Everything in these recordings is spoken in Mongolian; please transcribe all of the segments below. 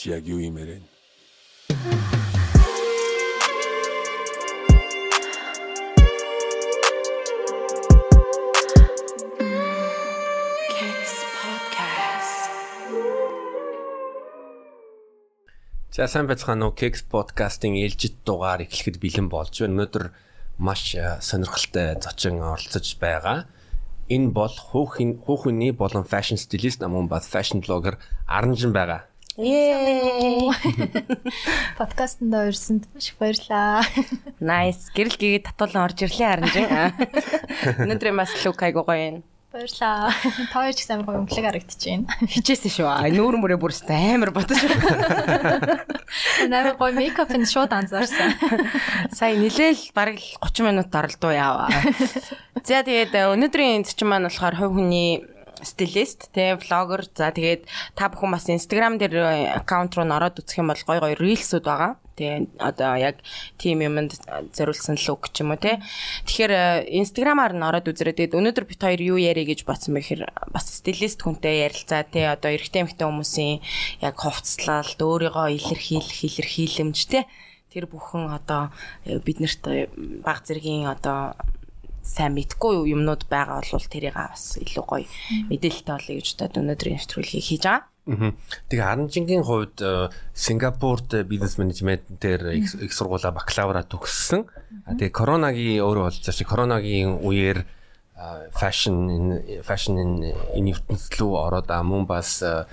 Чи яг юу юм ярэ? За сайн байцгаана уу Keks podcast-ийн ээлжид дугаар эхлэхэд бэлэн болж байна. Өнөөдөр маш сонирхолтой зочин оролцож байгаа. Энэ бол хүүхийн хүүхний болон fashion stylist намун бас fashion blogger Аранжин байгаа. Подкастт орсонд маш их баярлаа. Nice. Гэрэл гээгээд татуулан орж ирлээ Аранжин. Өнөөдөр бас лук айгуу гоё юм. Баярлаа. Та хоёр ч амар гоё өнгөлөг харагдаж байна. Хичээсэн шүү. Нүүр мөрөө бүрст амар бодож байна. Амар гоё мейкап нь шууд анзаарсан. Сая нилээл бараг 30 минут оролдоо яаваа. За тэгээд э, өнөөдрийн зочин маань болохоор хувь хүний стилист те влогер. За тэгээд та бүхэн бас инстаграм дээр аккаунт руу н ороод үзэх юм бол гой гой рилсүүд байгаа. Тий одоо яг тим юмд зориулсан лук ч юм уу тий тэгэхээр инстаграмаар нь ороод үзэрэй. Тэгээд өнөөдөр бит хоёр юу яриа гэж бодсон бэ гэхээр бас стилист хүнтэй ярилцаа тий одоо эрэгтэй эмэгтэй хүмүүсийн яг хувцлалт өөрийгөө илэрхийлэх илэрхийлэмж тий тэр бүхэн одоо биднэрт баг зэргийн одоо сайн мэдгүй юмнууд байгаа бол тэрийг бас илүү гоё мэдээлэлтэй болъё гэж бодоод өнөөдрийн нэвтрүүлгийг хийж байгаа. Тэгээ Аранжингийн хувьд э, Сингапурт бизнес менежмент дээр их сургуулаа бакалавра төгссөн. Тэгээ коронагийн өөрөө болж байгаа коронагийн үеэр fashion fashion энэ ертөнцийн рүү ороод мөн бас э,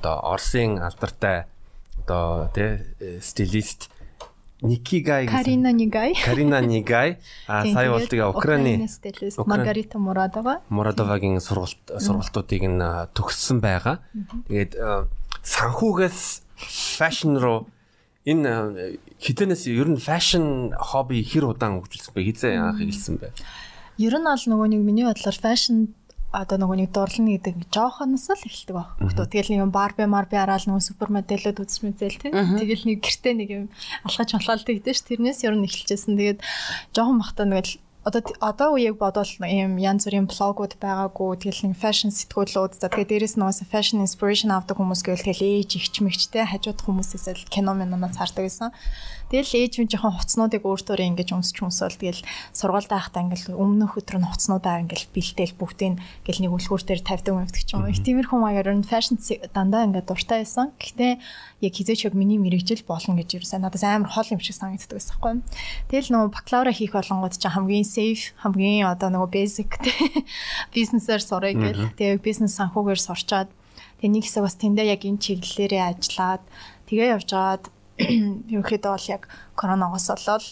одоо Оросын алдартай одоо тий стилист Никигай гэсэн. Карина Нигай. Карина Нигай. А сая бол тэгээ Украины Маргарита Мурадова. Мурадовагийн сургалт сургалтуудыг нь төгссөн байгаа. Тэгээд санхүүгээс фэшн руу энэ хитэнээс ер нь фэшн хобби хэр удаан хөгжүүлсэн бэ? Хизээ анх эхэлсэн бэ? Ер нь бол нөгөө нэг миний бодлоор фэшн одоо нөгөө нэг дурлна гэдэг жоохоноос л эхэлдэг баг. Хөөе тэгэл нэг юм барби марби араал нөгөө супер модельүүд үзмэзэл тий. Тэгэл нэг гэртээ нэг юм алхаж малхалдаг гэдэг ш. Тэрнээс ер нь эхэлжсэн. Тэгээд жоохон бахта нэгэл одоо одоо үеийг бодвол ийм янз бүрийн блогууд байгаагүй тэгэл нэг фэшн сэтгүүлүүд за тэгээ дээрэс нь уусаа фэшн инспирэшн авдаг хүмүүс гэвэл тэгэл ээж ихч мэгчтэй хажууд хүмүүсээс л кино минонаас хардаг гэсэн. Тэгэл ээж минь жоохон хуцнуудыг өөртөө ингэж өмсч өмсөөл тэгэл сургуультай байхдаа ингээл өмнөх өдөр нь хуцнуудаа ингээл бэлдээл бүгдийг ингээл нэг үлгүүр дээр тавьдаг юмдаг ч юм. Их тиймэрхүү маягаар нь фэшн дандаа ингээд дуртай байсан. Гэхдээ яг хизээч яг миний мэрэгжил болно гэж ерөөсөө надад амар хол юм шиг санагддаг байсан байхгүй. Тэгэл нөгөө бакалавра хийх болонгод ч хамгийн safe хамгийн одоо нөгөө basic бизнесээр сурах гэл. Тэгээ бизнес санхүүгээр сурчаад тэгээ нэг хэсэг бас тэндээ яг энэ чиглэлээрээ ажиллаад тэгээ явж гаад ерөнхийдөө бол яг коронавигоос болол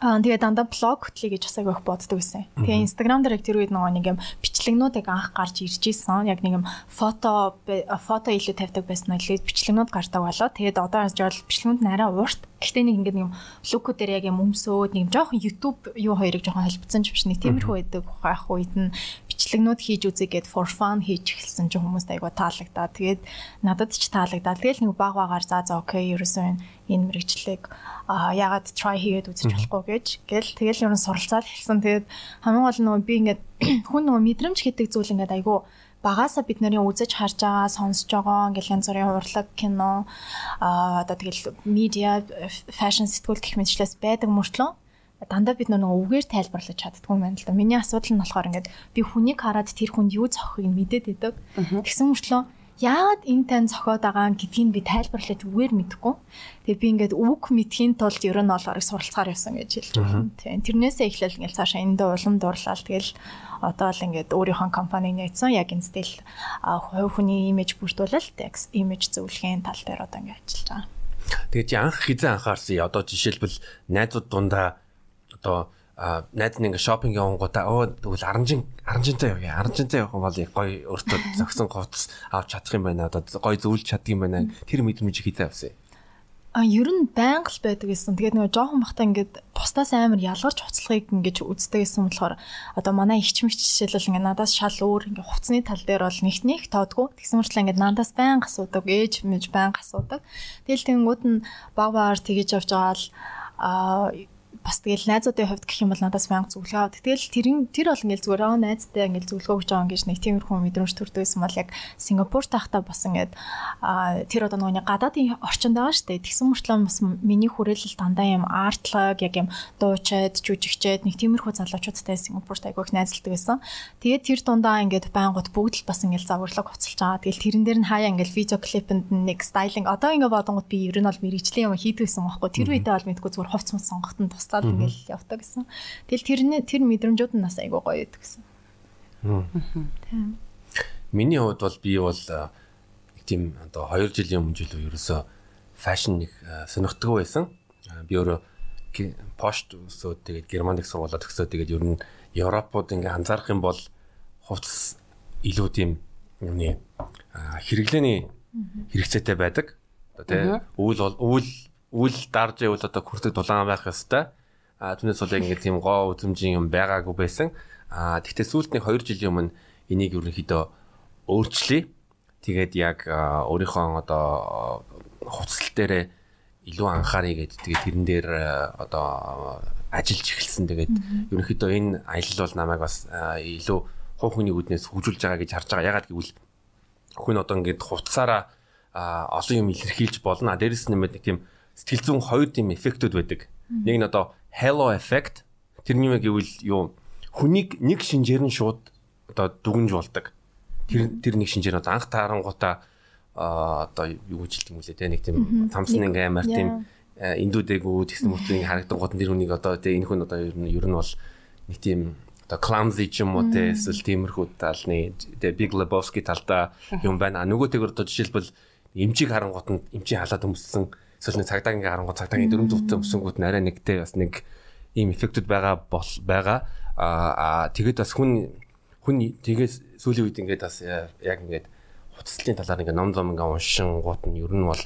Аа тэгээ дандаа блог хөтлөе гэж бас агайх боддог байсан. Тэгээ Instagram дээр яг тэр үед нөгөө нэг юм бичлэгнүүдийг анх гарч ирж исэн. Яг нэг юм фото фото илүү тавьдаг байсан нь лээд бичлэгнүүд гардаг болоо. Тэгээд одоо жишээл бичлэгнүүд нь арай урт. Гэхдээ нэг ингэдэг юм лукууд дээр яг юм өмсөөд нэг жоохон YouTube юу хоёрыг жоохон холбогдсон ч биш нэг тиймэрхүү байдаг байх үед нь бичлэгнүүд хийж үзье гэд for fun хийж эхэлсэн ч хүмүүст айгуу таалагдаа. Тэгээд надад ч таалагдаа. Тэгэл нэг баг багаар заа за окей ерөөсөө энэ мэрэгчлэг яагаад try хийгээд үзэж болохгүй гэж гэл тэгэл ер нь суралцаад хэлсэн. Тэгээд хамгийн гол нь нөгөө би ингээд хүн нөгөө мэдрэмж гэдэг зүйл ингээд айгүй багаасаа бид нарын үзэж харж байгаа, сонсож байгаа ингээл янз бүрийн урлаг, кино аа одоо тэгэл медиа, фэшн сэтгүүл гэх мэтчлээс байдаг мөртлөө дандаа бид нөгөө үгээр тайлбарлаж чаддгүй юм байна л да. Миний асуудал нь болохоор ингээд би хүнийг хараад тэр хүнд юу зохихыг мэдээд байдаг. Тэгсэн мөртлөө яагаад энэ тань зохиод байгаа гэдгийг би тайлбарлаж үгээр мэдэхгүй. Тэгээ би ингээд үг мэдхийн тулд ер нь олоорыг суралцахаар явсан гэж хэлж байна. Тийм. Тэрнээсээ эхлээл ингээд цаашаа эндээ улам дурлал тэгэл одоо л ингээд өөрийнхөө компани нээсэн яг энэ стил хувь хүний имиж бүрдүүлэлт имиж зөвлөхийн тал дээр одоо ингээд ажиллаж байгаа. Тэгээд чи анх хизээ анхаарсан одоо жишээлбэл найзууд дундаа одоо найд нэг ингээ шопинг явангуудаа өө тэгвэл аранжин аранжинтай явъя. Аранжинтай явах юм бол гоё өөртөө зөксөн говц авч чадах юм байна. Одоо гоё зөвлөж чаддаг юм байна. Тэр мэдрэмж хийдэ авсан. А ер нь байнга л байдаг гэсэн. Тэгээд нөгөө жоохон бахта ингээд бусдаас амар ялгарч хуцлагыг ингэж үздэг гэсэн болохоор одоо манай ихч мэгч жишээлбэл ингээд надаас шал өөр ингээд хувцсны тал дээр бол нэгт нэг тоодгүй. Тэгсэн мөртлөө ингээд надаас байнга асуудаг, ээж мэж байнга асуудаг. Тэгэл тэнгууд нь баг багаар тэгэж явж байгаа л а бас тэгэл найзуудын хувьд гэх юм бол надаас мянга зөвлөгөө авдаг. Тэгэл тэр тэр бол ингээл зүгээр аа найзтай ингээл зөвлөгөө өгч байгаа гэж нэг тиймэрхүү мэдрэмж төрдөөсөн бол яг Сингапур тахта бас ингээд тэр одоо нөгөө гадаадын орчинд байгаа шүү дээ. Тэгсэн мөртлөө бас миний хүрээлэл дандаа юм артлаг яг юм дуучаад жүжигчээд нэг тиймэрхүү залуучуудтай Сингапурт айгүйх найзалдаг байсан. Тэгээд тэр дундаа ингээд байнгут бүгд л бас ингээл загварлаг хуцалж байгаа. Тэгэл тэрэн дээр нь хаяа ингээл видео клипэнд нэг стайлинг одоо ингээ бодонгууд би ер нь бол мэрэгжлийн юм хийдгсэн байхгүй. Тэр үедээ бол мэдгүй зүгээр хувц мус сонгоход нь туслаад ингээл явдаг гэсэн. Тэгэл тэрний тэр мэдрэмжүүд нь нас айгүй гоё байдаг гэсэн. Тийм. Миний хувьд бол би бол тийм одоо 2 жилийн өмнө жилөө ерөөсөө фэшн нэг сонирхдаг байсан. Би өөрөө пост өсөөд тэгээд германик сургуулаад төгсөөд тэгээд ер нь Европод ингээ анзаарах юм бол хувцас илүү тийм юуны хэрэглээний хэрэгцээтэй байдаг. Одоо тий өвөл бол өвөл өвөл дарж ивэл одоо хүртэг дулаан байх ёстой. А түүнээс бол яг ингээ тийм гоо үзмжийн юм байгаагүй байсан. А тэгтээ сүүлдний 2 жилийн өмнө энийг ерөнхийдөө өөрчлөе. Тэгээд яг өөрийнхөө одоо хувцал дээрээ илүү анхаарыг гэдэг. Тэгээд тэрэн дээр одоо ажиллаж эхэлсэн. Тэгээд ерөнхийдөө энэ аялал бол намайг бас илүү хувь хүний үднээс хөгжүүлж байгаа гэж харж байгаа. Ягаад гэвэл хүн одоо ингээд хувцсаараа олон юм илэрхийлж болно. Дээрэс нь нэг тийм сэтгэл зүйн хоёр тийм эффектүүд байдаг. Нэг нь одоо halo effect. Тэрний юм гэвэл юу хүнийг нэг шинжээр нь шууд одоо дүгнж болдог. Тэр тэр нэг шинжээр одоо анх таарангуудаа одоо юу гэж хэлдэг юм лээ те нэг тийм самсан ингээ амар тийм индүүдэгүү тэгсэн мөртлөө харагдан гот тэр хүнийг одоо те энэ хүн одоо ер нь ер нь бол нэг тийм одоо clumsy ч юм уу те эсвэл тиймэрхүү талны те Big Lebowski талдаа юм байна. Нөгөөтэйгөр одоо жишээлбэл эмчийг харангуут нь эмчийн халаад өмссөн эсвэл нэг цагдаагийн харангуут цагдаагийн дөрөв зүгтээ өмсөнгүүт нь арай нэгтэй бас нэг ийм эффектүүд байгаа бол байгаа. Аа тэгээд бас хүн хүн тэгээд сүүлийн үед ингээд бас яг ингээд хуцлын талаар ингээд ном зам ингээд уншин гут нь ер нь бол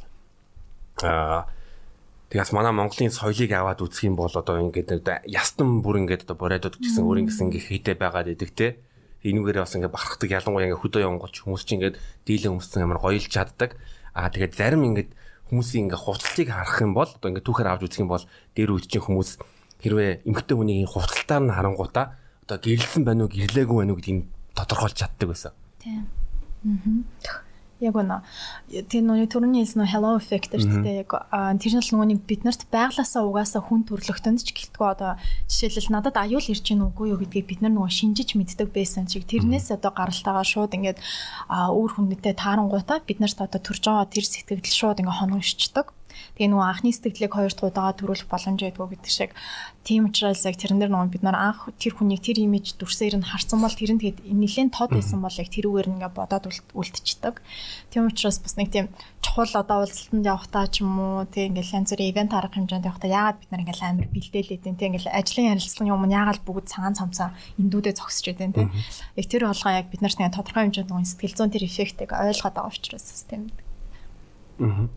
аа Тэгээс манай Монголын соёлыг аваад үзэх юм бол одоо ингээд ястан бүр ингээд одоо бориодод гэсэн өөр ингэсэн ингээ хийтэй байгаад идэг те. Энүүгээрээ бас ингээ барахдаг ялангуяа ингээ хөдөө явангуулч хүмүүс чинь ингээд дийлэн өмссөн амар гоёлж чаддаг. Аа тэгээд зарим ингээд хүмүүсийн ингээ хувцалтыг харах юм бол одоо ингээ түүхээр авч үзэх юм бол дээр үед чинь хүмүүс хэрвээ эмгтэй хүний хувцалтаар нь харангуудаа одоо гэрэлсэн байна уу гэрлээгүй байна уу гэдгийг тодорхойлж чаддаг байсан. Тийм. Аа яг үнэ. Тэр нүний төрөний хэлсэн нөө hello effect гэдэг яг тэр нь л нүг биднэрт байглаасаа угаасаа хүн төрлөختөнд ч гэлтгөө одоо жишээлбэл надад аюул ирж гин үгүй юу гэдгийг бид нар нөгөө шинжиж мэддэг байсан чиг тэрнээс одоо гаралтайгаа шууд ингээд өөр хүнтэй таарангуйтаа бид нарт одоо төрж байгаа тэр сэтгэл шууд ингээд хоногшчдаг. Тэгээ нөгөө анхны сэтгэлийг хоёр дахь удаага төрүүлэх боломж байдгүй гэдэг шиг. Тийм учраас яг тэрэн дээр нөгөө бид нар анх тэр хүнийг тэр имиж дүрсээр нь харсан бол тэр нь тэгээд нэлээд тод байсан бол яг тэрүүгээр ингээ бодоод үлдчихдэг. Тийм учраас бас нэг тийм чухал одоо уулзалтанд явахтаа ч юм уу тийм ингээ янз бүрийн ивент арга хэмжээнд явахтаа яагаад бид нар ингээ амар бэлдээлээд тийм ингээ ажлын ярилцлагын юм яагаад бүгд цагаан цамцаа эндүүдээ зогсож байдэн тийм. Яг тэр болгоо яг бид нарт ингээ тодорхой хэмжээнд нөгөө сэтгэл зүйн тэр эффектийг ойлгоод байгаа учраас тийм. Аа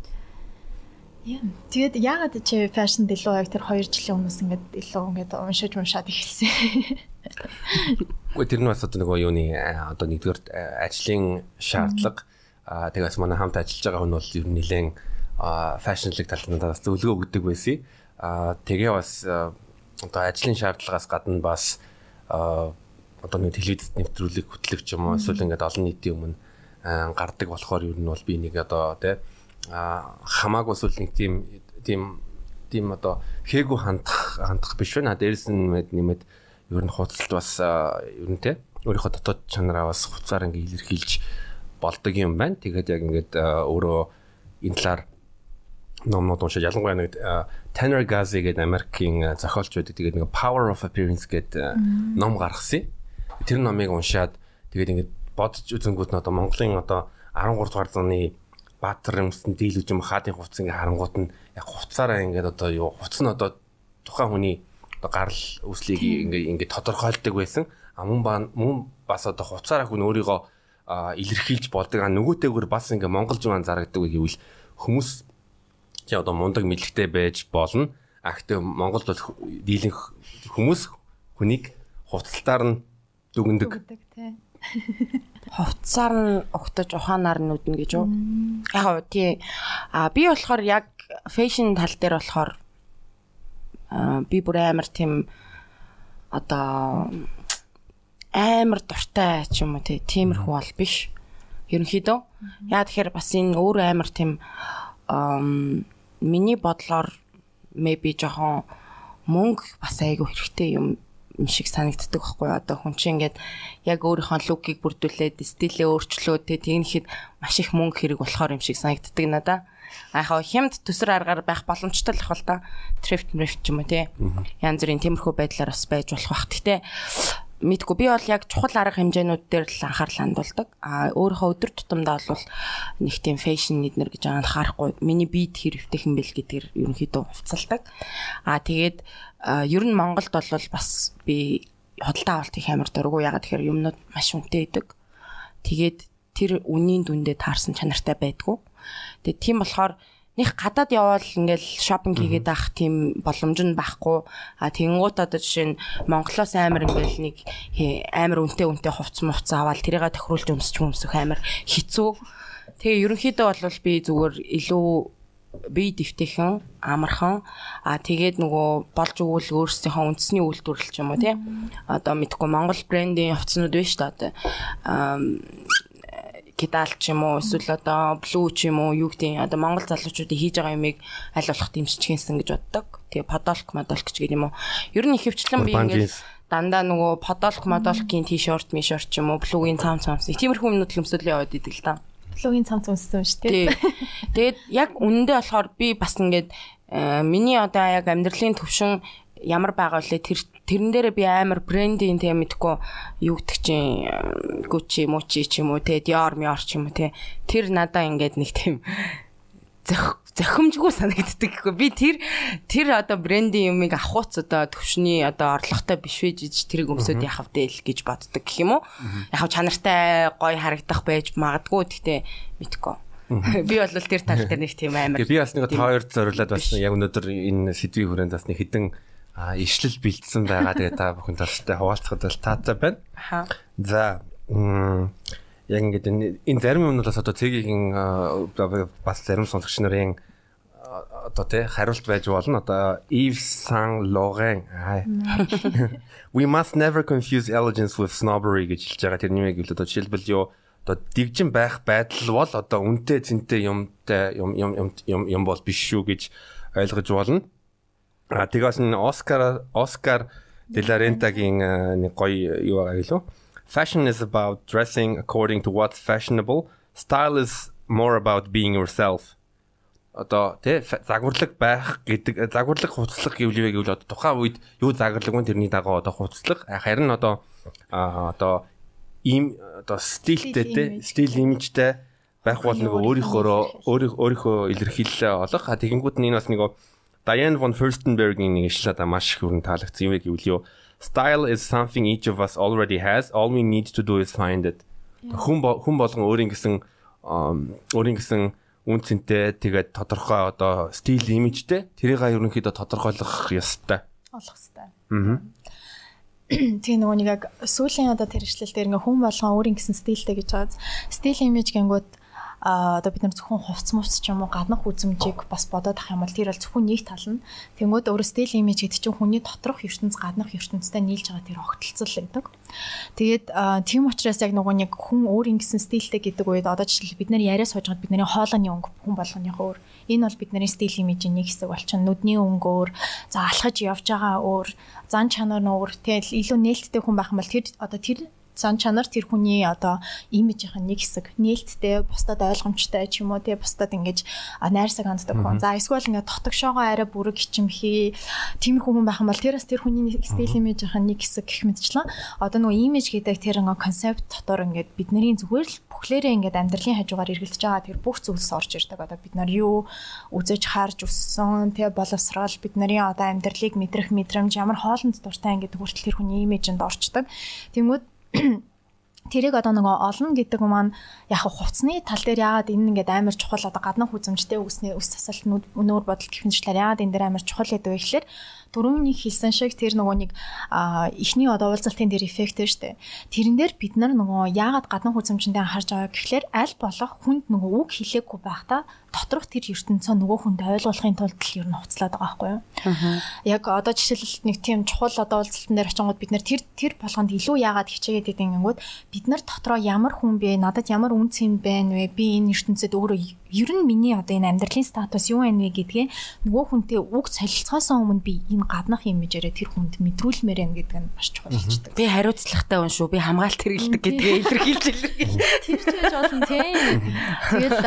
Тэгээд яагаад чи фэшн илүү яг тэр 2 жилийн өмнөөс ингээд илүү ингээд уншиж уншаад эхэлсэн. Гэхдээ тэр нь бас одоо нөгөө юуны одоо нэгдүгээр ажлын шаардлага аа тэгээс манай хамт ажиллаж байгаа хүн бол ер нь нэлээд фэшнлэг талаас зөвлөгөө өгдөг байсан. Аа тэгээ бас одоо ажлын шаардлагаас гадна бас одоо нэг телевизэд нэвтрүүлэг хөтлөгч юм уу эсвэл ингээд олон нийтийн өмнө гардаг болохоор ер нь бол би нэг одоо тий хамаагүй эсвэл нэг тийм тийм тийм одоо хээгүү хандах хандах биш байна. Дээрээс нь нэмээд ер нь хуцалт бас ер нь те өөрийнхөө дотоод чанараа бас хуцаар ингээ илэрхийлж болдог юм байна. Тэгээд яг ингээд өөрөө энэ талаар номнууд уншиж ялангуяа нэг Tanner Gazi гэдэг Америкийн зохиолч байдаг. Тэгээд нэг Power of Appearance гэдэг ном гаргасан. Тэр номыг уншаад тэгээд ингээд бодож үзэнгүүт нь одоо Монголын одоо 13 дугаар зууны баатар юмсан дийлүүж юм хаадын хувцас ингээ харангуут нь яг хувцаараа ингээд одоо юу хувцас нь одоо тухайн хүний одоо гарал үүслийг ингээ ингээ тодорхойлдог байсан. А мөн мөн бас одоо хувцаараа хүн өөрийгөө илэрхийлж болдог. А нөгөөтэйгөр бас ингээ монгол зүүн зарагддаг гэвэл хүмүүс чи одоо мундаг мэдлэгтэй байж болно. А гэхдээ Монголд бол дийлэнх хүмүүс хүнийг хувцалтаар нь дүгндэг. Тий хувцсаар нь угтаж ухаанаар нь үднэ гэж юу? Яг тий. А би болохоор яг фэшн тал дээр болохоор би бүр амар тийм одоо амар дуртай ч юм уу тиймэрхүү бол биш. Ерөнхийдөө яа тэгэхээр бас энэ өөр амар тийм миний бодлоор maybe жоохон мөнгө бас айгүй хэрэгтэй юм юм шиг санагддаг байхгүй одоо хүн чинь ингээд яг өөрийнхөө лукийг бүрдүүлээд стилээ өөрчлөө тэ тэгнэхэд маш их мөнгө хэрэг болохоор юм шиг санагддаг надаа. А яхаа хямд төсөр аргаар байх боломжтой л ах л та. Thrift thrift ч юм уу тий. Янз бүрийн тиймэрхүү байдлаар бас байж болох бах. Гэтэ мэдгүй би бол яг чухал арга хэмжээнүүд дээр л анхаарал хандуулдаг. А өөрийнхөө өдөр тутамдаа бол нэг тийм фэшн нийтнэр гэж анхаарахгүй. Миний бие тэр хөвтэйхэн бэл гэдгээр ерөнхийдөө хувцалдаг. А тэгээд ер нь Монголд бол бас би хөдөлთა авалт их амар дургу ягаад тэгэхээр юмнууд маш үнэтэй байдаг. Тэгээд тэр үнийн дүндээ таарсан чанартай байдгүй. Тэгээд тийм болохоор них гадаад явбал ингээл шопинг хийгээд авах тийм боломж нь байхгүй. А тэнгуут одоо жишээ нь Монголоос амар ингээл нэг амар үнэтэй үнэтэй хувц мувц аваад тэрийгэ тохируулж өмсч өмсөх амар хэцүү. Тэгээ ерөнхийдөө бол би зүгээр илүү бие дэвтэйхэн амархан. А тэгээд нөгөө болж өгвөл өөрсдийнхөө үндэсний үйлдвэрлэл ч юм уу тий. Одоо мэдхгүй Монгол брендийн хувцснууд шүү дээ одоо кидал ч юм уу эсвэл одоо блүү ч юм уу юу гэдэг одоо монгол залуучуудын хийж байгаа юмыг аль болох дэмжчихсэн гэж боддог. Тэгээ подолк модолк ч гэдэг юм уу. Ер нь ихэвчлэн би ингээд дандаа нөгөө подолк модолкийн тишорт мишорт ч юм уу блүүгийн цаам цаамс тиймэрхүү юмнууд л өмсөөлөө яваад идэг л та логийн цамц үнссэн шүү дээ. Тэгээд яг үнэндээ болохоор би бас ингээд э, миний одоо яг амьдралын төвшин ямар байгаа вэ? Тэр тэрэн дээр би амар брендинг тийм мэдгүй юу гэдэг чинь Gucci, Mucci ч юм уу те Dior, Mior ч юм уу те тэр надаа ингээд нэг тийм зөх зохимжгүй санагддаг гэхгүй. Би тэр тэр одоо брендинг юмыг авахуц одоо төвшний одоо орлоготой биш вэж тэрийг өмсөд яхав дээл гэж боддог гэх юм уу? Яхав чанартай гоё харагдах байж магадгүй. Гэхдээ мэдгүй. Би бол тэр тал дээр нэг тийм амар би бас нэг та хоёрт зориулаад бас яг өнөөдөр энэ сэдвийн хүрээнд бас нэг хідэн ишлэл бэлдсэн байгаа. Тэгээ та бүхэн талтай хуваалцахад бол таатай байна. За яг ингээд энэ зарим юмнууд бас одоо цэгийн бас зарим сонсогч нарын одоо тий хариулт байж болно. Одоо Yves Saint Laurent We must never confuse elegance with snobbery гэж хэлж байгаа. Тэр нэмийг л одоо жишээлбэл юу одоо дэгжин байх байдал бол одоо үнтэй зинтэй юмтай юм юм юм юм бол биш шүү гэж ойлгож болно. А тэгээс н Оскар Оскар Деларентагийн нэг гоё юу байгаа гэлөө Fashion is about dressing according to what's fashionable. Style is more about being yourself. Одоо тий загварлаг байх гэдэг загварлаг хувцлах гэвлэвэ гэвэл одоо тухайн үед юу загварлаг вэ тэрний дагуу одоо хувцлах харин одоо одоо ийм одоо стилтэй тий стил имижтэй байх бол нөгөө өөрийнхөө өөрийнхөө илэрхийлэлээ олох. Тэгэнгүүт нь энэ бас нөгөө Diane von Furstenberg-ийн нэг ишлээ да маш их хүрэн таалагдсан юм гэвэл юу Style is something each of us already has. All we need to do is find it. Хүн хүн болгон өөрийн гэсэн өөрийн гэсэн үн цэнтэй тэгээд тодорхой одоо стил имижтэй тэрийг ерөнхийдөө тодорхойлох ёстой. Олох ёстой. Аа. Тэгээ нөгөө нэг яг сүүлийн одоо тэр ишлэл дээр ингээ хүн болгон өөрийн гэсэн стилтэй гэж байгаа. Стил имиж гингүүд а одоо бид нар зөвхөн хувц мувц ч юм уу гаднах үзмжийг бас бодоод ах юм бол тэр бол зөвхөн нэг тал нь. Тэнгууд өөрөө стил имиж гэдэг чинь хүний доторх ертөнц гаднах ертөнцтэй нийлж байгаа тэр огтлцол гэдэг. Тэгээд тийм учраас яг нөгөө нэг хүн өөр ингэсэн стилтэй гэдэг үед одоо жишээл бид нар яриа суужгаад бидний хоолойны өнгө хүн болгоныхоо өөр. Энэ бол бидний стил имижийн нэг хэсэг болчихно. Нүдний өнгө өөр за алхаж явж байгаа өөр зан чанар нь өөр. Тэгэл илүү нээлттэй хүн байх юм бол тэр одоо тэр зан чанар тэр хүний одоо имижийнх нь нэг хэсэг нээлттэй бусдад ойлгомжтой ч юм уу тий бусдад ингэж найрсаг ханддаг хүн. За эсвэл ингээд дотогшоогоо арай бүрэг хичимхий тийм хүн байх юм бол тэр бас тэр хүний стил имижийнх нь нэг хэсэг гэх мэтчлэн одоо нөгөө имиж гэдэг тэр ингээ концепт дотор ингээд бидний зүгээр л бүхлээрээ ингээд амьдралын хажуугаар эргэлдэж байгаа тэр бүх зүйлс орж ирдэг. Одоо бид нар юу үзэж харж өссөн тий боловсрал бид нарын одоо амьдралыг мэдрэх мэдрэмж ямар хоолнд дуртай ингээд хүртэл тэр хүний имижинд орчдөг. Тэнгүүд тэрийг одоо нөгөө олон гэдэг маань яг хувцсны тал дээр яагаад энэ ингээд амар чухал одоо гаднах үзэмжтэй үсний үс тасалт өнөр бодол гэх мэтчлэр яагаад энэ дээр амар чухал гэдэг вэ гэхээр дөрөвний хэлсэн шиг тэр нөгөө нэг эхний одоо уулзалтын дээр эффект шүү дээ. Тэрэн дээр бид нар нөгөө яагаад гадна хүзэмжиндээ анхаарч байгаа гэхлээр аль болох хүнд нөгөө үг хэлээгүй байхдаа доторх тэр ертөнцөө нөгөө хүнд ойлгуулахын тулд л ер нь хуцлаад байгаа байхгүй юу. Яг одоо жишээлбэл нэг тийм чухал одоо уулзалтан дээр очингууд бид нар тэр тэр болгонд илүү яагаад хичээгээд идэв ингэнгүүт бид нар дотроо ямар хүн бэ? Надад ямар үнц юм бэ? Би энэ ертөнцид өөрөө ер нь миний одоо энэ амьдралын статус юу вэ гэдгээ нөгөө хүнтэй үг солилцохоос өмнө би энэ гаднах юм мэжээрээ тэр хүнд мэдрүүлмээр байна гэдэг нь маш чухал болчихдээ. Би хариуцлагатай хүн шүү. Би хамгаалт хэрэгэлдэг гэдгээ илэрхийлж илэрхийлж. Тэр ч яаж болно те. Тэгэл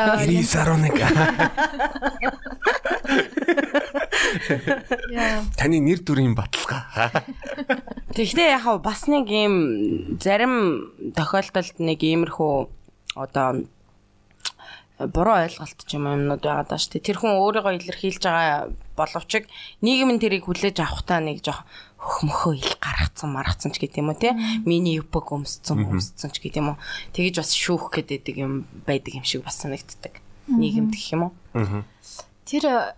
99.1 Таны нэр төрийн баталгаа. Тэгэхдээ яг бас нэг юм зарим тохиолдолд нэг иймэрхүү одоо буруу ойлголт ч юм юмнууд байгаа даа шүү дээ. Тэр хүн өөрийгөө илэрхийлж байгаа боловч нийгэм нь тэрийг хүлээж авахтаа нэг жоох хөхмөхөө ил гаргацсан маргацсан ч гэдэг юм уу те. Миний юпг өмсцэн өмсцэн ч гэдэг юм уу. Тэгэж бас шүүх гэдэг юм байдаг юм шиг бас санагддаг нийгэмд гэх юм уу. Тэр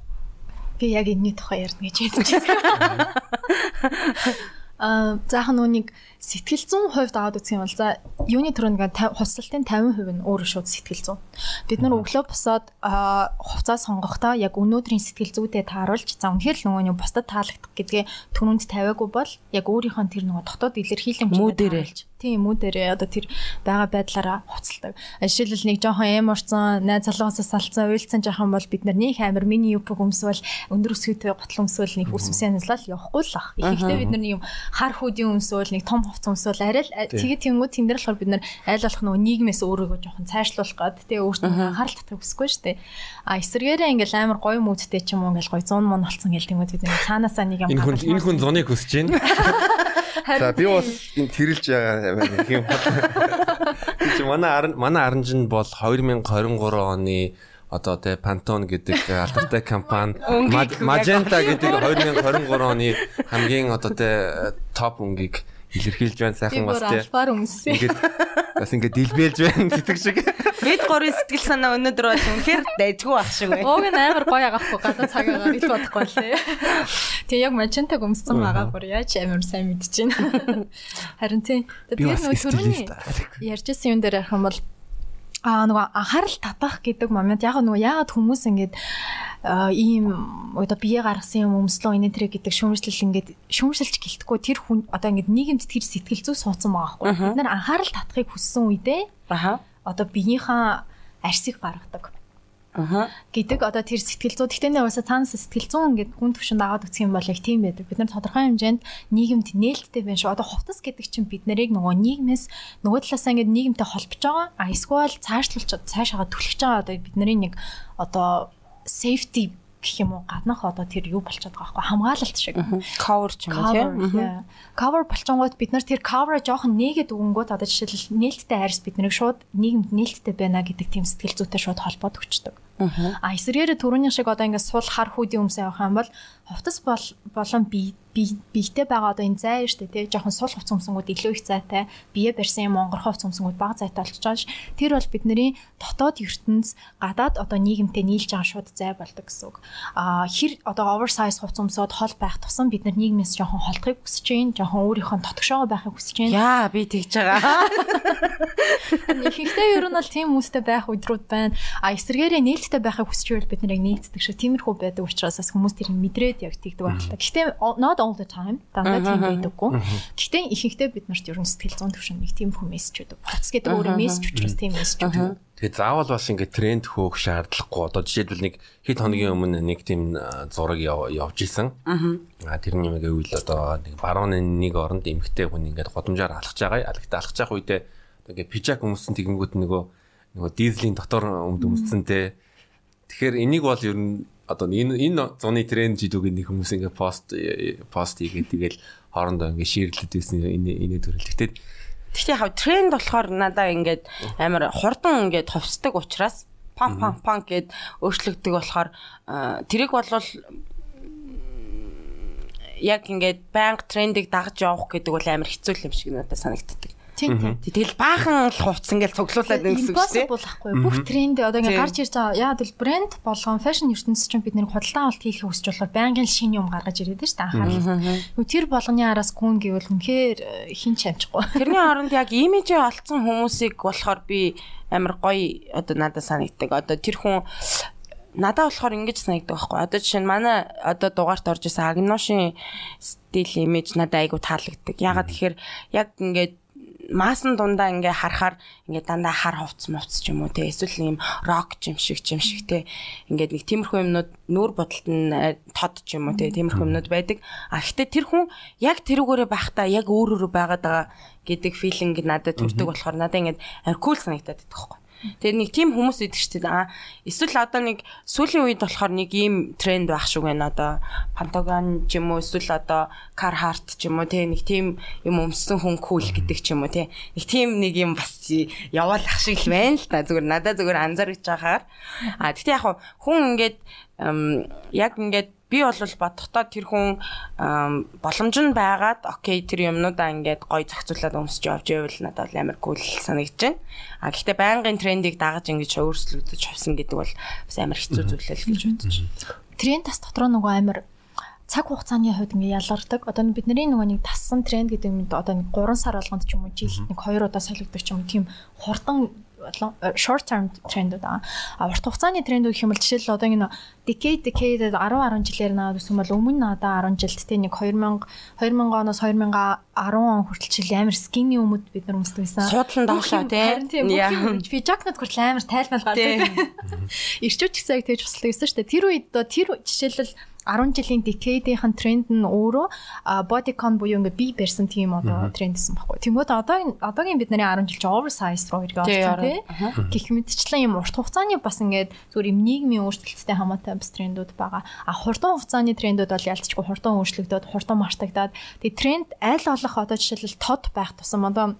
би яг энэний тухай ярина гэж хэлж байна. Аа заахан нүуник сэтгэл зүйн хувьд аваад үзэх юм бол за юуны төрөнд хувьсалтын 50% нь өөрөө шууд сэтгэл зүйн. Бид нар өглөө босоод хувцас сонгохдоо яг өнөөдрийн сэтгэл зүйдээ тааруулж за үнэхээр л нөгөө нэг бусдад таалагдах гэдгээ түрүүнд тавиагүй бол яг өөрийнхөө тэр нөгөө дотоод илэрхийлэмж мүүдэрэлж тийм мүүдэрээ одоо тэр байгаа байдлаараа хуцалдаг. Жишээлбэл нэг жоохон эм орцсон найз залуугаас салцсан уйлцсан жоохон бол бид нар нэг амир мини юпг өмсвөл өндөр өсгөөтэй готл өмсвөл нэг ус үсээ наслал явахгүй л ах. Ихэнхдээ бид нар юм хар хүүдийн өмсвөл нэг том хувц өмсвөл арай л тэгээ тэнгүү тэн дээр болохоор бид нар айл болох нөгөө нийгмээс өөрийгөө жоохон цаашлуулах гад тэгээ өөртөө анхаарал татах хүсэхгүй шүү дээ. А эсэргээрээ ингээл амар гоё мүүдтэй ч юм уу ингээл гоё 100 мон олцсон гэл тэнгүүд бид нар цаанаасаа нэг юм энэ хүн энэ хүн зуныг хүсэж байна. За би бас энэ тэрэлж байгаа юм. Чи манай манай аранжин бол 2023 оны одоо тэ Pantone гэдэг алдартай компани Magenta гэдэг 2023 оны хамгийн одоо тэ топ өнгийг илэрхийлж байна сайхан бас тий. Ингээд бас ингээд дэлбэлж байна сэтгэг шиг. Бид гурийн сэтгэл санаа өнөөдөр бол үнэхээр дайжгүй ах шиг байна. Ууг нь амар гоё агаахгүй гадаа цагаагаар ил бодохгүй лээ. Тэг яг мачантаг өмссөн байгаа бүр яаж амар сайн мэдчихээн. Харин тий. Тэгэхээр нөгөө түрүүний ярьжсэн юм дээр ярих юм бол аа нөгөө анхаарал татах гэдэг момент яг нөгөө яагаад хүмүүс ингэж ийм одоо бие гаргасан юм өмслөө энэ тэр гэдэг шүүмжлэл ингээд шүүмжилж гэлтгүй тэр хүн одоо ингээд нийгэмд тэр сэтгэл зүй суудсан байгаа байхгүй. Бид нар анхаарал татахыг хүссэн үедээ одоо биенийхэн арсыг гаргадаг. Гэдэг одоо тэр сэтгэл зүй. Гэхдээ нэ уусаа цаанаас сэтгэл зүйн ингээд хүн төвшөнд аваад үсэх юм бол их тийм байдаг. Бид нар тодорхой хэмжээнд нийгэмд нээлттэй байна шүү. Одоо хувцас гэдэг чинь бид нарыг нөгөө нийгмээс нөгөө талаасаа ингээд нийгэмтэй холбож байгаа. А эсвэл цаашлуулж цаашаага түлхэж байгаа одоо бидний нэг одоо safety гэх юм уу? Гаднах одоо тэр юу болчиход байгаа байхгүй хамгаалалт шиг. Cover ч юм уу тийм cover болчонгууд бид нар тэр cover жоохон нээгээд өгөнгөт одоо жишээлбэл нээлттэй хайрс биднийг шууд нийгэмд нээлттэй байна гэдэг тийм сэтгэл зүйтэй шууд холбоод өгчдөг а эсвэргээрээ түрүүний шиг одоо ингээд сул хар хүүдийн өмсөө явах юм бол хувцас бол болон бие биетэй байгаа одоо энэ зай дээ тий. Жоохон сул хувц өмсөнгүүд илүү их зайтай бие барьсан юм онгорхоо хувц өмсөнгүүд бага зайтай болчихж байгаа ш. Тэр бол бидний дотоод ертөнц гадаад одоо нийгэмтэй нийлж байгаа шууд зай болдог гэсэн үг. А хэр одоо оверсайз хувц өмсөд хол байх тусам бид нар нийгмээс жоохон холдохыг хүсэж байна жоохон өөрийнхөө тотгошоо байхыг хүсэж байна яа би тэгж байгаа. Ихэнхдээ ер нь бол тийм хүмүүстэй байх өдрүүд байна. А эсэргээрээ нээлттэй байхыг хүсэж байвал бид нар яг нээлтдэг шүү тиймэрхүү байдаг учраас хүмүүс тэрийг мэдрээд яг тэгдэг байх та гэхдээ not all the time дандаа тийм байдаггүй. Гэхдээ ихэнхдээ бид нарт ер нь сэтгэл зүйн төвшин нэг тийм хүм мессеж өгдөг. Хоц гэдэг өөрөө мессеж учраас тийм мессеж өгдөг. Тэгээ заавал бас ингэ тренд хөөх шаардлагагүй. Одоо жишээлбэл нэг хэд хоногийн өмнө нэг тийм зураг явж исэн. Аа тэрний юм гэвэл одоо нэг барууны нэг оронд эмхтэй хүн ингээд годамжаар алхаж байгаа. Алхтаа алхаж явах үедээ ингээ пижак өмссөн тэгэнгүүт нөгөө нөгөө дизелийн дотор өмд өмсцөнтэй. Тэгэхээр энийг бол ер нь одоо энэ энэ зуны тренд жидүүгийн нэг хүмүүс ингээ пост пост хийгээд тэгэл хоорондоо ингээ ширлээд байсан энэ энэ төрөл. Тэгтээ Тэгтээ хав тренд болохоор надаа ингээд амар хурдан ингээд товсдог учраас пам пам пам гэд өөрчлөгдөг болохоор тэрийг болвол яг ингээд банк трендийг дагаж явах гэдэг бол амар хэцүү юм шиг надад санагддаг. Тийм тийм. Тэгэл баахан л хувцс ингээл цуглуулад нэг гэсэн дээ. Impossible ахгүй. Бүх тренд одоо ингээ гарч ирж байгаа. Яа гэвэл брэнд болгон фэшн ертөнцийн чинь бид нэг худалдан авалт хийх хүсэж болохоор байнгын шинэ юм гаргаж ирээд шүү дээ анхаарал. Тэр болгоны араас гүн гэвэл үнэхээр э, хин ч амжихгүй. Тэрний оронд яг имижээ олцсон хүмүүсийг болохоор би амар гоё одоо надад санагддаг. Одоо тэр хүн надад болохоор ингэж санагддаг байхгүй. Одоо жишээ нь манай одоо дугаарт орж исэн Агношийн стил имиж надад айгу таалагддаг. Ягаад тэгэхээр яг ингээд маасан дундаа ингээ харахаар ингээ дандаа хар хувцс мувц ч юм уу те эсвэл ийм рок юм шиг юм шиг те. Ингээд нэг тиймэрхүү юмнууд нүүр бодолт нь э, тод ч юм уу те тиймэрхүү юмнууд байдаг. А гэхдээ тэр хүн яг тэрүүгээрээ байхдаа яг өөр өөр байгаад байгаа гэдэг филинг надад төрдөг болохоор надад ингээд кул санагдаад байдаг байхгүй Тэгээд нэг тийм хүмүүс идэг шүү дээ. Аа эсвэл одоо нэг сүүлийн үед болохоор нэг ийм тренд байх шиг байна одоо Pentagon ч юм уу эсвэл одоо Carhartt ч юм уу те нэг тийм юм өмссөн хүн cool гэдэг ч юм уу те. Нэг тийм нэг юм бас яваалах шиг л байна л та. Зүгээр надаа зүгээр анзаарч байхаар. Аа гэхдээ яг хүн ингээд яг ингээд би бол бодохдоо тэр хүн боломж нь байгаад окей тэр юмнуудаа ингээд гой зохицуулаад өмсөж явж байвал надад амар кул санагдаж байна. А гэхдээ байнгын трендийг дагаж ингэж өөрчлөгдөж авсан гэдэг бол бас амар хэцүү зүйл л гэж бодож байна. Тренд тас дотор нөгөө амар цаг хугацааны хувьд ингээ ялгардаг. Одоо бидний нөгөө нэг тассан тренд гэдэг нь одоо нэг 3 сар болгонд ч юм уу жилд нэг 2 удаа солигддог ч юм уу тийм хурдан short term трендүүд аа. А урт хугацааны трендүүд гэх юм бол жишээл одоо ингэ decade decade 10 10 жилээр наад гэсэн бол өмнө надаа 10 жилд те нэг 2000 2000 оноос 2010 он хүртэл чил амар skinny өмд бид нар өмсдөг байсан. Суудлан доошоо те. Би жакнад хүртэл амар тайлбар гардаг. Ирчүүч гэсэн яг тэгж туслдаг байсан шүү дээ. Тэр үед тэр жишээлбэл 10 жилийн decade-ийн тренд нь өөрөө bodycon буюу ингээ бие барьсан тийм одоо тренд гэсэн баггүй. Тэнгүүд одоо одоогийн бидний 10 жил чи oversize руу эргээ орсон тий. Гэх мэтчлэн юм урт хугацааны бас ингээд зүгээр юм нийгмийн өөрчлөлттэй хамаатай бас трендүүд байгаа. А хурдан хугацааны трендүүд бол ялцчгүй хурдан өөрчлөгдөд, хурдан мартагдаад. Тэгээ тренд аль болох одоо жишээлбэл тод байх тусам одоо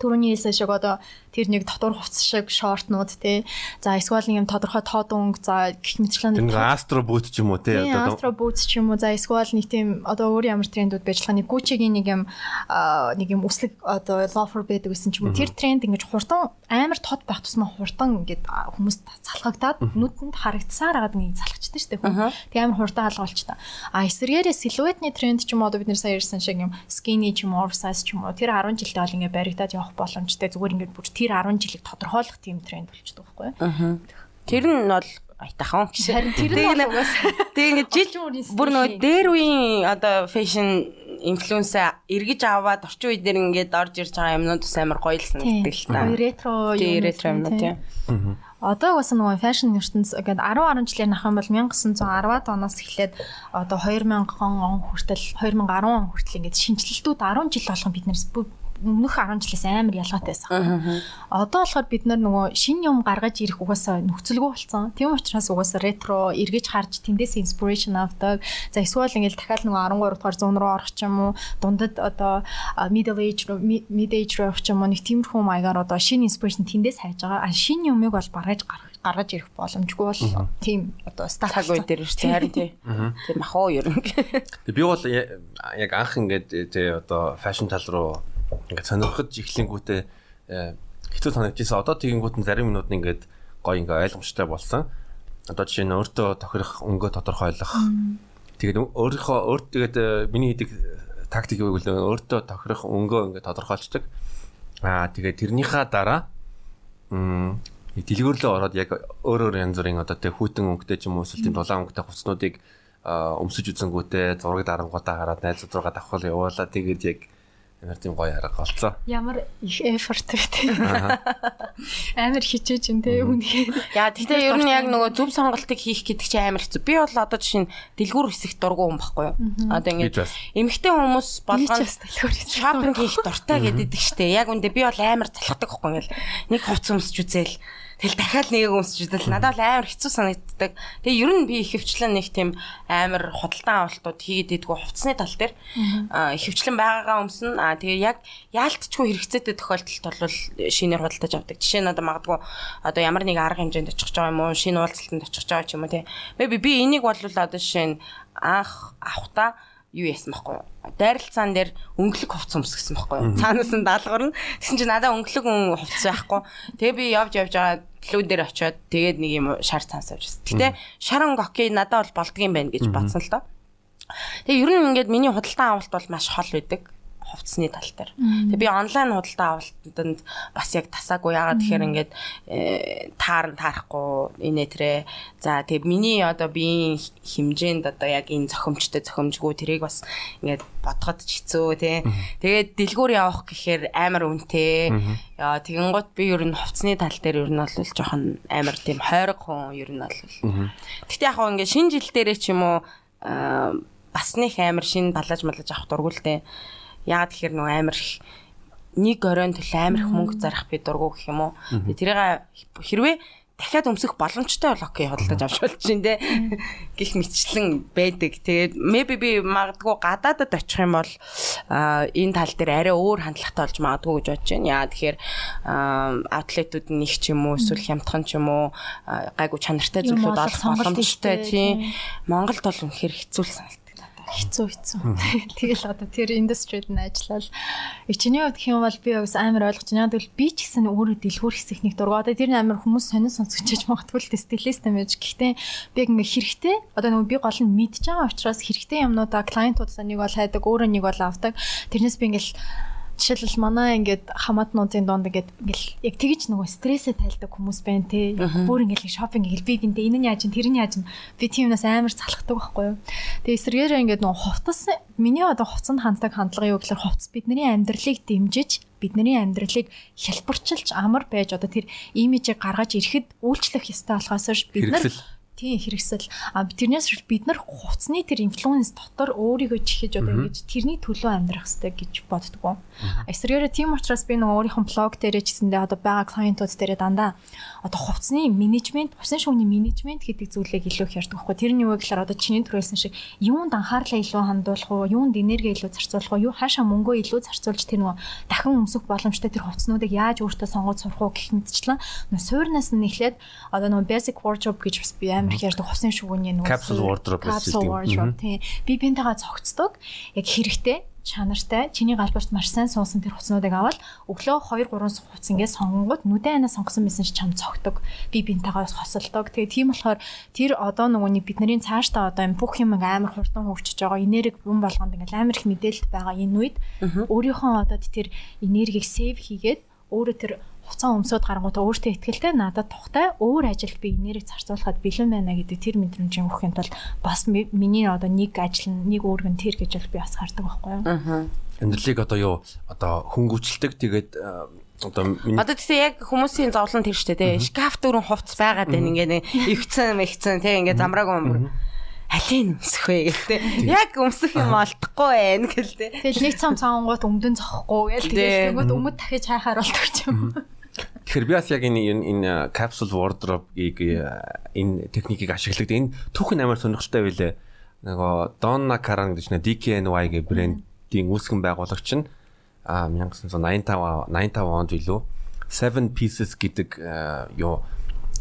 Төрөний хэлсэн шиг одоо тэр нэг дотор хувцс шиг шортнууд тий. За эсвэл нэг юм тодорхой тод өнгө за гэх мэтчлэн нэг астро бут ч юм уу тий одоо астро бут ч юм уу за эсвэл нэг тийм одоо өөр ямар трендүүд байж байгаа нэг Gucci-гийн нэг юм нэг юм үслэг одоо loafer байдаг гэсэн ч юм уу тэр тренд ингэж хурдан амар тод байх тусмаа хурдан ингээд хүмүүс залхагдаад нүдэнд харагдсаар агаад нэг залхачдаг шүү дээ хүн. Тэг амар хурдан алгуулчтай. А эсвэргээрээ силуэтний тренд ч юм уу одоо бид нэр сая ярьсан шиг юм skinny ч юм уу oversize ч юм уу тэр 10 жилдээ бол ингээд баригдаад явах боломжтой. Зүгээр ингээд бүр тэр 10 жилийг тодорхойлох тийм тренд болчихдог байхгүй юу? Тэр нь бол айтахан. Харин тэр нь угаас тэг ингээд жил бүр нөгөө дээр үеийн одоо фэшн инфлюенсаа эргэж аваад орчин үед нэр ингээд орж ирж байгаа юмнууд бас амар гоё л санагддаг л та. Ретро юм. Ретро юм тийм. Одоо бас нөгөө фэшн ертөнц ингээд 10 10 жилээр нах юм бол 1910-ад оноос эхлээд одоо 2000 он хүртэл 2010 он хүртэл ингээд шинжилэлтүүд 10 жил болгон биднээс өмнөх 10 жилээс амар ялгаатай байсан. Одоо болохоор бид нар нөгөө шин юм гаргаж ирэх угаасаа нөхцөлгүй болсон. Тийм учраас угаасаа ретро эргэж харж тэндээс inspiration авдаг. За эсвэл ингээл дахиад нөгөө 13 дугаар зуун руу орох ч юм уу дундад одоо middle age mid age руу явах ч юм уу нэг тиймэрхүү маягаар одоо шин inspiration тэндээс хайж байгаа. Шин юмыг бол баргаж гарах гаргаж ирэх боломжгүй бол тийм одоо стак үе дээр шүү харин тий. Тийм ах уу ер нь. Би бол яг анх ингээд тий одоо фэшн тал руу ингээд сонирхож эхлэнгүүтээ э, хэцүү санагдчихсан. Одоо тэгэнгүүт нь зарим минут нь ингээд гоё ингээ ойлгомжтой болсон. Одоо жишээ нь өөртөө тохирох өнгөө тодорхойлох. Тэгээд өөрийнхөө өөр тэгээд э, миний хийдэг тактик юу гэвэл өөртөө тохирох өнгөө ингээ тодорхойлцдог. Аа тэгээд тэрнийхээ дараа м дэлгөөрлөө ороод яг өөр өөр янз бүрийн одоо тэг хүүтэн өнгөтэй ч юм уу эсвэл тийм дулаан өнгөтэй хувцснуудыг өмсөж үзэнгүүтээ зураг дарангуудаа хараад найзууд руугаа давхал явуулаа тэгээд яг Ямар тийм гоё арга олцоо. Ямар их effort гэдэг. Амар хичээж ин тэ үнхээр. Яа тэгтээ ер нь яг нөгөө зөв сонголтыг хийх гэдэг чинь амар хэцүү. Би бол одоо жишээ нь дэлгүүр хэсэгт дургу хүн байхгүй юу? Одоо ингээд эмэгтэй хүмүүс болгоно шопинг хийх дуртай гэдэг штэ. Яг үндэ би бол амар залхдаг байхгүй ингээл нэг хувц өмсч үзээл Тэгэл дахиад нэг өмсч идэл надад бол амар хэцүү санагддаг. Тэгээ ер нь би их хөвчлэн нэг тийм амар худалдан авалтууд хийгээд идэггүй хувцсны тал дээр их хөвчлэн байгаагаа өмснө. Аа тэгээ яг яалтчгүй хэрэгцээтэй тохиолдолд бол шинээр худалдаж авдаг. Жишээ нь одоо магадгүй одоо ямар нэг арга хэмжээнд очих жоо юм уу, шинэ уулзалтанд очих жоо ч юм уу тий. Би би энийг бол одоо жишээ нь анх авахта юу яасан байхгүй юу? Дайралцаан дээр өнгөлөг хувц өмсгсөн байхгүй юу? Цаанаас нь даалгавар нь тэгсэн чинь надаа өнгөлөг хувц байхгүй. Тэгээ би явж явж байгаа лүү дээр очиод тэгээд нэг юм шар цаас авчихсан. Гэтэ шаран окей надад бол болдгийм байна гэж бодсон л доо. Тэгээ ер нь ингээд миний худалдан авалт бол маш хол байдаг хувцсны тал дээр. Тэгээ би онлайн худалдаа авалтанд бас яг тасаагүй яагаад тэгэхээр ингээд э, таар таарахгүй инээ тэрэ. За тэгээ миний одоо биеийн хэмжээнд одоо яг энэ зохимжтой зохимжгүй тэрийг бас ингээд бодоход ч хэцүү тий. Тэгээд дэлгүүр явах гэхээр амар үнэтэй. Яа тэгэн гот би ер нь хувцсны тал дээр ер нь бол жоохон амар тийм хойрог хүн ер нь бол. Гэтэ яг хаа ингээд шинэ жил дээрээ ч юм уу бас нэг амар шин балаж малаж авах дурггүй л дээ. Яагаад тэгэхээр нөгөө амар их нэг оройн төлөө амар их мөнгө зарах би дургу гэх юм уу. Тэрийг хэрвээ дахиад өмсөх боломжтой бол окей худалдаж авч болж чинь те гих мэтчлэн байдаг. Тэгээд maybe би магадгүй гадаадад очих юм бол энэ тал дээр арай өөр хандлагатай болж магадгүй гэж бодож байна. Яа тэгэхээр аутлетууд нэг ч юм уу эсвэл хямдхан ч юм уу гайгүй чанартай зүйлүүд олох боломжтой тийм. Монголд бол үнэхээр хэцүү л саналт хэцүү хэцүү. Тэгэл одоо тэр индустрид нь ажиллал. Чиний хувьд хэм бол би бас амар ойлгож байна. Тэгвэл би ч гэсэн өөрөө дэлгүүр хэсэгнийг дургаа. Одоо тэр амар хүмүүс сонин сонсогчж магадгүй л стилист юм байж. Гэхдээ би яг ингээ хэрэгтэй. Одоо нөгөө би гол нь мэдж байгаа учраас хэрэгтэй юмнуудаа клиентуудаа нэг бол хайдаг, өөрөө нэг бол авдаг. Тэрнээс би ингээл жишээлбэл манай ингээд хамаатнуудын донд ингээд ингээл яг тэгж нөгөө стрессээ тайлдаг хүмүүс байна те. Бүр ингээл шопинг ингээл би бинтэ энэ нь яаж ин тэр нь яаж ин би тиймнээс амар залхдаг байхгүй юу. Тэгээ эсрэгээрээ ингээд нөгөө хувцас миний одоо хувцанд ханддаг хандлага юу гэхээр хувцас бидний амьдралыг дэмжиж бидний амьдралыг хялбарчилж амар байж одоо тэр имижийг гаргаж ирэхэд үйлчлэх ёстой болохоос бид нар Тийм хэрэгсэл. А тэрнээс бид нар хувцсны тэр инфлюенс дотор өөрийгөө чихэж одоо ингэж тэрний төлөө амьдрах хэрэгтэй гэж боддгоо. Эсвэргээр тийм учраас би нөгөө өөрийнхөө блог дээрээ ч гэсэндээ одоо байгаа клиентууд дээрээ дандаа одоо хувцсны менежмент, хувцсны шүүний менежмент гэдэг зүйлийг илүү их ярьдаг байхгүй. Тэр нь юу гэхээр одоо чиний төрүүлсэн шиг юунд анхаарлаа илүү хандуулах уу, юунд энерги илүү зарцуулах уу, юу хаашаа мөнгөө илүү зарцуулж тэр нөгөө дахин өмсөх боломжтой тэр хувцснуудыг яаж өөртөө сонгож сурах уу гэх мэтчлэн суурнаас нь эхлээд одоо нөгөө basic wardrobe гэж бас би амар их ярьдаг хувцсны шүгүүний нөгөө capsule wardrobe гэсэн. Тийм. Би бинтэйгээ цогцдог. Яг хэрэгтэй чанартай. Чиний галбарт маш сайн суусан тэр хуцнуудыг аваад өглөө 2 3 хуц ингээд сонгонгууд нүдэн анаа сонгосон байсан чи чам цогтөг би бинтайгаа хосолдог. Тэгээ тийм болохоор тэр одоо нөгөөний бидний цаашдаа одоо юм бүх юм амар хурдан хөгжиж байгаа энерги бум болгонд ингээд амар их мэдээлэл байгаа энэ үед. Өөрийнхөө одоо тэр энергийг сейв хийгээд өөрөө тэр хуцаа өмсөд гарангуудаа өөртөө ихтгэлтэй надад тухтай өөр ажилд би энерги зарцуулахад бэлэн байна гэдэг тэр мэдрэмжийн өгөхийн тулд бас миний одоо нэг ажил нэг үүргэн тэр гэж бол би бас хардаг байхгүй юу. Аа. Амьдралыг одоо юу одоо хөнгөвчлөлтөг тэгээд одоо миний Одоо тэгтээ яг хүмүүсийн зовлон тэр штэ тий шкаф дөрөн хувцс байгаад байна ингээд өвцөн мэгцэн тий ингээд замраагүй юм алийг өмсөх вэ гэдэг. Яг өмсөх юм олдохгүй байх гэлтэй. Тэгэл нэг цам цаангууд өмдөн зохгүй гэл тэгэл нөгөөд өмд дахиж хайхаар болдог юм. Тэгэхээр би бас яг энэ энэ capsule wardrobe-ийг энэ техникийг ашигладаг. Энэ түүхэн амар сонирхолтой байлээ. Нөгөө Donna Karan гэж нэ DKNY гэх брендийн үүсгэн байгуулагч нь а 1985 85 онд билүү Seven Pieces гэдэг юу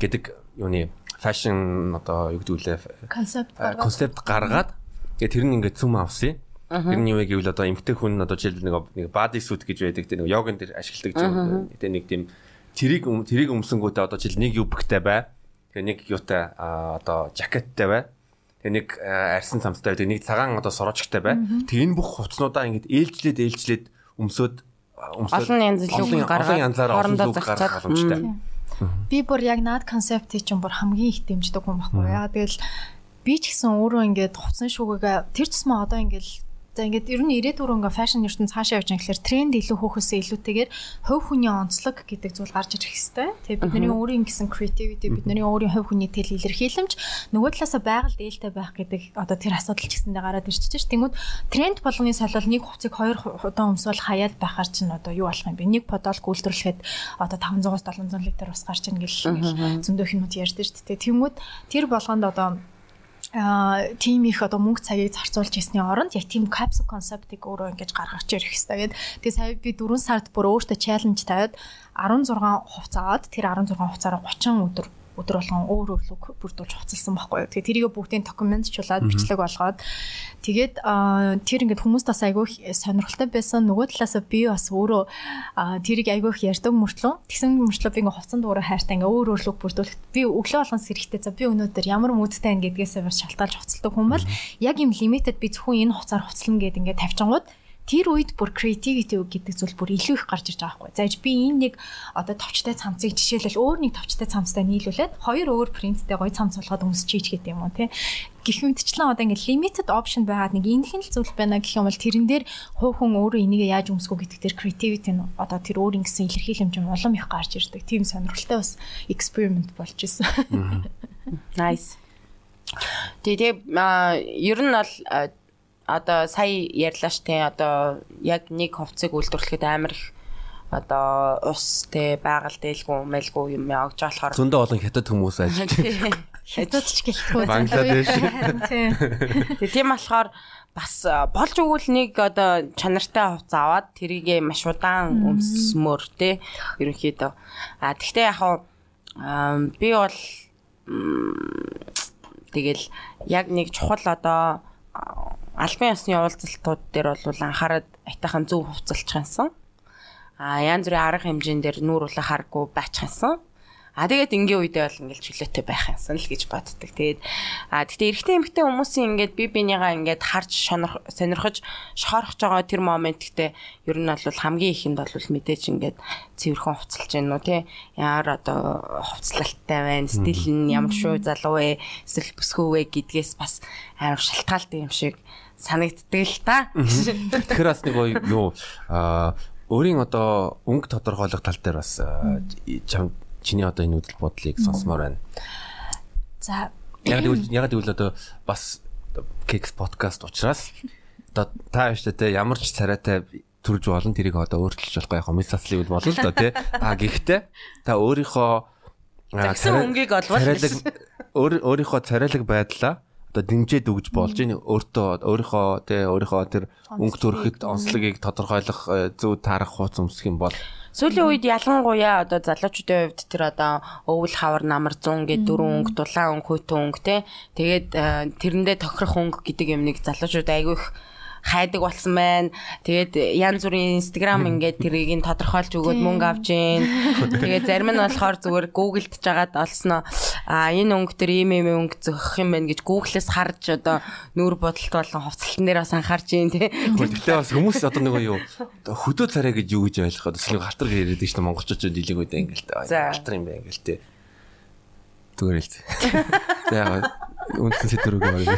гэдэг юуны fashion одоо юу гэдэг үлээ концепт концепт гаргаад тэгээ тэр нь ингээд цүм авсан. Тэр нь юу гэвэл одоо эмгтэй хүн одоо жишээлбэл нэг body suit гэж байдаг тийм нэг йоган дээр ашигладаг тийм нэг тийм тэрийг тэрийг өмсөнгүүтээ одоо жишээл нэг юбктэй бай. Тэгээ нэг юутай одоо жакеттай бай. Тэгээ нэг арьсан цамцтай байдаг. Нэг цагаан одоо сорочгтой бай. Тэгээ энэ бүх хувцнуудаа ингэж ээлжлээд ээлжлээд өмсөд өмсөд олон янз лүг гаргаад лүг гаргах боломжтой. Би бүр яг наад концептыг чинь бүр хамгийн их дэмждэг хүн байхгүй яа. Тэгэл би ч гэсэн өөрөө ингээд хувцсан шүүгээ тэр тусмаа одоо ингээд За ингээд ер нь ирээдүр ингээ фэшн ертөнц цаашаа явж байгаа гэхээр тренд илүү хөөхөөсөө илүүтэйгээр хувь хүний онцлог гэдэг зүйл гарч ирэх хэвээр. Тэгээ бидний өөрийн гэсэн creativity бидний өөрийн хувь хүний тэл илэрхийлэмж нөгөө талаасаа байгаль дээлтэй байх гэдэг одоо тэр асуудал ч гэсэндээ гараад ирчихэж ш. Тэнгүүд тренд болгоны солиол нэг хувцыг хоёр удаа өмсвөл хаяад байхаар чинь одоо юу болох юм бэ? Нэг подолк үйлдвэрлэхэд одоо 500-аас 700 литр ус гарч ийн гэл зөндөө хүмүүс ярьдээ ш. Тэнгүүд тэр болгонд одоо а тийм их одоо мөнгө цагийг зарцуулж ирсний оронд яг тийм capsule concept-ыг өөрөө ингэж гаргаж ирэх хэрэгтэй. Тэгээд сая би 4 сард бүр өөртөө challenge тавиад 16 хувц аваад тэр 16 хувцаараа 30 өдөр өдөр болгон өөр өөр луг бүрдүүлж хувцалсан байхгүй. Юу. Тэгээ тэрийг бүгдийн документчлаад бичлэг болгоод. Тэгээд тэр ингээд хүмүүс бас айгүй сонирхолтой байсан. Нөгөө талаасаа би бас өөрөө тэрийг айгүй их ярьдаг мөртлөө. Тэгсэн мөртлөө би ингээд хувцсан дуурай хайртай ингээд өөр өөр луг бүрдүүлэх. Би өглөө болгон сэрэхтэй за би өнөөдөр ямар мүүдтэй ингэдгээсээ бас шалтгаалж хувцалдаг хүн бол яг юм лимитэд би зөвхөн энэ хуцаар хувцлана гэд ингээд тавьчингууд тэр үед бүр creativity гэдэг зүйл бүр илүү их гарч ирж байгаа байхгүй. Зааж би энэ нэг одоо товчтой цамцыг жишээлбэл өөр нэг товчтой цамцтай нийлүүлээд хоёр өөр принттэй гоё цамц болгоод өмсч чийч гэдэг юм уу тий. Гэх мэтчлэн одоо ингээд limited option байгаад нэг энэхэн л зүйл байна гэх юм бол тэрэн дээр хувь хүн өөрөө энийг яаж өмсгөө гэдэг дээр creativity нь одоо тэр өөр ингэсэн илэрхийлэмж юм улам их гарч ирдэг. Тийм сонирхолтой бас experiment болж исэн. Nice. Тэгээ ер нь бол одоо сая ярьлаа ш тэ одоо яг нэг хувцсыг үйлдвэрлэхэд амар их одоо ус тэ байгаль дээлгүй мэлгүй юм явж болохоор зөндөө олон хятад хүмүүс ажиллаж хятад ч гэлтгүй Бангладеш. Тэгээ тийм болохоор бас болж өгвөл нэг одоо чанартай хувц аваад тэрийг маш удаан өмсмөр тэ ерөнхийдөө. А тэгтээ яг би бол тэгэл яг нэг чухал одоо албан ёсны уулзалтууд дээр бол анхаарал айтайхан зөв хувцалчихсан. А янз бүрийн арга хэмжээндээр нүүр улаа харахгүй байчихсан. А тэгээд ингийн үедээ бол ингээл чөлөөтэй байх юмсан л гэж боддог. Тэгээд а тэгтээ эрэгтэй эмэгтэй хүмүүсийн ингээд би бинийгаа ингээд харж сонирх сонирхож шорхож байгаа тэр момент гэдэг ер нь бол хамгийн ихэнд бол мэдээж ингээд цэвэрхэн хувцалж гэнэ үү тий. Яар одоо хувцлалттай байна. Стил нь ямар шүү залуу вэ? Эсвэл бүсгүй вэ гэдгээс бас амар шалтгаалтай юм шиг санагддаг л та. Тэгэхээр бас нэг юу а өөрийн одоо өнгө тодорхойлох тал дээр бас чиний одоо энэ үдэл бодлыг сонсомоор байна. За яг гэвэл яг гэвэл одоо бас кекс подкаст учраас одоо та яаштай те ямар ч царайтай төрж болно тэрийг одоо өөрчилж болохгүй яг мисаслыг бол болно л доо тий. А гэхдээ та өөрийнхөө Тэгсэн өнгийг олвол өөрийнхөө царайлаг байдлаа одоо дэмжиж өгж болж ийн өөртөө өөрийнхөө тий өөрийнхөө тэр өнгө төрөхөд онцлогийг тодорхойлох э, зөв таарах хууц өмсөх юм бол. Сүүлийн үед ялангуяа одоо залуучуудын хувьд тэр одоо өвөл хавар намар 100 гэдэг дөрвөн өнгө, дулаан өнгө, хөтөн өнгө те. Тэгээд э, тэрэндээ тохирох өнгө гэдэг юмныг залуучууд айгүй их хайдаг болсон байна. Тэгээд янз бүрийн Instagram ингээд тэрийг нь тодорхойлж өгөөд мөнгө авч гин. Тэгээд зарим нь болохоор зүгээр Google-д жагаад олсноо а энэ өнгө төр ийм ийм өнгө зөөх юм байна гэж Google-с харж одоо нүүр бодолт болон хувцалтан дээр бас анхаарч гин тий. Гэхдээ бас хүмүүс одоо нөгөө юу хөдөө царай гэж юу гэж ойлгоход бас нэг халтар яриад шүү дээ монголчууд дийлэг үедээ ингээл халтар юм байна ингээл тий. Зүгээр л. За яг үндсэн сэдвэрэг байна.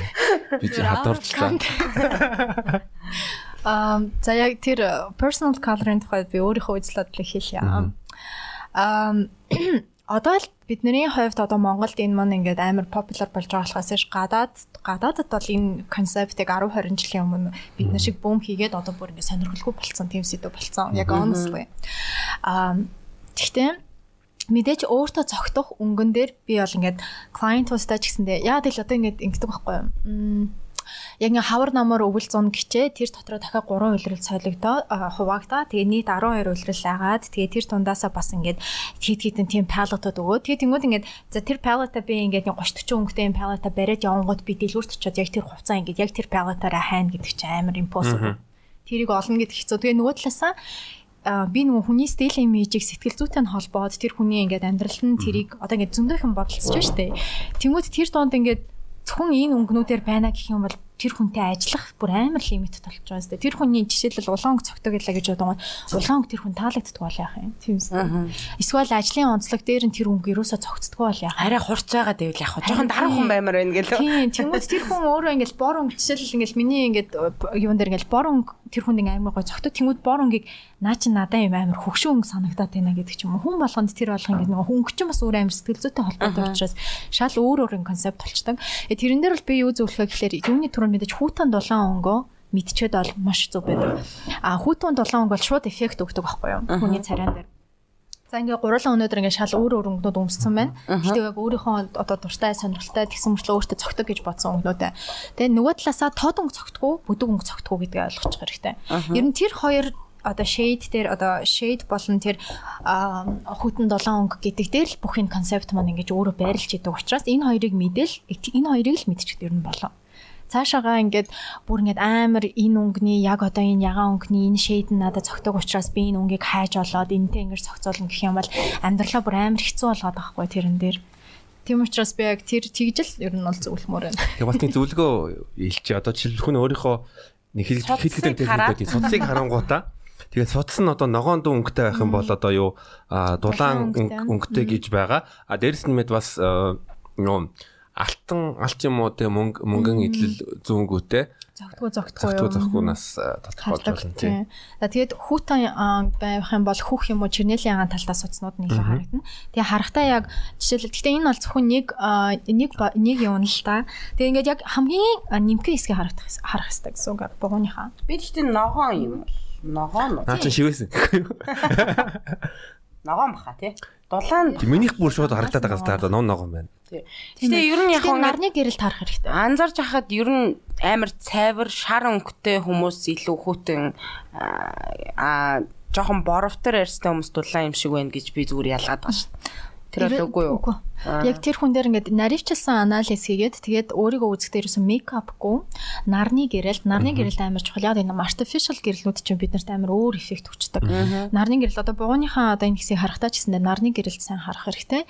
Би чи хадуурчлаа. Аа за яг тэр personal color-ын тухайд би өөрийнхөө үзэл бодлыг хэлье. Аа одоо л бидний хувьд одоо Монголд энэ маань ингээд амар popular болж байгаа болохоос ш гадаад гадаадд бол энэ концептыг 10 20 жилийн өмнө бид нар шиг бөөм хийгээд одоо бүр ингээд сонирхолгүй болцсон тийм сэдв болцсон. Яг honestly. Аа тэгтээ мэдээж өөртөө цогтох өнгөн дээр би бол ингээд client тустай ч гэсэндээ яа тэгэл одоо ингээд ингэдэг байхгүй юу яг ингээ хавар намаар өвөл 100 гिचээ тэр дотроо дахиад 3 улирал солигдоо хуваагдаа. Тэгээ нийт 12 улирал агаад тэгээ тэр тундаасаа бас ингээд хит хитэн тийм палетууд өгөө. Тэгээ тэнгууд ингээд за тэр палета би ингээд 30 40 өнгөтэй юм палета бариад явангууд би дэлгүүрт очиод яг тэр хувцас ингээд яг тэр палетаараа хайна гэдэг чинь амар импосибл. Тэрийг олно гэдэг хэцүү. Тэгээ нөгөө талаасаа би нөгөө хүний стил имижийг сэтгэл зүйтэй нь холбоод тэр хүний ингээд амьдрал нь тэрийг одоо ингээд зөндөөхэн бодолцож штэ. Тэнгүүд тэр донд ингээд зөвхөн энэ өнгөнүүдээр байна гэх юм бол тэр хүнтэй ажиллах бүр амар лимитд болж байгаа юм. Тэр хүний жишээлбэл улаан өнгө цогтөг гэлээ гэж бодсон. Улаан өнгө тэр хүн таалагддаг бол яах юм? Тийм үү? Эсвэл ажлын онцлог дээр нь тэр өнгө юусоо цогцдгоо бол яах? Арай хурц байгаа дэвэл яах вэ? Жохон дарах хүн баймаар байна гэлээ. Тийм. Тэнгүүд тэр хүн өөрөө ингээл бор өнгө жишээлбэл ингээл миний ингээд юун дээр ингээл бор өнгө тэр хүн ингээ амар гой цогтөг. Тэнгүүд бор өнгийг наа чи надаа юм амар хөвшин өнгө санагдаад байна гэдэг ч юм уу. Хүн болгонд тэр болох ингээ нөгөө хөнгө ч бас өөр амар сэтгэл зүйтэй холбоотой учраас шал өөр өөр концепт болчдаг. Э тэрэн дээр бол би юу зөвлөхөө гэхээр юуны түрүүнд мэдээж хүүтэн дулаан өнгөө мэдчихэд бол маш зүг байдаг. А хүүтэн дулаан өнгө бол шууд эффект өгдөг байхгүй юу? Хүний царайн дээр. За ингээ гурлан өнөөдөр ингээ шал өөр өөр өнгөнүүд өмссөн байна. Гэхдээ яг өөрийнхөө одоо дуртай сонирхолтой тэгсэн мөрчлөө өөртөө цогтөг гэж бодсон өнгөнүүдээ. Тэгээ нөгөө талаасаа тод өнгө цогтгоо, бүдэг өнгө цогтгоо гэдгийг ойлгочих хэрэгтэй. Ер нь тэр хоёр одоо shade дээр одоо shade болон тэр хүтэн 7 өнгө гэдэг дээр л бүх энэ концепт маань ингэж өөрөө байрлаж идэг учраас энэ хоёрыг мэдэл энэ хоёрыг л мэдчихдэг юм болоо цаашаагаа ингээд бүр ингээд амар энэ өнгөний яг одоо энэ ягаан өнгөний энэ шейд нь надад цогтөг учраас би энэ өнгийг хайж олоод энтэй ингээд цогцоолно гэх юм бол амьдралаа бүр амар хэцүү болгоод байгаа хгүй тэрэн дээр. Тийм учраас би яг тэр тэгжэл ер нь бол зөвлөмөр байна. Бас нэг зөвлөгөө илчээ. Одоо жишээлбэл хүн өөрийнхөө нэг хэлж хэлэхдээ техникүүд судсыг харангуудаа Тэгээд судас нь одоо ногоон дүү өнгөтэй байх юм бол одоо юу дулаан өнгөтэй гэж байгаа. А дээрэс нь мэд бас юу алтан алт юм уу те мөнгө мөнгөн идэл зүүнгүүтэй зогтгоо зогтгоо зогтгоо зогтгоонаас тодорхойлж болно тийм. За тэгээд хүүтэн байх юм бол хүүх юм уу чернэлийн агаан талдаа суцнууд нь илүү харагдана. Тэгээ харахтаа яг жишээл гэхдээ энэ бол зөвхөн нэг нэг нэг юм л та. Тэгээ ингээд яг хамгийн нэмхэн хэсгийг харагдах харах хэрэгтэй гэсэн үг бугууныхаа. Би гэхдээ ногоон юм бол ногоон уу. Наа чи шивээсэн. Ногоон баха тий. Дулаан. Минийх бүр шууд харагдаад байгаа стаар нон ногоон байна. Гэтэ ер нь яг нарны гэрэл таарах хэрэгтэй. Анзарч хахад ер нь амар цайвар шар өнгөтэй хүмүүс илүү хүүтэн аа жоохон боровтор ярьстай хүмүүс дулаан юм шиг байна гэж би зүгээр ялгаад байгаа шүү. Тэр бол үгүй юу? Яг тэр хүн дээр ингээд наривчилсан анализ хийгээд тэгээд өөрийгөө үзэх дээрсэн мейкапгүй нарны гэрэлд нарны гэрэлд амар чухал. Яг энэ artificial гэрэлнүүд чинь биднэрт амар өөр эффект өгчдөг. Нарны гэрэл одоо бугууныхаа одоо энэ хэсгийг харахтаа ч гэсэн нарны гэрэлд сайн харах хэрэгтэй.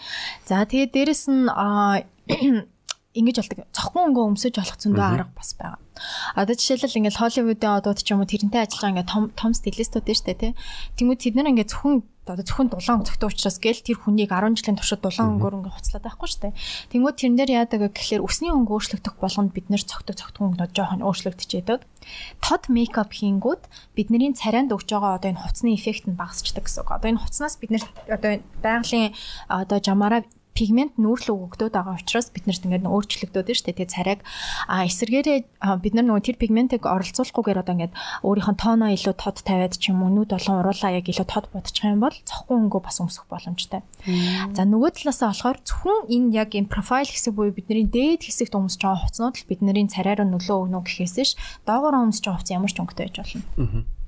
За тэгээд дээрэс нь ингэж болдог. Цохгүй өнгөө өмсөж болох зөндөө арга бас байгаа. Одоо жишээлбэл ингээд Холливуудын одууд ч юм уу тэрнтэй ажиллаж байгаа ингээд том том стилистүүд штэ тий. Тэнгүүд тэд нар ингээд зөвхөн одоо зөвхөн дулаан зөгтөө учраас гэл тэр хүнийг 10 жилийн туршид дулаан өнгөөр ингээд хуцлаад байхгүй штэ. Тэнгүүд тэрэн дээр яадаг гэхэлэр өсний өнгө өөрчлөгдөх болгонд бид нэр цогтөг цогтгоо өнгөнүүд жоохон өөрчлөгдөж яадаг. Тод мейкап хийнгүүд бидний царайнд өгж байгаа одоо энэ хуцсны эффект нь багасчдаг гэсэн үг. Одоо энэ хуцнаас бид нэр одоо байгалийн одоо жамаараа пигмент нүүрлүү өгдөөд байгаа учраас бид нарт ингээд өөрчлөгдөд нь дээ. Тэгээ царайг эсэргээрээ бид нар нөгөө тэр пигментыг оролцуулахгүйгээр одоо ингээд өөрийнх нь тооноо илүү тод тавиад ч юм уу нүд болон уруулаа яг илүү тод бодчих юм бол цохгүй өнгөө бас өмсөх боломжтой. За нөгөө талаасаа болохоор зөвхөн энэ яг энэ профайл хэсэг буюу бидний дээд хэсэгт өмсөж байгаа хувцнууд л бидний царай руу нөлөө өгнө гэхээс ш доогоор өмсөж байгаа хувц ямар ч өнгөтэй байж болно.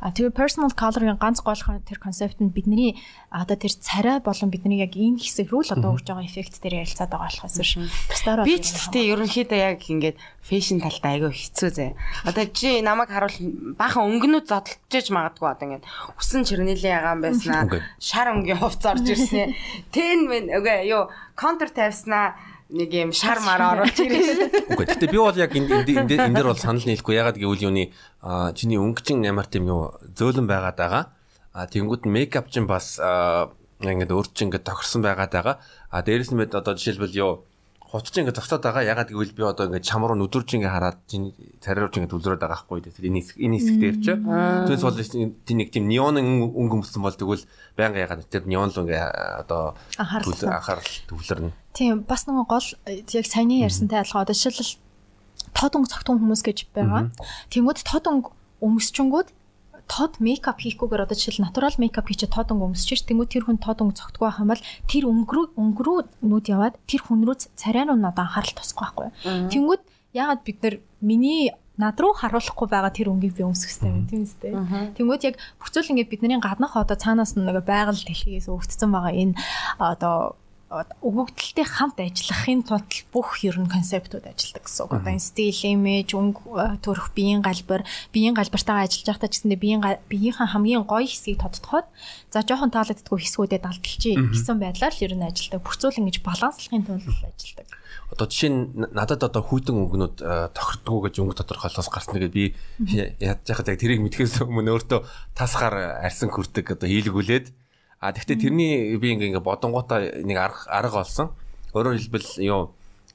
А тэгээ personal color-ын ганц гол тэр концепт нь бидний одоо тэр царай болон бидний яг энэ хэсэг рүү л одоо өгж байгаа эффект дээр ярилцаад байгаа болохоос биш. Би ч гэхдээ ерөнхийдөө яг ингээд фэшн талтай айгүй хэцүү зэ. Одоо чи намайг харуул баахан өнгөнүүд зодтолж магадгүй одоо ингээд усан чернэлийн ягаан байснаа шар өнгийн хувц орж ирсэн. Тэн мэн үгүй юу контур тавьснаа нэг юм шар мар оруулж ирсэн. Үгүй. Гэтэ би бол яг энэ энэ дээр бол санал нийлэхгүй. Ягаад гэвэл юуны чиний өнгөчин ямар тийм юу зөөлөн байгаад байгаа. А тэнгууд мейкап чинь бас ингээд өөр чинь ингээд тохирсон байгаад байгаа. А дээрэс нь мэд одоо жишээлбэл юу хуцч ингээд зогсоод байгаа. Ягаад гэвэл би одоо ингээд чам руу нүдүрж ингээд хараад чинь царайрууж ингээд төлрөөд байгаа хгүй. Тэр энэ хэсэг энэ хэсэг дээр чи. Тэгээс бол тийм нэг тийм неон өнгө өмсөн бол тэгвэл байнга ягаад тэр неон л ингээд одоо анхаарал төвлөрнө. Тийм бас нэг гол яг саяны ярьсантай адилхан одоо жишээлбэл тод өнгө цогтун хүмүүс гэж байгаа. Тэнгүүд тод өнгө өмсчөнгүүд тод мейкап хийхгүйгээр одоо жишээл натурал мейкап хийчихэд тод өнгө өмсөж ш тэнгуү тэр хүн тод өнгө цогтгүй байх юм бол тэр өнгөрөө өнгөрөө нүд яваад тэр хүн рүү царай руу надад анхаарал тусахгүй байхгүй. Тэнгүүд яагаад бид нар миний над руу харуулахгүй байгаа тэр өнгийг би өмсөх хэрэгтэй байна тийм үстэй. Тэнгүүд яг бүхцүүл ингээд бидний гаднах одоо цаанаас нэг байгаль дэлхийгээс өвдсөн байгаа энэ одоо өгөгдөлтэй хамт ажиллахын тулд бүх ер нь концептууд ажилладаг гэсэн үг. Одоо стил, имиж, өнгө төрөх, биеийн галбар, биеийн галбартайгаа ажиллаж байхдаа ч гэсэндээ биеийн биеийнхээ хамгийн гоё хэсгийг тодтоход за жоохон таалагддаггүй хэсгүүдэд алдчихъя гэсэн байдлаар л ер нь ажилладаг. Бүх зүйл ингэж баланслахын тулд ажилладаг. Одоо жишээ нь надад одоо хүйтэн өнгөнүүд тохирдгоо гэж өнгө тодорхойлоос гарсан тэгээд би яаж яхад яг тэрийг мэдхээс өмнө өөртөө тасгаар арьсан хүрдэг одоо хийлгүүлээд А тэгвэл тэрний би ингээ бодонгуудаа нэг арга арга олсон. Өөрөөр хэлбэл юу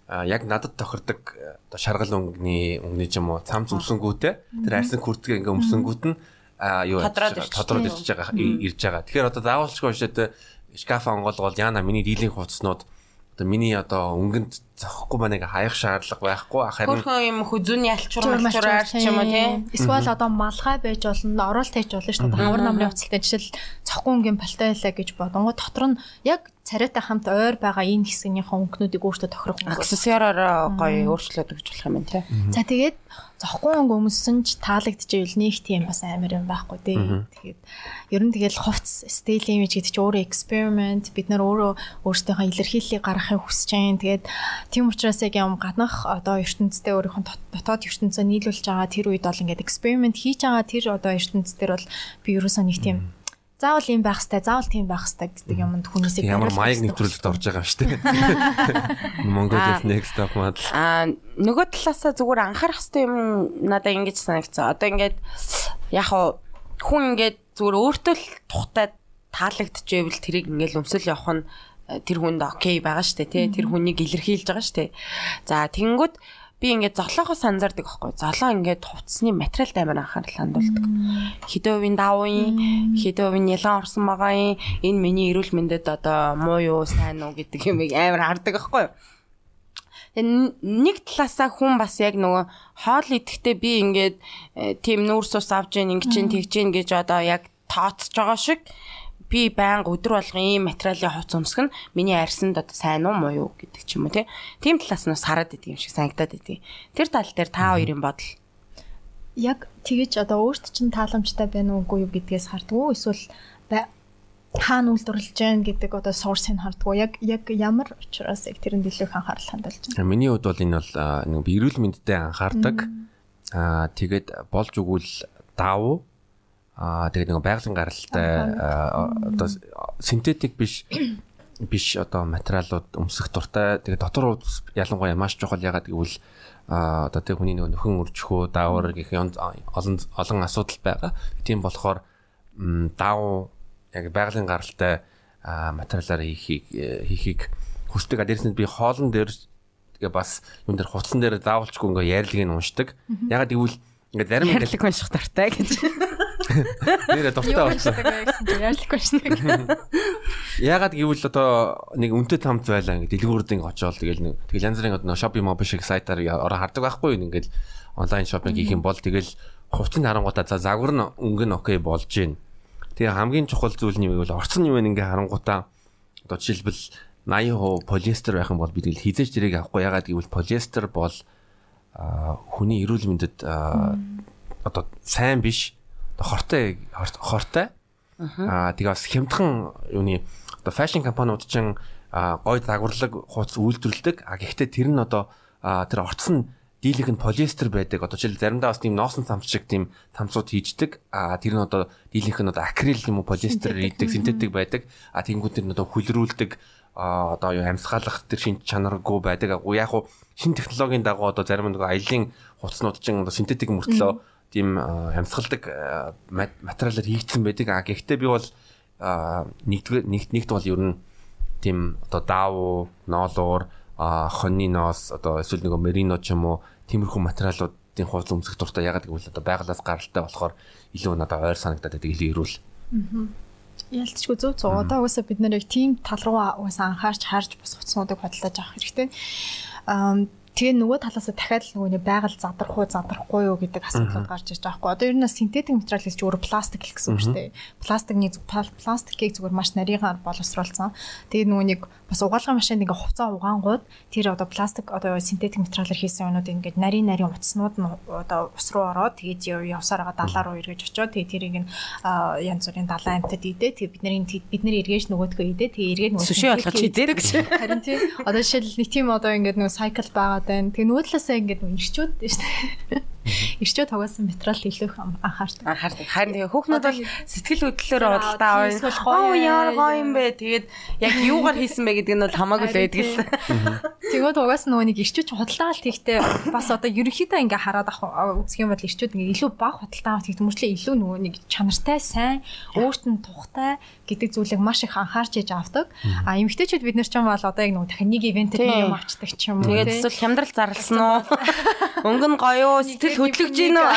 яг надад тохирдог оо шаргал өнгөний өнгөний юм уу цам зүмсэнгүүтэй тэр арьсан хүртгээ ингээ өмсөнгүүт нь а юу тодроод ирж байгаа ирж байгаа. Тэгэхээр одоо заавалчгүй шээд шкаф онгоолгол яана миний дийлэн хувцснууд одоо миний одоо өнгөнд зохихгүй ба нэг хаях шаардлага байхгүй. Харин хөрхөн юм хүзүүний алчуур алчуураар ч юм уу тийм эсвэл одоо малгай байж болно оролт хийж болно шүү дээ. Хавар намрын уцалтай жишээл цохгүй өнгийн палтайлаа гэж бодонгоо. Дотор нь яг царайтай хамт ойр байгаа энэ хэсгийнхээ өнгөнүүдийг өөртөө тохирох өнгө. Аксессуараар гоё өөрчлөөд өгч болох юм тий. За тэгээд зохгүй өнгө өмсөн ч таалагдчихвэл нэг тийм бас амар юм байхгүй тий. Тэгээд ер нь тэгэл хувц style image гэдэг чинь өөрөө experiment бид нар өөрөө өөрсдийнхөө илэрхийллийг гаргахыг хүсэж байна. Тэгээд тийм учраас яг юм гаднах одоо ертөнцтэй өөрийнхөө дотоод ертөнцөө нийлүүлж байгаа тэр үед бол ингээд experiment хийж байгаа тэр одоо ертөнцдөр бол би ерөөсөө нэг тийм заавал юм байх хэвээр заавал тийм байх хэвээр гэдэг юмд хүнээсээ ямар маяг нэвтрүүлэлт орж байгаа юм шүү дээ. Mongolia next stop model. Аа нөгөө талаасаа зүгээр анхаарах хэвээр юм надад ингэж санагцсан. Одоо ингээд яг хүн ингээд зүгээр өөртөө л тухтай таалагдчихвэл тэрийг ингээд өмсөл явах нь тэр хүнд окей байгаа дээ тий. Тэр хүнийг илэрхийлж байгаа дээ. За тэгэнгүүт би ингээд золоохоос анзаардаг байхгүй. Золоо ингээд хувцсны материалд амар анхаарал хандуулдаг. Хэдэн хувийн давын, хэдэн хувийн ялан орсон байгаа. Энэ миний эрүүл мэндэд одоо муу юу, сайн уу гэдэг юм амар хардаг байхгүй. Нэг талаасаа хүн бас яг нөгөө хоол идэхдээ би ингээд э, тийм нүүрс ус авч ийн ингэж ин тэгж ин гэж одоо яг тооцож байгаа шиг би байнга өдөр болгон ийм материалын хувц өмсөх нь миний арьсанд одоо сайн уу муу юу гэдэг ч юм уу тийм талаас нь сараад идэг юм шиг санагдаад идэг. Тэр тал дээр та хоёрын бодол яг тэгэж одоо өөрт чинь тааламжтай байна уугүй юу гэдгээс хардгуу эсвэл хаана үйлдвэрлэж байна гэдэг одоо source-ыг хардгуу яг яг ямар учраас яг тэрэнд илүү их анхаарал хандуулж байна. Миний хувьд бол энэ бол нэг эрүүл мэндэд анхаардаг. Аа тэгээд болж өгвөл давуу Аа тэгээд нэг байгалийн гаралтай одоо синтетик биш биш одоо материалууд өмсөх дуртай. Тэгээд дотор ялангуяа маш чухал ягаад гэвэл а одоо тэг хүний нэг нөхөн үржихөө даавар гэх олон олон асуудал байгаа. Тийм болохоор даав яг байгалийн гаралтай материалаар хийхийг хийхийг хүсдэг. Дээрээс нь би хоолн дээр тэгээ бас юун дээр хуцсан дээр заавалчгүй ингээ ярилгийг уншдаг. Ягаад гэвэл ингээ зарим ярилэг унших тартай гэж. Нэрэ дуртай болсон. Яарлахгүй шүү дээ. Ягаад гэвэл одоо нэг үнэтэй тамц байлаа ингэ дэлгүүрд ингэ очоод тэгэл нэг тэгэл янз бүрийн одоо шопинг моб шиг сайтаар ороо хардаг байхгүй юу ингээл онлайн шопинг хийх юм бол тэгэл хувцсны харангуудаа за загвар нь өнгө нь окей болж гин. Тэгээ хамгийн чухал зүйл нь юу гэвэл орцсон юм ингээ харангуудаа одоо жишээлбэл 80% полиэстер байх юм бол бид хизээж тэрийг авахгүй ягаад гэвэл полиэстер бол хүний эрүүл мэндэд одоо сайн биш хортой хортой. Аа тэгээ бас хямдхан юуны одоо фэшн компаниуд ч гой загварлаг хуудас үйлдвэрлэдэг. А гэхдээ тэр нь одоо тэр орц нь дийлэх нь полиэстер байдаг. Одоо жишээл заримдаа бас тийм ноосн цамц шиг тийм цамцууд хийждэг. А тэр нь одоо дийлэх нь одоо акрил юм уу полиэстер хийдэг, синтетик байдаг. А тэнгууд тэр нь одоо хүлрүүлдэг одоо юу амьсгалах тэр шин чанаргүй байдаг. Яг уу шин технологийн дагуу одоо зарим нэг аялын хуцнууд чинь одоо синтетик мөртлөө тийм амьсгалдаг материалаар хийгдсэн байдаг. А гэхдээ би бол нэгдүгээр нэгт нэгт бол ер нь тийм одоо даавуу, ноолуур, хоньны ноос одоо эсвэл нэг мерино ч юм уу тиймэрхүү материалуудын хуудас өмсөх дуртай ягаад гэвэл одоо байгалаас гаралтай болохоор илүү надад ойр санагдаад байдаг илүү эрүүл. Ялцчгүй зөв зөв. Одоо угаасаа бид нэр яг тийм тал руу угаасаа анхаарч харж бас хуцснуудыг бодлож авах хэрэгтэй. Аа Тэгээ нөгөө талаас дахиад л нөгөө байгаль задрах уу задрахгүй юу гэдэг асуудлууд гарч ирж байгаа хгүй. Одоо ер нь синтетик материал гэж өөрөө пластик л гэсэн үг шүү дээ. Пластикны пластикийг зүгээр маш нарийгаар боловсруулсан. Тэгээ нөгөө нэг бас угаалгын машинд ингээ хувцас угаангууд тэр одоо пластик одоо синтетик материалаар хийсэн юмнууд ингээ нарийн нарийн утаснууд нь одоо ус руу ороод тэгээд явсаар байгаа далаа руу эргэж очоод тэгээд тэрийг нь янз бүрийн далайн амьтад идээ тэгээд бидний бид нар эргэж нөгөөдгөө идээ тэгээд эргээд нөгөө сүшээ болгож идээ гэж. Харин тийм одоо жишээл нэг тийм одоо ингээ нөгөө сайкл байгаад байна. Тэгээд нөгөө талаасаа ингээ нөгөө ирчүүд шүү дээ. Ирчүүд тогоосон материал илүү анхаардаг. Анхаардаг. Харин тэгээ хүүхнүүд бол сэтгэл хөдлөлөөр бодолтой аа. Оо яар гоё юм бэ. Тэгээд яг юугаар хийсэн бэ гэдэг нь бол хамаагүй л байдаг л. Тэгээд угаас нөгөө нэг ирчүүд худалдаалт хийхдээ бас одоо ерөнхийдөө ингээ хараад авах үзэх юм бол ирчүүд ингээ илүү баг худалдаа авах гэх мөрчлөө илүү нөгөө нэг чанартай сайн өөрт нь тухтай гэдэг зүйлийг маш их анхаарч иж авдаг. А эмэгтэйчүүд бид нар ч юм бол одоо яг нөгөө дахин нэг ивентэд юм авчдаг ч юм уу. Тэгээд эсвэл хямдрал зарлсан уу? Өнгө нь гоё? Сэтгэл хөдлөж гин үү?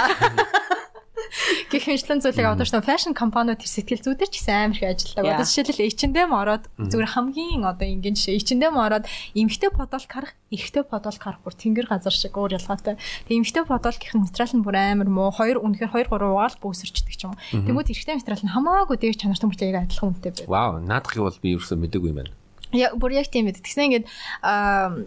Гэх мэтлэн зүйлийг одоо нөө фэшн компаниуд тэр сэтгэл зүйдэр ч гэсэн амар их ажилладаг. Одоо жишээлбэл H&M ороод зүгээр хамгийн одоо ингийн жишээ H&M ороод эмхтэй подолк харах, эрэгтэй подолк харах бүр тэнгэр газар шиг өөр ялгаатай. Тэг эмхтэй подолкийн материал нь бүр амар муу. Хоёр үнэхээр 2 3 угаал бөөсөрчдөг ч юм. Тэнгүүд эрэгтэй материал нь хамаагүй дээд чанартай мөртлөө яг адилхан үнэтэй байв. Вау, наадахыг бол би ерөөсөө мэдээгүй юм байна. Я бүр яг тийм байд. Тэгснэ ингээд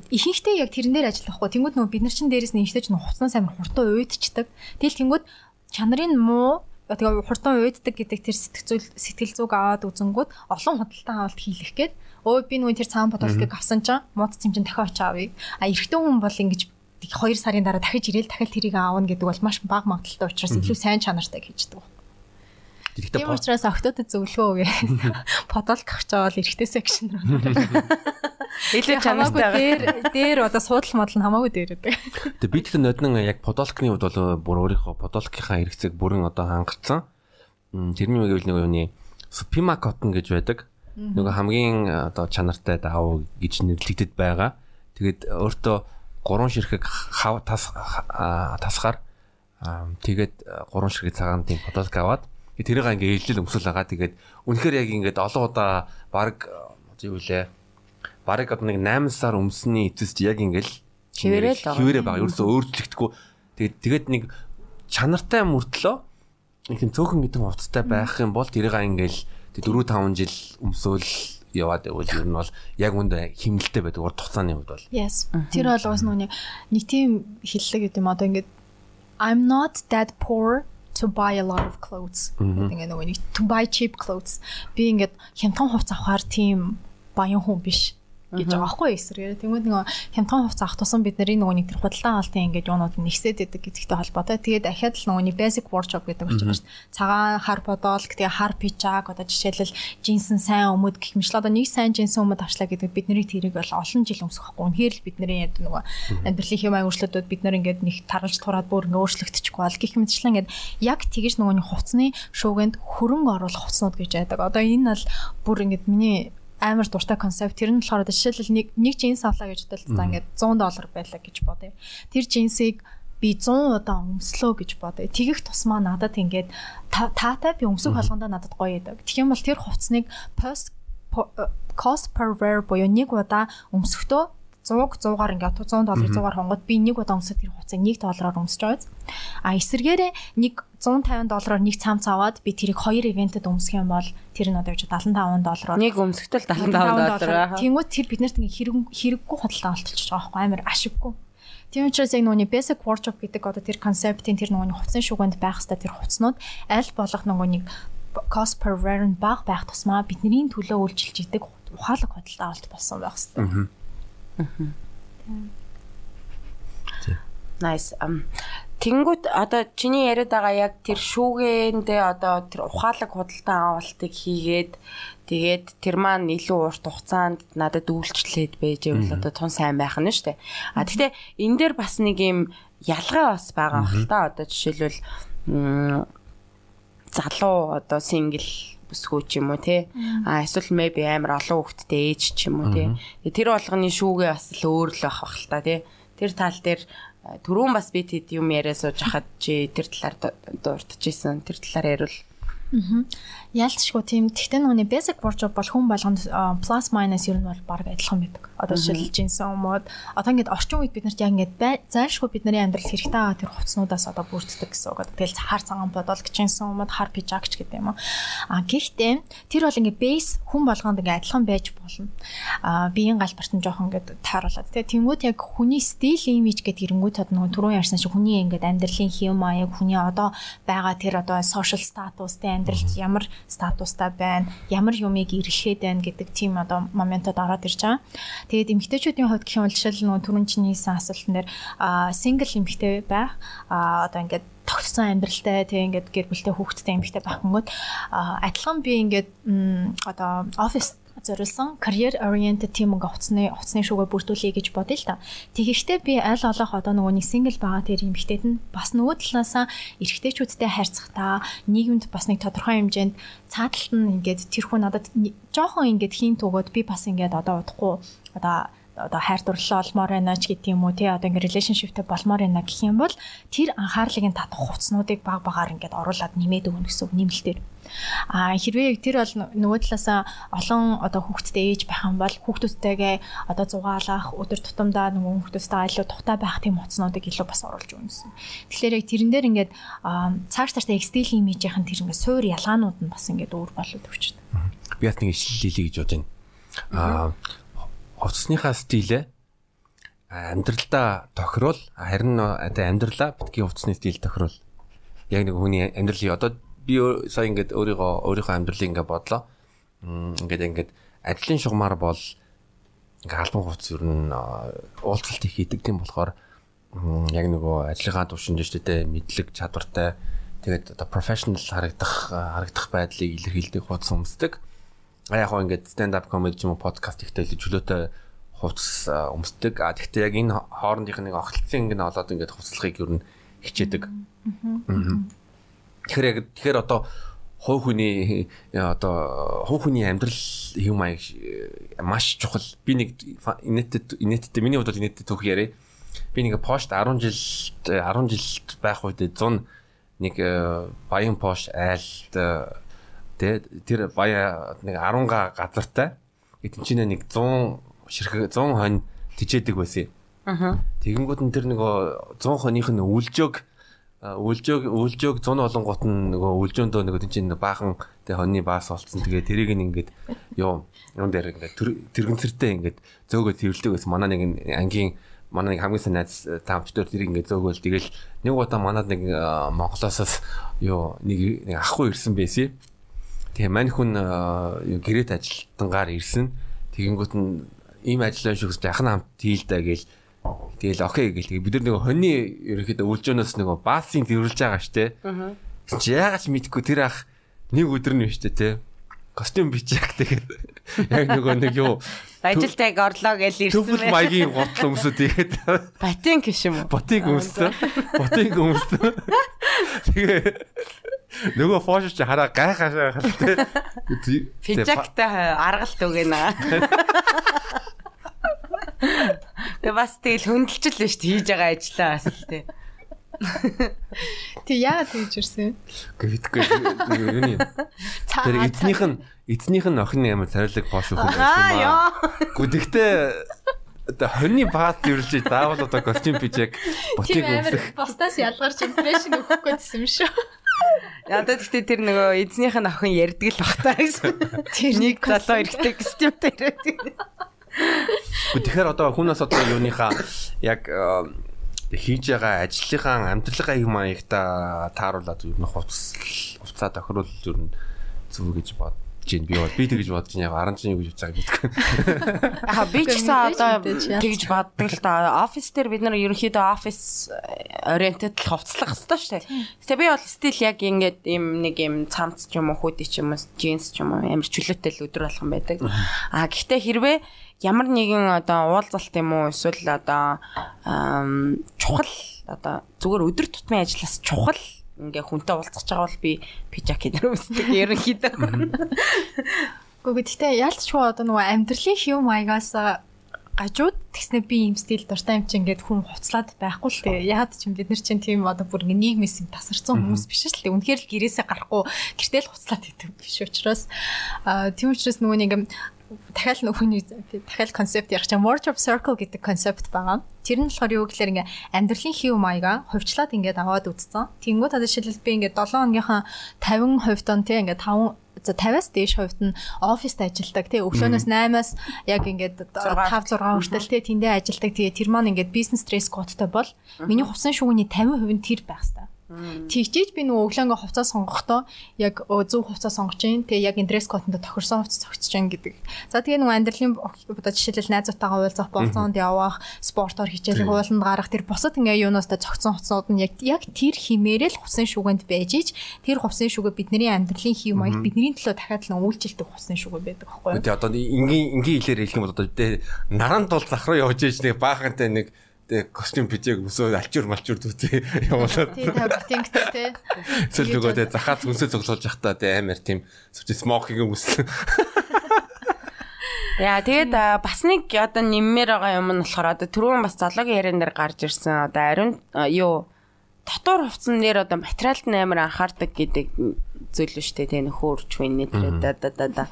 ихэнхдээ яг тэрэн дээр ажиллахгүй. Тэнгүүд нөгөө бид нар чин дээрээс нь ихтэй ч нөгөө хуцнаас амар хурдан уйдчихдаг. Тэгэл тэнгүүд чанарын муу тэгээ хурдан уйддаг гэдэг тэр сэтгэл сэтгэл зүг аваад үзэнгүүд олон худалдан авалт хийлэх гээд өө би нөгөө тэр цаан бодолтыг авсан чинь мод цэмчин дахиад очиж авъя. А эрэгтэй хүн бол ингэж 2 сарын дараа дахиж ирээл дахиад тэрийг аавна гэдэг бол маш бага магадaltaй учраас илүү сайн чанартай хийждэг. Тэгэхдээ Тийм учраас октодод зөвлөгөө өгөө. Подолк авч аваад эрэхтэй секшн руу. Илүү чанартай байгаа. Дээр дээр одоо суудал модал нь хамаагүй дээр байдаг. Тэгээ би тэгэхээр ноднон яг подолкны хувьд бол бүр өөрийнхөө подолкийнхаа хэрэгцээг бүрэн одоо хангацсан. Тэрний үгийг нэг юуны Supima cotton гэж байдаг. Нөгөө хамгийн одоо чанартай даав гэж нэрлэгдэд байгаа. Тэгээд өөртөө гурван ширхэг тас тасгаар тэгээд гурван ширхэг цагаан тийм подолк аваад тэрийг ингээ ээлжил өмсөл байгаа. Тэгээд үнэхээр яг ингээд олон удаа баг юу вэ? Бараг одоо нэг 8 сар өмсөний эцэст яг ингээл Хിവэрэл байгаа. хിവэрэ байгаа. Ерөөсөө өөрчлөгдөхгүй. Тэгээд тэгээд нэг чанартай мөртлөө нэг тийм цөөхөн гэдэг хувцастай байх юм бол тэрийг ингээл 4 5 жил өмсөөл яваад байвал ер нь бол яг үнд химнэлтэй байдаг урт хугацааны хувьд бол. Yes. Тэр бол уус нүг нэг тийм хиллэг гэдэг юм одоо ингээд I'm not that poor to buy a lot of clothes. Ингээ нөгөө нэг to buy cheap clothes. Би ингээд хямдхан хувц авахар тийм баян хүн биш гэж байгаа байхгүй эсрэг. Тэгмээд нөгөө хямдхан хувц авах тусам бидний нөгөө нэг тэр худалдан авалтын ингээд юунууд нэгсээд идэг гэдэгтэй холбоотой. Тэгээд дахиад л нөгөө нэг basic wardrobe гэдэг учраас шүү дээ. Цагаан хар бодоол тэгээ хар пижак одоо жишээлбэл джинсэн сайн өмөд гэх мэт л одоо нэг сайн джинсэн өмөд авчлаа гэдэг бидний тэрийг бол олон жил өмсөх байхгүй. Үнэхээр л бидний яг нөгөө амьдралын хэм аюулчлуудад бид нар ингээд нэг таргалж тураад бүр ингээд өөрчлөгдөчихгүй бол гэх мэтчлэн ингээд яг тэгэж нөгөө нэг хувцсны шуугинд хөрөнгө оруулах хувцснууд гэж байдаг. Одоо энэ бол бүр ингээд миний амар дуртай концепт. Тэр нь болохоор жишээлбэл нэг нэг джинс авлаа гэж бодвол за ингээд 100 доллар байлаа гэж бодъё. Тэр джинсийг би 100 удаа өмслөө гэж бодъё. Тэгэх тусмаа надад ингээд таатай би өмсөх болгондоо надад гоё яадаг. Тэгэх юм бол тэр хувцсныг post cost per wear буюу нэг удаа өмсөхдөө 100 100-аар ингээд 100 доллар 100-аар хонгод би нэг удаа өмсөд тэр хугацааг 1 доллараар өмсөж байгаа. А эсэргээрээ нэг 150 доллараар нэг цамц аваад би тэрийг хоёр ивентэд өмсөх юм бол тэр нь одоо яаж 75 доллараар нэг өмсгтөл 75 доллар. Тэнгүүд тэр бид нарт ингээ хэрэг хэрэггүй худалдаа олтолчих байгаа байхгүй амар ашиггүй. Тийм учраас яг нүуний basic wardrobe гэдэг одоо тэр концептын тэр нүуний хувцсан шуганд байх хэвээр тэр хувцнууд аль болох нөгөө нэг cost per нь бага байх тусмаа бидний төлөө үйлчилж идэг ухаалаг худалдаа авалт болсон байх хэвээр. Nice. Um Тэнгүүт одоо чиний яриад байгаа яг тэр шүүгээндээ одоо тэр ухаалаг худалдан авалтыг хийгээд тэгээд тэр маань илүү урт хугацаанд надад үйлчлээд байж байвал одоо тун сайн байх нь шүү дээ. А тэгтээ энэ дээр бас нэг юм ялгаа бас байгаа хэл та одоо жишээлбэл залуу одоо сингл бүсгүй ч юм уу те а эсвэл maybe амар олон хүүхэдтэй ээж ч юм уу те тэр болгоны шүүгээ бас л өөр л байх бах л та те тэр тал дээр түрүүн бас би тэд юм яриа сууж хахад чи тэр талаар дуртажсэн тэр талаар ярил. Аа. Ялцшгүй тийм. Тэгтээ нүуний basic wardrobe бол хүн болгонд plus minus ер нь бол баг адилхан байдаг. Одоо жишээл джинсэн өмөд одоо ингээд орчин үед бид нарт яг ингээд зайлшгүй бидний амьдрал хэрэгтэй байгаа тэр хувцснуудаас одоо бүрддэг гэсэн үг. Тэгэл хар цагаан бодол джинсэн өмөд хар пижакч гэдэг юм уу. А гэхдээ тэр бол ингээд base хүн болгонд ингээд адилхан байж болно. А биеийн галбарт нь жоохон ингээд тааруулаад тий. Тэнгүүд яг хүний стил имиж гэдэг ирэнгүүт одоо нөгөө түрүүн ярьсан шиг хүний ингээд амьдралын хэм маяг хүний одоо байгаа тэр одоо social status тий амьдралд ямар статустай байна, ямар юмыг эрхлээд байна гэдэг тийм одоо моментод ороод ирж байгаа. Тэгээд эмэгтэйчүүдийн хувьд гэх юм бол жишээл нөгөө түрүүн чинь хийсэн асуултан дээр сингл эмэгтэй байх одоо ингээд тогтсон амьдралтай тийм ингээд гэр бүлтэй хүүхэдтэй эмэгтэй байх гингүүд адилхан би ингээд одоо офис зориулсан career oriented team ингээ хуцсны хуцсны шүүгээ бүрдүүлэе гэж бодъё л та. Тэгэхдээ би аль олох одоо нөгөө нэг single байгаа тэр эмэгтэйд нь бас нөгөө талаасаа эрэгтэйчүүдтэй харьцахтаа нийгэмд бас нэг тодорхой хэмжээнд цааталт нь ингээд тэр хүн надад жоохон ингээд хийн түгөөд би бас ингээд одоо удахгүй одоо одоо хайр дурлал олмоор байна ч гэдэг юм уу тий одоо ингээд relationshipтэй болмоор байна гэх юм бол тэр анхаарлыг нь татах хувцснуудыг баг багаар ингээд оруулаад нэмээд өгнө гэсэн үг нэмэлтээр. А хэрвээ тэр бол нөгөө талаасаа олон одоо хүүхдтэй ээж байх юм бол хүүхдүүдтэйгээ одоо зугаалах өдөр тутамдаа нөгөө хүүхдүүдтэй илүү тухтай байх тийм утаснуудыг илүү бас оруулж өгнө гэсэн. Тэгэхээр яг тэрэн дээр ингээд цааш цаашдаа external image-ийн тэр ингээд суур ялгаанууд нь бас ингээд өөр болоод өгч байна. Би яг нэг ишлэл хийлээ гэж бодож байна. Аа хувцсныхаа стилээ амьдралдаа тохирол харин одоо амьдралаа битгий хувцсны стил тохирол яг нэг хүний амьдралын одоо би сая ингээд өөрийгөө өөрийнхөө амьдралыг ингээд бодлоо. Ингээд ингээд ажлын шугамар бол ингээд албан хувцс ер нь уулзалт их хийдэг тийм болохоор яг нөгөө ажлынхаа төвшөнд дэжтэй мэдлэг чадвартай тэгээд одоо professional харагдах харагдах байдлыг илэрхийлдэг хувцс өмсдөг. Яг хоо ингээд stand up comedy юм уу подкаст ихтэй л чөлөөтэй хувцс өмсдөг. А тэгтээ яг энэ хоорондынх нэг огтлцын ингээд олоод ингээд хувцлахыг ер нь хичээдэг. Тэгэхээр яг тэгэхээр одоо хувь хүний одоо хувь хүний амьдрал юм аяг маш чухал. Би нэг инээдтэй инээдтэй миний хувьд инээдтэй түүх яриа. Би нэг пошт 10 жил 10 жил байх үед 100 нэг э, баян пош айлт тэ тэр баяа нэг 10 га газартай. Эдэн чинь нэг 100 ширхэг 100 хонь тижээдэг байсан. Аа. Тэгэнгүүт нь тэр нөгөө 100 хоньных нь үлжөөг үлжөөг үлжөөг 100 олон гут нь нөгөө үлжөөндөө нөгөө чинь баахан тэг хоньны баас болцсон. Тэгээ тэрийг нь ингээд юу юун дээр ингээд тэрэгцэртэй ингээд зөөгөө тэрвэлдэг байсан. Манай нэг ангийн манай нэг хамгийн сайн найз таамчдаар тэрийг ингээд зөөгөөл тэгэл нэг удаа манад нэг Монголоосоос юу нэг ахгүй ирсэн байсан. Тэгээ мань хүн гэрээт ажилтангаар ирсэн. Тэгэнгүүт нь ийм ажиллаа шүүс яхан хамт хийлдэ гээл Тэгэл окей гэл бид нар нөгөө хоньны ерөөхдөө үлжөөнөөс нөгөө баасын тэрвэрлж байгаа штэ. Аа. Чи яагаад ч мэдгүй тэр ах нэг өдөр нь штэ те. Костюм бичээг тэгээд яг нөгөө нэг юу ажилтайг орлоо гэж ирсэн. Төвл маягийн гутал өмсөд тэгээд ботинг гэж юм уу? Ботинг өмссөн. Ботинг өмссөн. Тэгээ нөгөө фош чи хараа гайхашаа хальтай. Пижактай аргалт өгнө. Тэгээ бас тэгэл хөндлөж л дээ хийж байгаа ажлаа бас л тий. Тэг яагаад тэгж ирсэн? Гэхдээ юуны. Тэр эзнийх нь эзнийх нь охин амар царилэг бош өгөх юм аа. Гэхдээ одоо хоньны бааз дэрэлж заавал одоо костюм пижак ботыг өмсөх. Бостаас ялгарч импрешн өгөх гэсэн юм шүү. Ядаа гэхдээ тэр нөгөө эзнийх нь охин ярддаг л бах таа гэсэн. Тэр нэг залуу эргэдэг костюмтэй яриад. Тэгэхээр одоо хүнээс одоо юуныхаа яг хийж байгаа ажлынхаа амьдралынхаа юм маягта тааруулаад ер нь хувцас хувцаа тохируулж ер нь зүг гэж бод чинь би бод би тэгж бодож яг 10 чинь юу гэж бодож байгааг мэдгүй. Аа би ч гэсэн одоо тэгж боддог л да. Офис дээр бид нар ерөнхийдөө офис ориентед л хувцлах хэрэгтэй шүү дээ. Тэгээ би бол стил яг ингээд юм нэг юм цамц ч юм уу хүйдэ ч юм уу джинс ч юм уу амар чөлөөтэй л өдөр болгон байдаг. Аа гэхдээ хэрвээ ямар нэгэн одоо уулзалт юм уу эсвэл одоо чухал одоо зүгээр өдөр тутмын ажлаас чухал ингээ хүнтэй уулзах байгаа бол би пижак гэнэ үсдэг ерөнхийдөө. Гэхдээ гэхдээ яалтчгүй одоо нөгөө амьдралын хэв маягаас гажууд тэгснэ би юм стил дуртай юм чинь ингээд хүн хуцлаад байхгүй л тэгээ яад ч юм бид нар чинь тийм одоо бүр ингээ нийгмээс юм тасарсан хүмүүс биш шүү дээ. Үнэхээр л гэрээсээ гарахгүй гэртэл хуцлаад идэв биш учраас тийм учраас нөгөө нэг дахиад нөхөний дахиад концепт ярих чинь wardrobe circle гэдэг концепт байгаа. Тэр нь болохоор юу гэхээр ингээ амьдралын хэв маяга хувьчлаад ингээд аваад үзсэн. Тэнгүүд одоо жишээлбэл би ингээд 7 хоногийнхаа 50% он тий ингээд 5 за 50-аас дээш хувьд нь оффист ажилладаг тий өглөөнөөс 8-аас яг ингээд 5 6 хүртэл тий тэндээ ажилладаг. Тий тэр маань ингээд бизнес стресс кодтой бол миний хувцсан шүүгний 50% нь тэр байх хэвээр Тэгжиж би нөгөө өглөөнгөө хувцас сонгохдоо яг зөв хувцас сонгож гин тэгээ яг дресс кодонд тохирсон хувцас сонгож гин гэдэг. За тэгээ нөгөө амьдралын одоо жишээлбэл найзуудтайгаа уулзах, болцоонд явах, спортоор хичээлээ хууланд гарах тэр бусад ингээ юунаастай цогцсон хувцсууд нь яг яг тэр химээрэл хувцсын шүгэнд байж ич. Тэр хувцсын шүгэ бидний амьдралын хэв маягт бидний төлөө дахиад л үйлчлдэг хувцсан шүгэ байдаг байхгүй юу? Тэгээ одоо ингийн ингийн хэлээр хэлэх юм бол одоо тэ наран тул захруу явж иж нэг баахантай нэг Тэ костюм бичээг өсөө алчуур малчуур дүүтэй явуулаад. Тий, ботинктэй тий. Эсвэл нөгөө тэ захаад хүнсээ цогцолж явахдаа тэ амар тийм смокинг өмсөл. Яа тэгээд бас нэг одоо нэммээр байгаа юм нь болохоор одоо түрүүн бас зоологийн яриан дээр гарч ирсэн одоо ариун юу дотор хувцсан дээр одоо материалд амар анхаардаг гэдэг зүйл нь шүү дээ. Тэ нөхөрч вэ нэтэр да да да.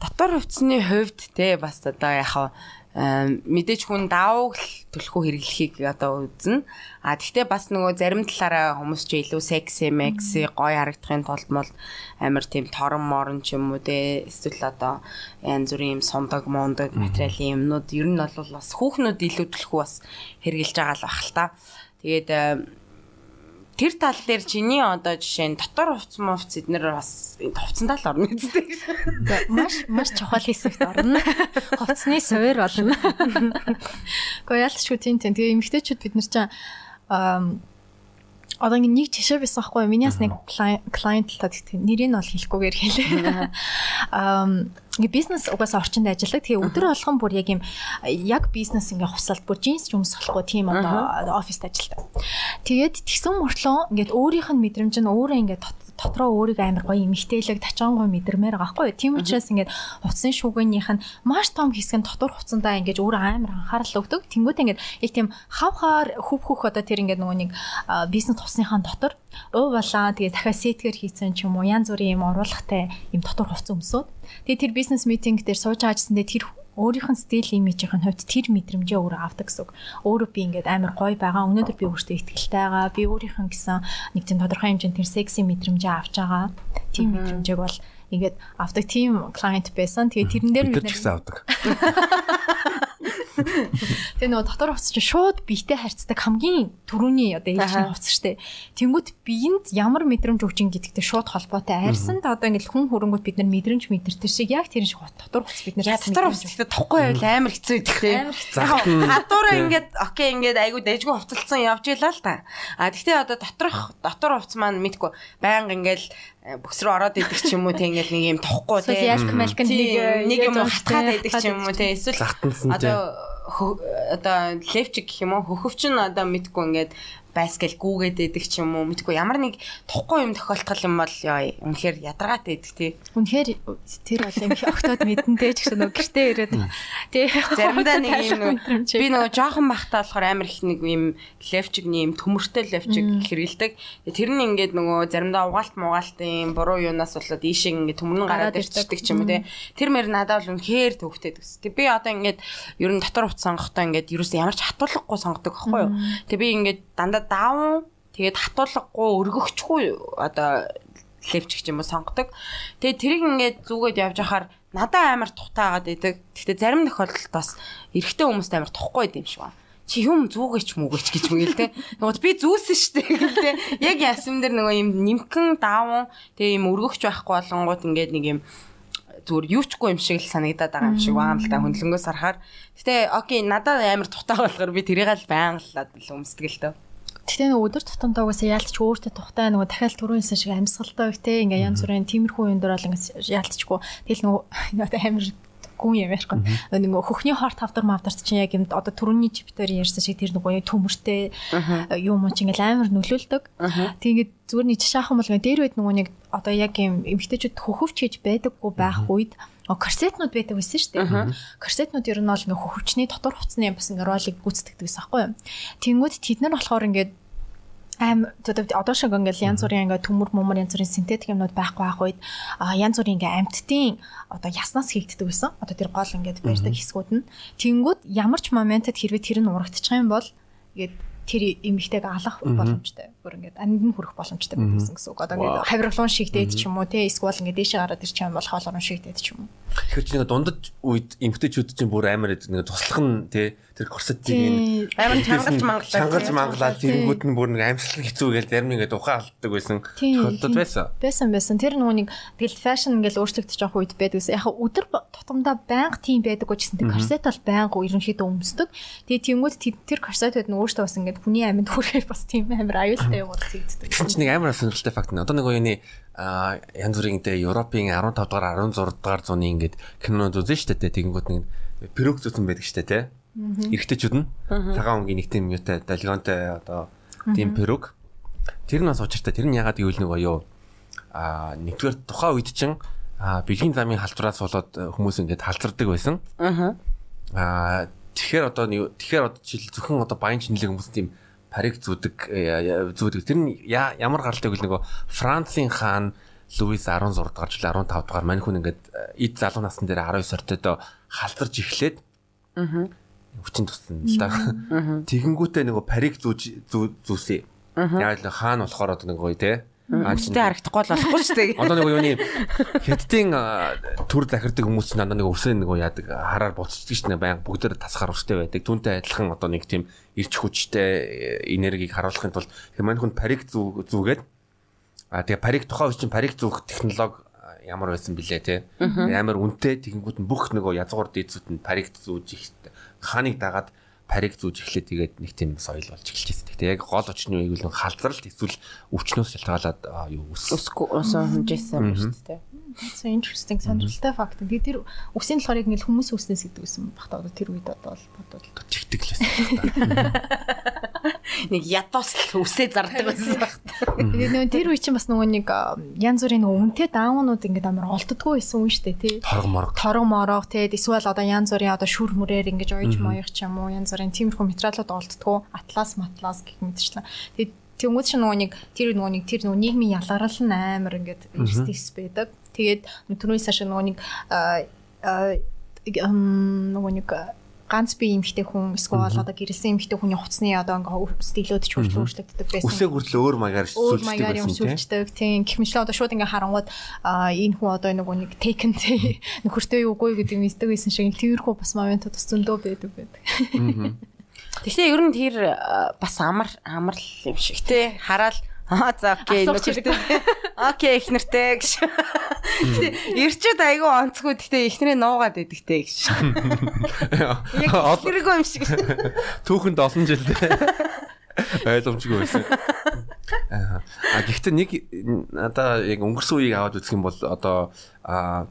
Дотор хувцсны хувьд те бас одоо яхаа мэдээж хүн давуу төлхөө хэрэглэхийг одоо үзнэ. А тэгвэл бас нөгөө зарим талаараа хүмүүс ч илүү секси, мекси гоё харагдахын тулд мол амар тийм торон морон ч юм уу те эсвэл одоо янз бүрийн юм сундаг, мундаг материалын юмнууд ер нь бол бас хүүхнүүд илүү төлхөө бас хэрэгжилж байгаа л бах л та. Тэгээд тэр тал дээр чиний одоо жишээ нь дотор хувц мувц эднэр бас хувцсандаа л орно гэдэг. Маш маш чухал хэсэгт орно. Хувцсны сувэр болно. Гэхдээ ялчгүй тийм тийм. Тэгээ эмгтээчүүд бид нар чинь одоо ингэ нэг жишээ байсан байхгүй миний бас нэг клиент л та тэгтээ нэрийг нь бол хэлэхгүйгээр хэлээ. Аа ингээ бизнес угаасаа орчинд ажилладаг. Тэгээ өдөр болгон бүр яг юм яг бизнес ингээ хувьсалт бүр джинс юмс болохгүй тийм одоо оффист ажилтдаг. Тэгээд тэгсэн мөртлөө ингээд өөрийнх нь мэдрэмж нь өөрөө ингээ дотроо өөрийгөө амар гоё эмхтээлэг тачаангой мэдэрмээр байгаа байхгүй. Тийм учраас ингээд хувцсын шүүгэнийх нь маш том хэсэг нь дотор хувцсандаа ингээд өөр амар анхаарал өгдөг. Тэнгүүт ингээд яг тийм хавхаар хөв хөх одоо тэр ингээд нөгөө нэг бизнес хувцсныхаа дотор уувалаа тэгээ дахиад сетгэр хийцэн ч юм уу янз бүрийн юм оруулахтай юм дотор хувцс өмсөд. Тэгээ тэр бизнес митинг дээр сууж аажсандээ тэр өөрийнх нь стил имижийн хувьд тэр мэдрэмжээ өөрөө авдаг гэсэн үг. Өөрөө би ингээд амар гоё байгаа. Өнөөдөр би өөртөө ихтэй байгаа. Би өөрийнх нь гэсэн нэг тийм тодорхой хэмжээнд тэр секси мэдрэмжээ авч байгаа. Тийм мэдрэмжээг бол ингээд авдаг тийм клиент байсан. Тэгээ тэрэн дээр бид нар авдаг. Тэгээ нөгөө дотор хувцас чинь шууд биетэй харьцдаг хамгийн түрүүний одоо ээлжийн хувцас штэ. Тэнгүүт биеинд ямар мэдрэмж өгч ин гэдэгтэй шууд холбоотой. Арьсанд одоо ингээд хүн хөрөнгөд бид нар мэдрэмж мэдэрдэг шиг яг тэр шиг дотор хувцас бид нар дотор хувцас гэхдээ тохгүй байвал амар хэцүү идэх хэцүү. Хадуураа ингээд окей ингээд айгу дэжгүй хувцалцсан явж илаа л та. А тэгтээ одоо доторх дотор хувцас маань мэдгүй байнга ингээд бөкс рүү ороод идэх ч юм уу тийм ингээд нэг юм тохгүй тийм. Ялк малк нэг нэг юм хатгаад идэх ч юм уу тийм. Эсвэл одоо одоо левчик гэх юм уу хөхөвч нь одоо мэдгүй ингээд байскал гүүгээд идэх ч юм уу мэдгүй ямар нэг тухгүй юм тохиолдол юм бол яа үнэхээр ядаргаатай идэх тий. Үнэхээр тэр бол юм октод мэдэнтэй ч гэсэн нөгөө гэртээ ирээд тий. Заримдаа нэг юм нөгөө би нөгөө жоохон бахтаа болохоор амар их нэг юм левчигний юм төмөртэй левчиг хэрэгэлдэг. Тэр нь ингээд нөгөө заримдаа угаалт мугаалтын буруу юунаас болоод ийшээ ингээд төмөр нь гараад ирчихдэг ч юм уу тий. Тэр мэр надад бол үнэхээр төвхтэй төс. Тэг би одоо ингээд ер нь дотор хувц сонгохдоо ингээд ерөөс ямар ч хатуулахгүй сонгодог байхгүй юу. Тэг би ингээд дандаа даван тэгээд хатуулгагүй өргөгчгүй одоо левчг юм уу сонгодог. Тэгээд тэрийг ингээд зүгээд явж ахаар надаа амар тухтаагаад идэг. Гэхдээ зарим тохиолдолд бас эрэгтэй хүмүүст амар тухгүй юм шиг байна чи юм зүгэч мүгэч гэж мэгэл те. Тэгвэл би зүүсэн штэ те. Яг ясам дээр нөгөө юм нимкэн даавн тэгээ юм өргөгч байхгүй болонгууд ингээд нэг юм зүгээр юучгүй юм шиг л санагдаад байгаа юм шиг байгаа юм л та хөндлөнгөөс харахаар. Гэтэ окей надад амар тухтай болохоор би тэрийг л байнга л өмсдөг л төө. Тэгтээ нөгөө өдөр тутамдаа угаасаа яалтч өөртөө тухтай нөгөө дахиад түрүүнсэн шиг амьсгалтай их те ингээ янз бүрийн тиймэрхүү юм дээр бол ингээ яалтчгүй. Тэгэл нөгөө амар гүн юм яахгүй. Нөгөө хөхний хорт тавдар мавдарт чинь яг юм одоо түрүүний чиптээр ярьсан шиг тэр нөгөө төмөртэй юм уу чинь ингээл амар нөлөөлдөг. Тэгээд зүгээр нэг жишээхэн бол дээр үед нөгөө нэг одоо яг юм эмгтээчүүд хөхөвч хийж байдаггүй байх үед корсетнууд байдаг байсан шүү дээ. Корсетнууд ер нь бол ингээ хөвчний дотор хувцсны бас ингээ ролыг гүйцэтгэдэг байсан байхгүй юу. Тэнгүүд тэд нар болохоор ингээ аим одоо шиг ингээл янз бүрийн ингээ төмөр мөмөр янз бүрийн синтетик юмнууд байхгүй байх үед янз бүрийн ингээ амьтдын одоо яснаас хийгддэг байсан. Одоо тэр гол ингээд барьдаг хэсгүүд нь. Тэнгүүд ямар ч моментод хэрвээ тэр нь урагдчих юм бол ингээд тэр эмэгтэйг алах боломжтой. Бүр ингээд анд нь хүрэх боломжтой байсан гэсэн үг. Одоо ингээд хавирлуун шигдээд ч юм уу те эсвэл ингээд дээшээ гараад ирчих юм бол хоолорон шигдээд ч юм уу. Тэгэхээр чи нэг дундаж үед эмэгтэйчүүд чинь бүр амар нэг туслах нь те тэр корсетийг амар чангалж мангалаад чангалж мангалаад тэнгууд нь бүр нэг амьсгал хэцүү гээл зарим ингээд ухаан алддаг байсан тохиолдод байсан. Байсан байсан. Тэр нөгөө нэг тэгэл фэшн ингээл өөрчлөгдөж явах үед байдаг гэсэн. Яг өдөр тутамдаа байнга тийм байдаггүй гэсэн. Тэр корсет бол байнга ерөнхийдөө өмсдөг. Тэгээ тэнгууд тэр корсетууд нь өөртөө бас ингээд хүний амьд хүрээ бас тийм амар аюултай юм уу хийгддэг. Тэр чинь нэг амар сонирхолтой факт нь. Одоо нэг а янз бүрийн дэ Европын 15 дугаар 16 дугаар зууны ингээд кинонууд үзэн штэ тэ тэгэнгүүт нэг перук зүтэн байдаг штэ тэ эрэгтэйчүүд нь цагаан өнгийн нэг тийм юутай далгонтой одоо тийм перук тэр нь бас учиртай тэр нь ягаад гэвэл нэг гоё а нэгдүгээр тухайн үед чинь бэлгийн замын халдвараас болоод хүмүүс ингээд халдвардаг байсан. Аа. Тэгэхээр одоо тэгэхээр одоо жишээл зөвхөн одоо баян чинлэг хүмүүс тийм париг зүүдэг э, зүүдэг. Тэр нь ямар гаралтай гэвэл нөгөө Францын хаан Луис 16 дугаар жил 15 дугаар мань хүн ингээд э, эд залуу насны дээр 19 сартад халдварж эхлээд Аа. хүчин туссан л да. Тэгэнгүүтээ нөгөө париг зүүж зүү- зүүсээ. Яг л хаан болохоор одоо нөгөө те. Хүмүүстэй харагдахгүй л болохгүй шүү дээ. Одоо нөгөө юуны хэдтийн төр захирдаг хүмүүс чинь дандаа нэг өсөө нөгөө яадаг хараар буцдаг шнэ баян бүгдээр тасгаар өстэй байдаг. Түүнтэй адилхан одоо нэг тийм ирч хүчтэй э, энергийг харуулахын тулд тэр мань хүн париг зүү зүүгээд а тэгээ париг тухайн үе чинь париг зүүх технологи ямар байсан бilé те амар үнэтэй тэгэнгүүт нь бүх нөгөө язгуур дээдсүүд нь париг зүүж их хааныг дагаад париг зүүж эхлээд тэгээд нэг тийм соёл болж эхэлж байсан. Тэгээ яг гол очны үеиг л халдваралт эсвэл өвчнөөс шалтгаалаад юу өс Өсгөө өсөн хэмжээсэн юм шүү дээ. So interesting сонирхолтой факт. Тэгээ тэр үсийн болохоор яг ингээл хүмүүс үснээс гэдэг байсан баг та одоо тэр үед одоо бол бодвол. байсан. Нэг л үсээ зардаг байсан баг. Тэгээ нөө тэр үе чинь бас нөгөө нэг янз бүрийн нөгөө үнэтэй даунууд ингээд амар олддггүй байсан шүү дээ тий. Торго морго Торог морог тий эсвэл одоо янз бүрийн одоо шүр мөрээр ингэж ойж моёх ч юм уу янз бүрийн тиймэрхүү материалууд олддггүй атлас матлас гэх мэтчлэн. Тэгээ Тэнгүүд чи нөгөө нэг тэр нөгөө нэг тэр нөгөө нийгмийн ялгарал нь амар ингээд стис байдаг. Тэгээд түрүүнээс хашаа нөгөө нэг нөгөө нэг ганц бие эмхтэй хүн эсвэл одоо гэрэлсэн эмхтэй хүний хувцсны одоо ингээ стилүүд ч хүртэл өөрчлөгддөг байсан. үсээ хүртэл өөр маягаар байсан тийм. гихмэчлээ одоо шууд ингээ харангууд энэ хүн одоо нөгөө нэг taken тий нөхөртэй үгүй гэдэг мэддэг байсан шиг тиймэрхүү бас моментууд бас зөндөө байдаг байдаг. Тэгвэл ер нь тэр бас амар амар л юм шиг те хараал Аа за окей нөхөртэй. Окей их нэртэй гэж. Ирчүүд айгүй онцгүй гэхдээ ихнэрээ нуугаад байдаг те гэж. Яг ихнэргүй юм шиг. Түүхэнд олон жил ойлгомжгүй байсан. Аа а гэхдээ нэг надаа яг өнгөрсөн үеийг аваад үзэх юм бол одоо а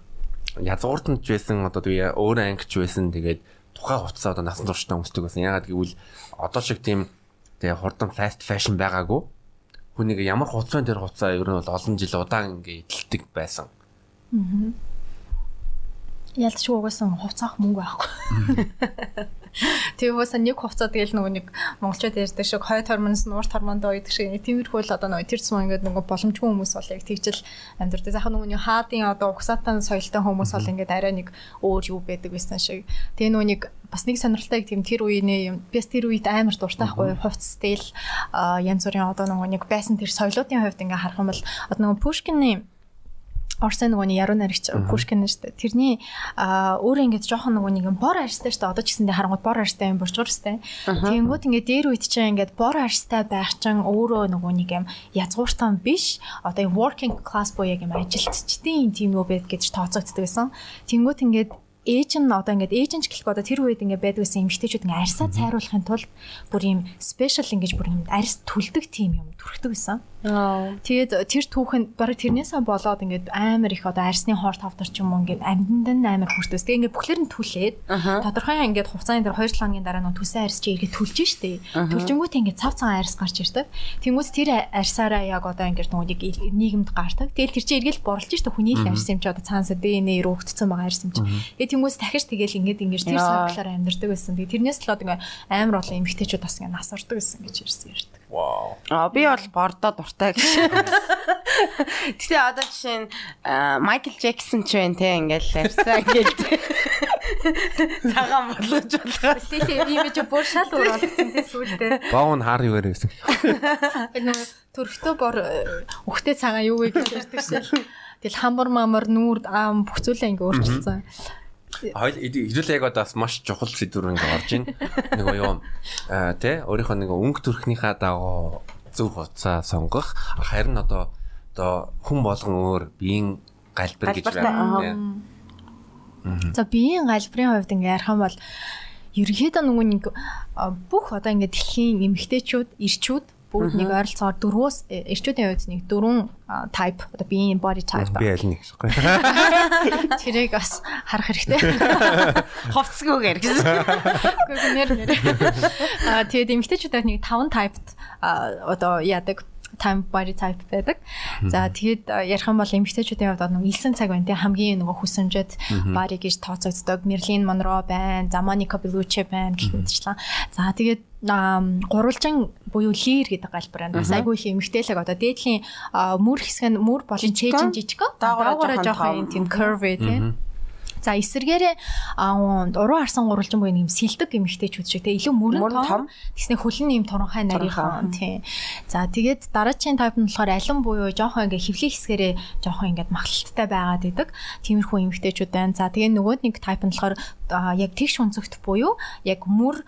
язгууртанд ч байсан одоо тэгээ өөр ангич байсан тэгээд тухайн хугацаа одоо насан туршдаа өмсдөг байсан. Ягаад гэвэл одоо шиг тийм тэгээ хурдан fast fashion байгаагүй. Хүнийг ямар хугацаанд тэр хугацаа ер нь бол олон жил удаан ингээ эдэлдэг байсан. Ялч угаасан хувцаах мөнгө байхгүй. Тэгээ угаасаа нэг хувцаа тэгэл нөгөө нэг монголчууд ярьдаг шиг хой тормоноос нуур тормондоо байдаг шиг тиймэрхүү л одоо нөгөө тэр цум ингээд нөгөө боломжгүй хүмүүс бол яг тэгжэл амьдрдаг. Захан нөгөө нэг хаадын одоо угсаатан соёлтой хүмүүс бол ингээд арай нэг өөр юу байдаг байсан шиг. Тэгээ нөгөө нэг бас нэг сонирхолтой тийм тэр үеийн юм. Бис тэр үед амар дуртай байхгүй хувц стил янз бүрийн одоо нөгөө нэг байсан тэр соёлоодын хувьд ингээд харах юм бол одоо нөгөө Пушкины Орсын нөгөөний яруу наригч Пушкин шүү дээ. Тэрний өөрөө ингээд жоохон нөгөө нэг бор арьстай шүү дээ. Одоо ч гэсэндээ харангууд бор арьстай юм борчгор сте. Тэнгүүд ингээд дээр үйт чинь ингээд бор арьстай байх чинь өөрөө нөгөө нэг юм язгууртан биш. Одоо working class буюу яг юм ажилтчдын тийм нөө байд гэж тооцогддог байсан. Тэнгүүд ингээд ээж нь одоо ингээд ээж нь ч гэлэхгүй одоо тэр үед ингээд байдаг гэсэн эмгтээчүүд ингээд арьсаа цайруулахын тулд бүр юм спешиал ингэж бүр юм арьс түлдэг тийм юм түрхдэг байсан. Тэгээд тэр түүхэнд бараг тэрнээсээ болоод ингээд амар их одоо арьсны хоор тавдар ч юм уу ингээд амьданд нь амар хүртээс. Тэгээд ингээд бүхлээр нь түлээд тодорхой ингээд хугацааны дараа 2 7 хоногийн дараа нь түсэн арьс чи эргээд түлж штэ. Түлжингүүт ингээд цав цагаан арьс гарч ирдэг. Тэнгүүс тэр арьсаараа яг одоо ингээд нөгөө нийгэмд гардаг. Тэгэл тэр чи эргээд борлож штэ хүний л арьс юм чи одоо цаанасаа ДНХ рүү өгдсөн байгаа арьс юм чи. Тэгээд тэнгүүс дахиж тэгэл ингээд ингээд тэр саглаар амьдардаг байсан. Тэгээд тэрнээс л одоо ингээд амар олон эмгтээчүүд бас ингээд нас ордог байсан гэж ярьсан ярьдаг. Вау. Аа би бол бордоо дуртай гэж. Гэтэ одоо жишээ нь Майкл Джексон ч байна те ингээл арьсаа ингээл цагаан болгож болгоо. Стили имиж бүр шал өөр болгоцсон тийм сүүлдээ. Боон хар юу гэсэн. Нөгөө төрхтөө бор өгтэй цагаан юу вэ гэж ярьдаг шээ. Тэгэл хамбар мамар нүүр аам бүх зүйлээ ингээ өөрчилсөн. Хоёул ирүүл яг одоо бас маш чухал сэдвэр ингээ орж ийн. Нөгөө юу аа тий өөрийнхөө нэг өнгө төрхнийхаа дагуу зөв хуцаа сонгох харин одоо одоо хүн болгон өөр биеийн галбир гэж байна. За биеийн галбирын хувьд ингээ ярих юм бол ерөнхийдөө нөгөө нэг бүх одоо ингээ дэлхийн эмэгтэйчүүд, ирчүүд бүгд нэг ойролцоогоор дөрвөөс эрчүүдийн хувьд нэг дөрвөн type одоо биеийн body type Би аль нэг гэхгүй. тэрийг бас харах хэрэгтэй. Ховцгүйгээр гэсэн. Гэхдээ нэр нэр. Аа тэгээд эмэгтэйчүүдээ нэг 5 typed одоо яадаг time body type байдаг. За тэгээд ярих юм бол эмэгтэйчүүдийн хувьд нөгөө 9 цаг байна тий хамгийн нөгөө хүсэмжэд body гэж тооцогддог. Marilyn Monroe байна, Monica Bellucci байна гэх мэтчлэн. За тэгээд гурвалжин буюу лир гэдэг галбар байна. Бас айгүй их эмгтээлэг одоо дээдлийн мөр хэсэг нь мөр болон чэйжин жижиг. Даагаараа жоохон тийм curvy тийм За эсэргээрээ уруу харсан гурвалжин буюу юм сэлдэг эмэгтэйчүүд шиг тэгээ илүү мөрөн том тэгснэ хөлн юм торонхай нарийнхан тий. За тэгээд дараачийн тайп нь болохоор алин буюу жоохон ингээ хөвлийн хэсгэрээ жоохон ингээ махлалттай байгаад идэг. Тиймэрхүү эмэгтэйчүүд байна. За тэгээ нөгөө нэг тайп нь болохоор яг тэгш унцогт буюу яг мөр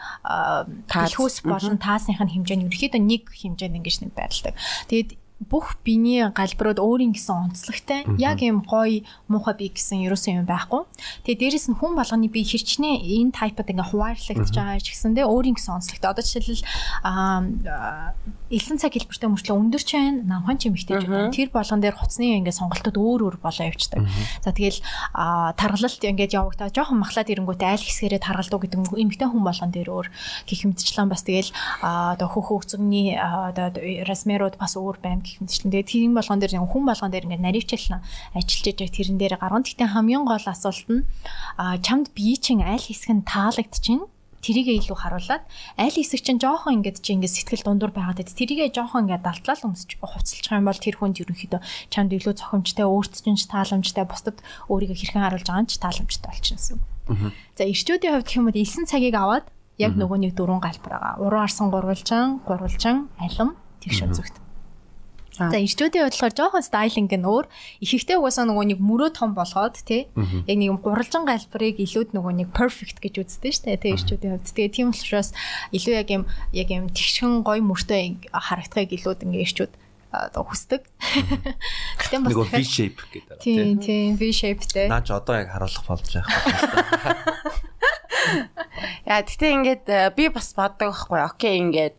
хэлхүүс болон таасных нь хэмжээ нь ерөөхдөө нэг хэмжээнд ингэж нэг байрладаг. Тэгээд бүх биений галбирууд өөрийн гэсэн онцлогтой яг юм гоё муухай бие гэсэн ерөөсөн юм байхгүй. Тэгээ дээрэс нь хүн болгоны бие хэрчнээ энэ тайпад ингээ хуваарлагдж байгаа ч гэсэн тэ өөрийн гэсэн онцлогтой. Одоо жишээлбэл аа элсэн цаг хэлбэртэй мөрчлөө өндөрч байна, намхан ч эмхтэй ч байна. Тэр болгон дээр хуцсны ингээ сонголтууд өөр өөр болоо явцдаг. За тэгэл таргалалт ингээд явагдаа жоохон махлаад ирэнгүүтээ айл хэсгээрээ таргалдуу гэдэг эмхтэй хүн болгон дээр өөр гих мэдчлэн бас тэгэл одоо хөхөө өцөгний одоо расмерууд бас өөр байна гэх мэтчлэн. Тэгээд тийм болгон дээр хүн болгон дээр ингээд наривчлан ажиллаж байгаа тэрэн дээр гарган. Гэхдээ хамгийн гол асуулт нь чамд бие чин аль хэсэг нь таалагдчихэв тэрийгээ илүү харуулад аль хэсэг чинь жоохон ингээд чи ингээд сэтгэл дундуур байгаад байд тэрийгээ жоохон ингээд далтлал өмсч хувцалчих юм бол тэр хүнд ерөнхийдөө чамд илүү цохимжтой өөрт чинь тааламжтай бусдад өөрийгөө хэрхэн харуулж байгаа нь ч тааламжтай болчихсон гэсэн. За ирчүүдийн хувьд гэх юм бол 9 цагийг аваад яг нөгөө нэг дөрвөн галбар байгаа. Уран арсан гурвалжин, гурвалжин, алим тэгш өнцөгт. За ирчүүдийн бодлохоор жоохон стайлинг нь өөр. Ихэнхдээ угаасаа нөгөө нэг мөрөө том болгоод тий. Яг нэг гуралжин галбарыг илүүд нөгөө нэг perfect гэж үздэг шүү дээ. Тий ирчүүдийн хувьд. Тэгээ тийм учраас илүү яг юм яг юм тэгшхэн гой мөртөө харагдахыг илүүд ингээ ирчүүд хүсдэг. Гэтэ бас нөгөө V shape гэдэг. Тийм тийм V shapeтэй. Наач одоо яг харуулах болж байгаа юм. Яа гэтээ ингээд би бас боддог байхгүй. Окей ингээд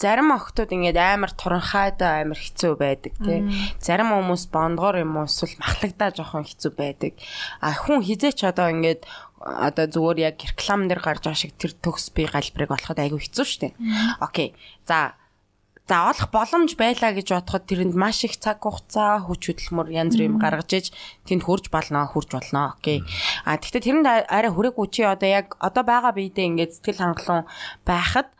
зарим охтууд ингээд амар туранхайд амар хэцүү байдаг тий. Зарим хүмүүс бондгоор юм уу эсвэл махлагдаа жоохон хэцүү байдаг. А хүн хизээч одоо ингээд одоо зүгээр яг реклам дээр гарч байгаа шиг тэр төгс би галбарыг болоход айгүй хэцүү шттэ. Окей. За За олох боломж байлаа гэж бодоход тэрэнд маш их цаг хугацаа, хүч хөдөлмөр янз бүр юм гаргаж иж тэнд хурж болно, хурж болно. Окей. А тэгвэл тэрэнд арай хүрээгүй чи одоо яг одоо байгаа биедээ ингээд сэтгэл хангалуун байхад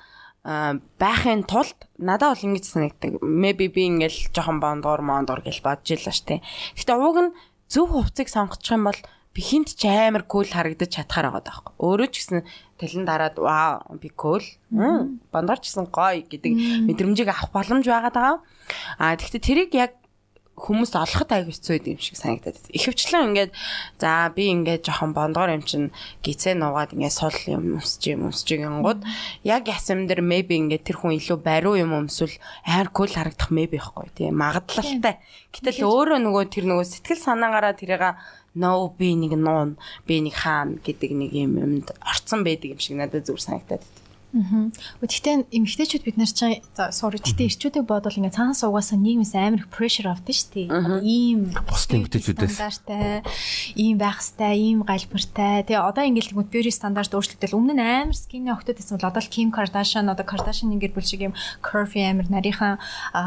байхын тулд надад бол ингэж санагддаг. Maybe би ингээл жоохон бондор мондор гэж бодож илаа штэ. Гэтэ ууг нь зөв хувцсыг сонгочих юм бол би хинт ч амар кул харагдаж чадхаар байгаа байхгүй. Өөрөө ч гэсэн талент дараад вау би кул. Бондор ч гэсэн гоё гэдэг мэдрэмжийг авах боломж байгаа даа. А тэгвэл тэрийг яг хүмүүс олоход аяг хэцүү юм шиг санагдаад байна. Ихэвчлэн ингээд за би ингээд жоохон бондгоор юм чин гизээ нуугаад ингээд сул юм өмсч юм өмсч гингууд яг ясам дээр maybe ингээд тэр хүн илүү бариу юм өмсвөл амар кул харагдах maybe ихгүй тийм магадлалтай. Гэтэл өөрөө нөгөө тэр нөгөө сэтгэл санаагаараа тэрийг no би нэг нуун би нэг хаана гэдэг нэг юм юмд орцсон байдаг юм шиг надад зүгээр санагдаад байна. Аа. Гэхдээ эмэгтэйчүүд бид нар чинь sorry гэхдээ ирчүүдийг бодвол ингээ цаанаас угаасаа нийгмээс амар pressure авдаг шүү дээ. Ийм бус эмэгтэйчүүдээс стандарттай, ийм байх хэвээр, ийм галбартай. Тэгээ одоо ингээл тэгмэд beauty стандарт өөрчлөгдөл өмнө нь амар skinny охтууд байсан бол одоо л Kim Kardashian одоо Kardashian гэр бүл шиг ийм curvy амар нарийнхан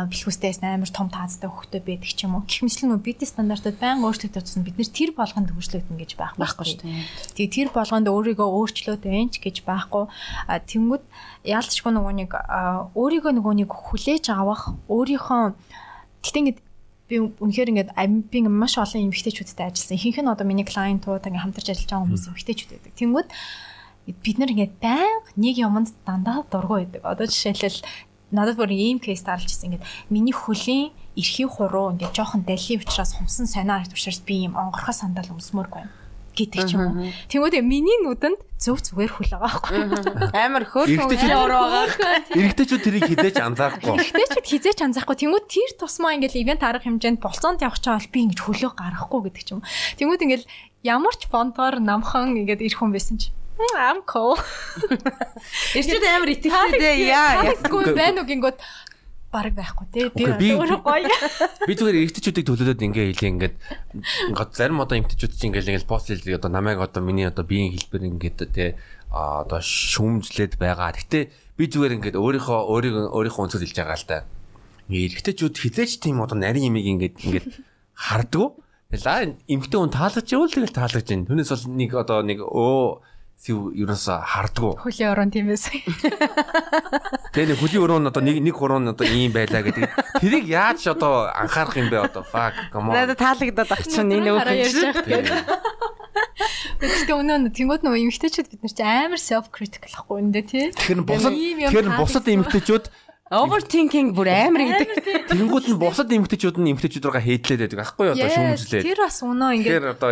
бэлхүүстэйс амар том таацтай охтууд байдаг ч юм уу. Гэх мэтлэн нөө beauty стандартууд байнга өөрчлөгдөж бид нар тэр болгонд хөгжлөгдөн гэж байхгүй шүү дээ. Тэгээ тэр болгонд өөрийгөө өөрчлөөд байна ч гэж байхгүй. Тэнгүү Тэгэнгүүт яалтчгүй нөгөө нэг өөрийгөө нөгөө нэг хүлээж авах өөрийнхөө гэтээ ингээд би үнэхээр ингээд би маш олон эмэгтэйчүүдтэй ажилласан. Ихэнх нь одоо миний клиентууд ингээд хамтарч ажиллаж байгаа хүмүүс эмэгтэйчүүд байдаг. Тэнгүүд бид нар ингээд байнга нэг юмд дандаа дургу байдаг. Одоо жишээлбэл надад бүр ийм кейс таарч ирсэн. Ингээд миний хөлийн эрхийн хуруу ингээд жоохон дали учраас хумсан сонио арт учраас би ийм онгорхоо сандал өмсмөргүй юм гэдэг ч юм уу. Тэнгүүд миний нүдэнд зөв зүгээр хүл байгаа байхгүй. Амар хөөрхөн байгаа. Иргэдэчүүд тэрийг хизээч анзаарахгүй. Иргэдэчүүд хизээч анзаарахгүй. Тэнгүүд тэр тусмаа ингээл ивент арга хэмжээнд болцоонд явах чаа бол би ингэж хөлөө гаргахгүй гэдэг ч юм. Тэнгүүд ингээл ямар ч бондоор намхан ингээд ирэх хүн байсан чи I'm cool. Ирчүүд амар итгэлтэй яа. Яахгүй байна уу гингүүд баг байхгүй тий. Би өөрөө гоё. Би зүгээр эргэжтэйчүүдийг төлөөлөд ингээ хэлээ ингээд зарим одоо эмгтээчүүд чинь ингээл ингээл пост хэлдэг одоо намайг одоо миний одоо биеийн хэлбэр ингээд тий одоо шүмжлээд байгаа. Гэтэ би зүгээр ингээд өөрийнхөө өөрийг өөрийнхөө өнцөд хэлж байгаа л да. Ингээ эргэжтэйчүүд хизээч тийм одоо нарийн имийг ингээд ингээд харддаг. Тэгэл аа эмгтэй хүн таалагдж ивэл тэгэл таалагдж байна. Түүнээс бол нэг одоо нэг өө сив ерөөсө харддаг. Хөлийн орон тиймээс. Тэгээ нэг хөлийн өрөө нь одоо нэг нэг хуруу нь одоо ийм байлаа гэдэг. Тэрийг яаж одоо анхаарах юм бэ одоо fuck come on. Надад таалагдаад ах чинь энэ үг ярьж байгаа. Гэхдээ өнөө тэнгууд нөгөө эмгтээчүүд бид нар чи амар self critical ахгүй энэ тий. Тэгэхээр бусад тэгэхээр бусад эмгтээчүүд Overthinking бүр амар гэдэг. Тэнгүүд нь бусад эмгтээчүүд нь эмгтээчүүд рүүгээ хейдлээд байдаг аахгүй юу одоо шүүмжлээд. Тэр бас өнөө ингээд Тэгэхээр одоо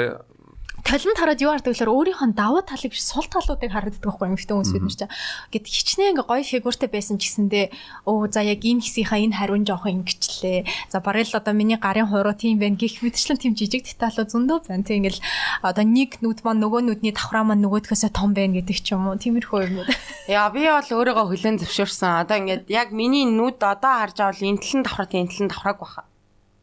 талент хараад юу хардаг гэхээр өөрийнхөө давуу талыг сул талуудыг харагддаг байхгүй юм ихтэй хүмүүс бид нар чинь. Гэт хичнээн ингээ гоё фигуртай байсан ч гэсэндээ өө за яг энэ хэсгийнхаа энэ хариун жоохон ингэчлээ. За барил одоо миний гарын хуруу тийм байна гих мэтчлэн тийм жижиг деталууд зөндөө байна. Тэг ингээл одоо нэг нүд маань нөгөө нүдний давхраа маань нөгөөдхөөсөө том байна гэдэг ч юм уу. Тиймэрхүү юмнууд. Яа би бол өөрийгөө хүлэн зөвшөөрсөн. Одоо ингээд яг миний нүд одоо харж авал энэ талын давхраа энэ талын давхрааг баха.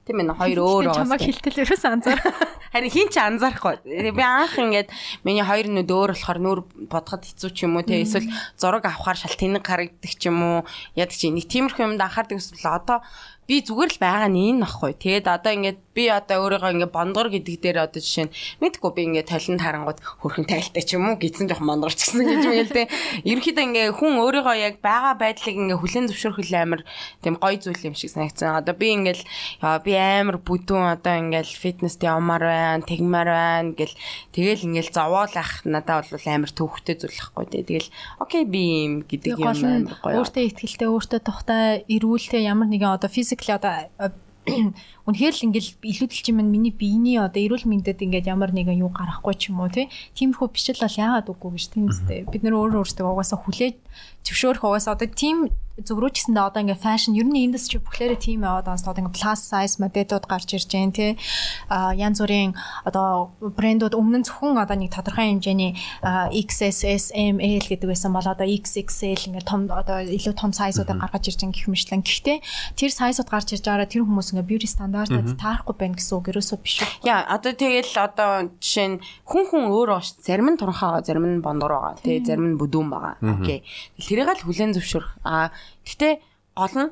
Тийм ээ хоёр өөр байгаа. Чамаг хилтэл ерөөс анзаар. Харин хин ч анзаарахгүй. Би анх ингээд миний хоёр нүд өөр болохоор нүур бодоход хэцүү ч юм уу те эсвэл зураг авахаар шал тэнэг харагддаг ч юм уу яд чи нэг тиймэрхүү юмд анхаардаг эсвэл одоо би зүгээр л байгаа нь энэ нахгүй. Тэгээд одоо ингээд би одоо өөрийгөө ингээд бондгор гэдэг дээр одоо жишээ нь мэдгүй би ингээд талент харангууд хөрхэн тайлтай ч юм уу гидсэн жоох мондгор ч гэсэн гэж мэл тэ. Ерөнхийдөө ингээд хүн өөрийгөө яг байгаа байдлыг ингээд хүлэн зөвшөөрөх амар тийм гоё зүйл юм шиг санагдсан. Одоо би ингээд би амар бүдүүн одоо ингээд фитнест явмаар байна, тэгмээр байна гэл тэгэл ингээд зовоолах надад бол амар төвхтэй зүйл ахгүй тэ. Тэгэл окей би юм гэдэг юм амар гоё. Өөртөө ихтгэлтэй, өөртөө тухтай, эрүүлтэй ямар нэгэн одоо физик basically одоо үнэхээр л ингээл илүүдэлч юм миний биений одоо эрүүл мэндэд ингээд ямар нэгэн юу гарахгүй ч юм уу тиймэрхүү бичил бол яагаад үгүй гэж тийм үстэй бид нар өөр өөртөө угаасаа хүлээж зөвшөөрөх угаасаа одоо тийм зөврөө ч гэсэндээ одоо ингээ фэшн ер нь индастри бүхлээрээ тийм яваад байгаа одоо ингээ plus size моделууд гарч ирж байна тий. А янз бүрийн одоо брэндүүд өмнө нь зөвхөн одоо нэг тодорхой хэмжээний XS, M, L гэдэг байсан бол одоо XXL ингээ том одоо илүү том сайзуудыг гаргаж ирж байгаа гэх мэтлэн гэхдээ тэр сайзууд гарч ирж байгаараа тэр хүмүүс ингээ beauty стандартад таарахгүй байна гэсэн үг. Ерөөсөө биш үү? Яа одоо тэгэл одоо жишээ нь хүн хүн өөр бааш зарим нь туранхаа зарим нь бондор байгаа. Тий зарим нь бүдүүн байгаа. Окей. Тэрийг л хүлэн зөвшөөрөх. А Гэтэ гол нь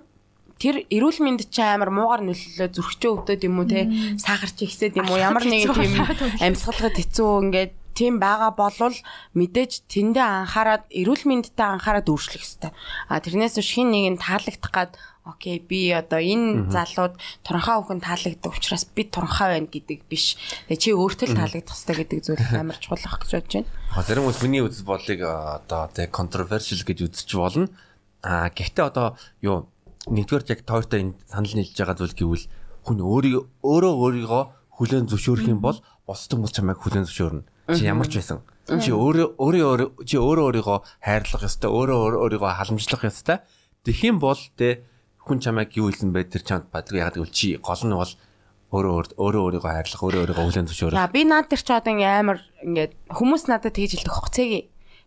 тэр эрүүл мэнд чи амар муугар нөлөөлөө зүрхчөө өвдөд юм уу те сахар чи ихсэд юм уу ямар нэгэн тийм амьсгалахад хэцүү ингээд тийм байгаа болвол мэдээж тэндээ анхаарад эрүүл мэндтэй анхаарад өөрчлөх хэрэгтэй. А тэрнээс биш хин нэг нь таалагдах гад окей би одоо энэ залууд туранхаа хүн таалагддаг учраас би туранхаа байна гэдэг биш. Тэгээ чи өөртөө л таалагдах хэрэгтэй гэдэг зүйл амар чухал ах гэж бодож байна. Зарим хүмүүс миний үзэл бодлыг одоо тэг controversial гэж үзэж болно. Аа гэхдээ одоо юу нэгдүгээр яг тоортой энэ санал нийлж байгаа зүйл гэвэл хүн өөрийгөө өөрөө өөрийгөө хүлээн зөвшөөрөх юм бол бусад хүмүүс чамайг хүлээн зөвшөөрнө. Чи ямар ч байсан. Чи өөрөө өөрөө чи өөрөө өөрийгөө хайрлах ёстой, өөрөө өөрийгөө халамжлах ёстой. Юм бол тэ хүн чамайг юу хэлсэн бэ тэр чамд бадгүй яагаад гэвэл чи гол нь бол өөрөө өөрөө өөрийгөө хайрлах, өөрөө өөрийгөө хүлээн зөвшөөрөх. За би наад тэр ч одоо ингээм амар ингээд хүмүүс надад тэгж хэлдэг хөх цэгийн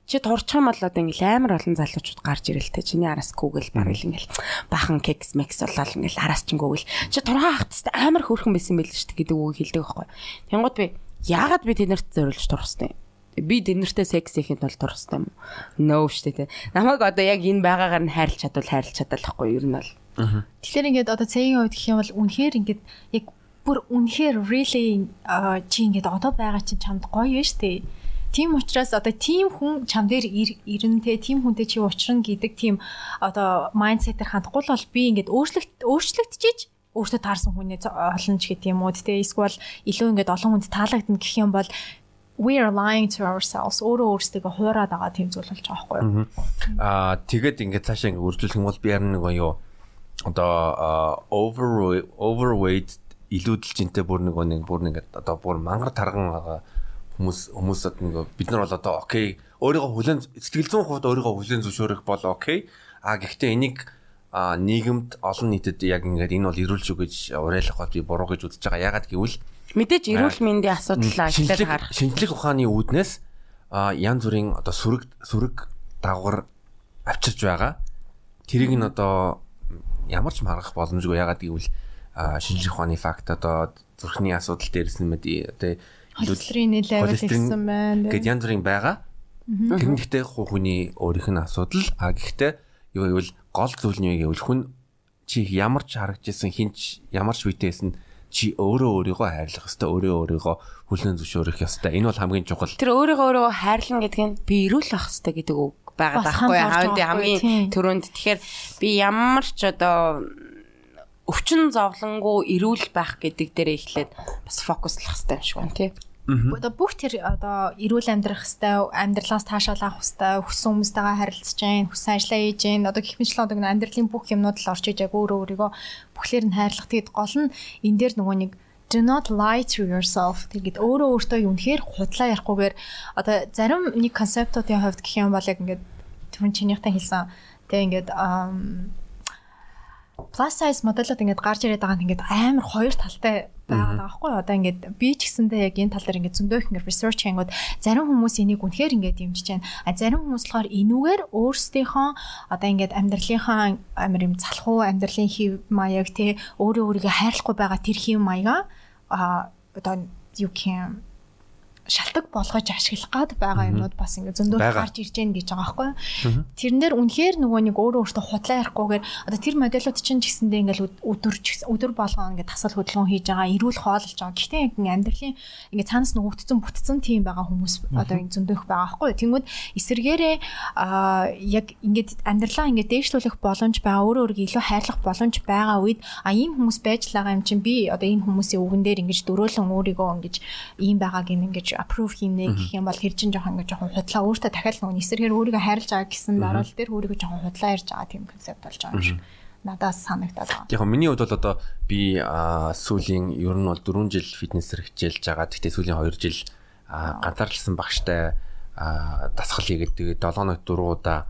чи турчих юм бол одоо ингээл амар олон залуучууд гарч ирэлтэй чиний араас Google барил ингээл бахан кекс мекс болол ингээл араас чин Google чи турхаа хахт амар хөөрхөн байсан байл шүү дээ гэдэг үг хэлдэг байхгүй. Тэнгууд би яагаад би тэднэрт зориулж турхстай би тэднэртэй секс хийхэд бол турхстай юм. No шүү дээ. Намайг одоо яг энэ байгаагаар нь хайрлах чадвал хайрлах чадалхгүй ер нь бол. Тэгэхээр ингээд одоо цэгийн үед гэх юм бол үнэхээр ингээд яг бүр үнэхээр really чи ингээд одоо байгаа чинь чамд гоё юм шүү дээ Тийм учраас одоо тийм хүн чам дээр ирэнтэй тийм хүнтэй чи уучран гэдэг тийм одоо майндсетээр хандахгүй бол би ингээд өөрчлөлт өөрчлөгдөж өөртөө таарсан хүнээ олонч гэдэг юм уу. Тэ эсвэл илүү ингээд олон хүнд таалагдана гэх юм бол we are lying to ourselves. Өөрөө өөрсдөө хуураад байгаа тийм зүйл болж байгаа байхгүй юу? Аа тэгээд ингээд цаашаа ингээд үржүүлэх юм бол би харин нэг юу одоо over overweight илүүдэл жинтэй бүр нэг нэг бүр нэг одоо бүр мангар тарган байгаа хүмүүс хүмүүсд нэг бид нар бол одоо окей өөрийгөө хүлэн сэтгэл зүйн хувьд өөрийгөө хүлэн зөвшөөрөх бол окей а гэхдээ энийг а нийгэмд олон нийтэд яг ингээд энэ бол эрүүл шүү гэж уриалах бод би буруу гэж үзэж байгаа. Ягаад гэвэл мэдээж эрүүл мэндийн асуудал ашиглаж харах. Шинжлэх ухааны үүднээс а янз бүрийн одоо сүрэг сүрэг дагвар авчирч байгаа. Тэрийг нь одоо ямар ч маргах боломжгүй. Ягаад гэвэл шинжлэх ухааны факт одоо зүрхний асуудал дээрс нь мэдээ одоо холестерин левел ихсэн байна. Гэт янз бүрийн байгаа. Тэр нь гэхдээ хүний өөрийнх нь асуудал. А гэхдээ юу гэвэл гол зүйл нь юу гэвэл хүн чи ямар ч харагдажсэн хинч ямар ч үедээс нь чи өөрөө өөрийгөө хайрлах хэвээр өөрөө өөрийгөө хүлэн зөвшөөрөх ёстой. Энэ бол хамгийн чухал. Тэр өөрийгөө өөрийгөө хайрлана гэдэг нь би эрүүл ах хэвээр гэдэг үг байгаа байхгүй хаавд хамгийн түрүүнд тэгэхээр би ямар ч одоо өвчин зовлонгоо эрүүл байх гэдэг дээр эхлээд бас фокуслах хэрэгтэй юм шиг байна тий. Одоо бүх тэр одоо эрүүл амьдрах хэвээр амьдралаас таашаал авах хэвээр хүссэн хүмүүстэйгээ харилцаж гин, хүссэн ажиллаа хийж гин. Одоо гэх мэт л одоо амьдралын бүх юмнууд л орж иж яг өөрөө өөрийгөө бүхлээр нь хайрлах. Тэгэд гол нь энэ дээр нөгөө нэг do not lie to yourself тэгээд өөрөө өөртөө юу нэхэр худлаа ярихгүйгээр одоо зарим нэг концептуудын хувьд гэх юм бол яг ингээд түрүүн чинийхтэй хэлсэн тэг ингээд plus size модельууд ингээд гарч ирээд байгаа нь ингээд амар хоёр талтай байгаа байхгүй одоо ингээд би ч гэсэндээ яг энэ тал дээр ингээд зөндөө их ингээд research хийнгүүд зарим хүмүүс энийг үнэхээр ингээд дэмжиж байна. А зарим хүмүүс болохоор энүүгээр өөрсдийнхөө одоо ингээд амьдралынхаа амар юм залхуу амьдралын хэв маяг те өөрөө өөрийгөө хайрлахгүй байгаа тэр хэв маяга а одоо юу гэм шалтак болгож ашиглах гад байгаа юмнууд бас ингээ зөндөө гарч ирж гэн гэж байгаа байхгүй. Тэрэн дээр үнэхээр нөгөө нэг өөрөө өөртөө худлаа ярихгүйгээр одоо тэр модельууд чинь ч гэсэндээ ингээл өдөр өдөр болгоо ингээ тасал хөдөлгөөн хийж байгаа, эрүүл хооллож байгаа. Гэхдээ ингээ амьдралын ингээ цаанаас нөгөөдцэн бүтцэн тийм байгаа хүмүүс одоо ингээ зөндөөх байгаа байхгүй. Тэнгүүд эсэргээрээ а яг ингээд амьдралаа ингээ дээшлүүлэх боломж байгаа, өөрөө өөрийгөө илүү хайрлах боломж байгаа үед а ийм хүмүүс байж байгаа юм чинь би одоо энэ хүмүүсийн үгэн дээр ингэж дөрөөлөн өөрийгөө ингэж ийм байгааг ингэж approve хийнэ гэх юм бол тэр чинь жоохон ингээ жоохон худлаа. Өөртөө дахиад нөгөө эсэргээр өөрийгөө хайрлаж байгаа гэсэн дараал дээр өөрийгөө жоохон худлаа ярьж байгаа тийм концепт болж байгаа юм шиг. Надаас санагдаад байна. Яг миний хувьд бол одоо би сүүлийн ер нь бол 4 жил фитнесээр хичээлж байгаа. Гэхдээ сүүлийн 2 жил ганцаарлсан багштай дасгал хийгээд тэгээд 7 хоног дуруудаа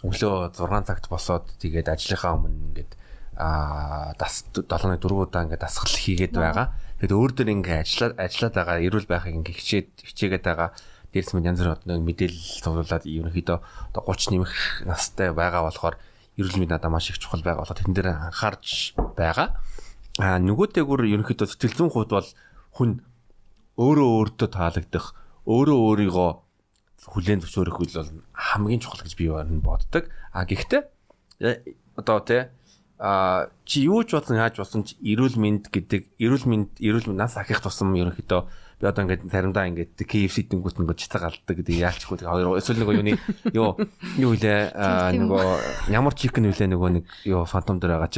өглөө 6 цагт босоод тэгээд ажлынхаа өмнө ингээд а дас 7 хоног дуруудаа ингээд дасгал хийгээд байгаа. Тэгэд өөр дөр ингээ ажиллаад ажиллаад байгаа эрүүл байхыг ингээ хичээд хичээгээд байгаа дээрс мэд янз бүр нэг мэдээлэл цуглуулад ерөнхийдөө одоо 30 нэмэх настай байгаа болохоор эрүүл мэнд надад маш их чухал байгаа болохоор тэрэн дээр анхаарч байгаа. А нөгөө дээгүр ерөнхийдөө сэтгэл зүйн хувьд бол хүн өөрөө өөртөө таалагдах, өөрөө өөрийгөө хүлээн зөвшөөрөх үйл бол хамгийн чухал гэж би боддог. А гэхдээ э, одоо тий а чи юу ч бодсон яаж бодсон ч эрүүл мэнд гэдэг эрүүл мэнд эрүүл нас ахих тусам ерөнхийдөө би одоо ингээд заримдаа ингээд KFC тэнгуут нөгөө чицэг алдаг гэдэг яалчгүй. Хоёр эсвэл нөгөө юуны юу юу илээ нөгөө ямар чикен үлээ нөгөө нэг юу фантом дээр байгаа ч.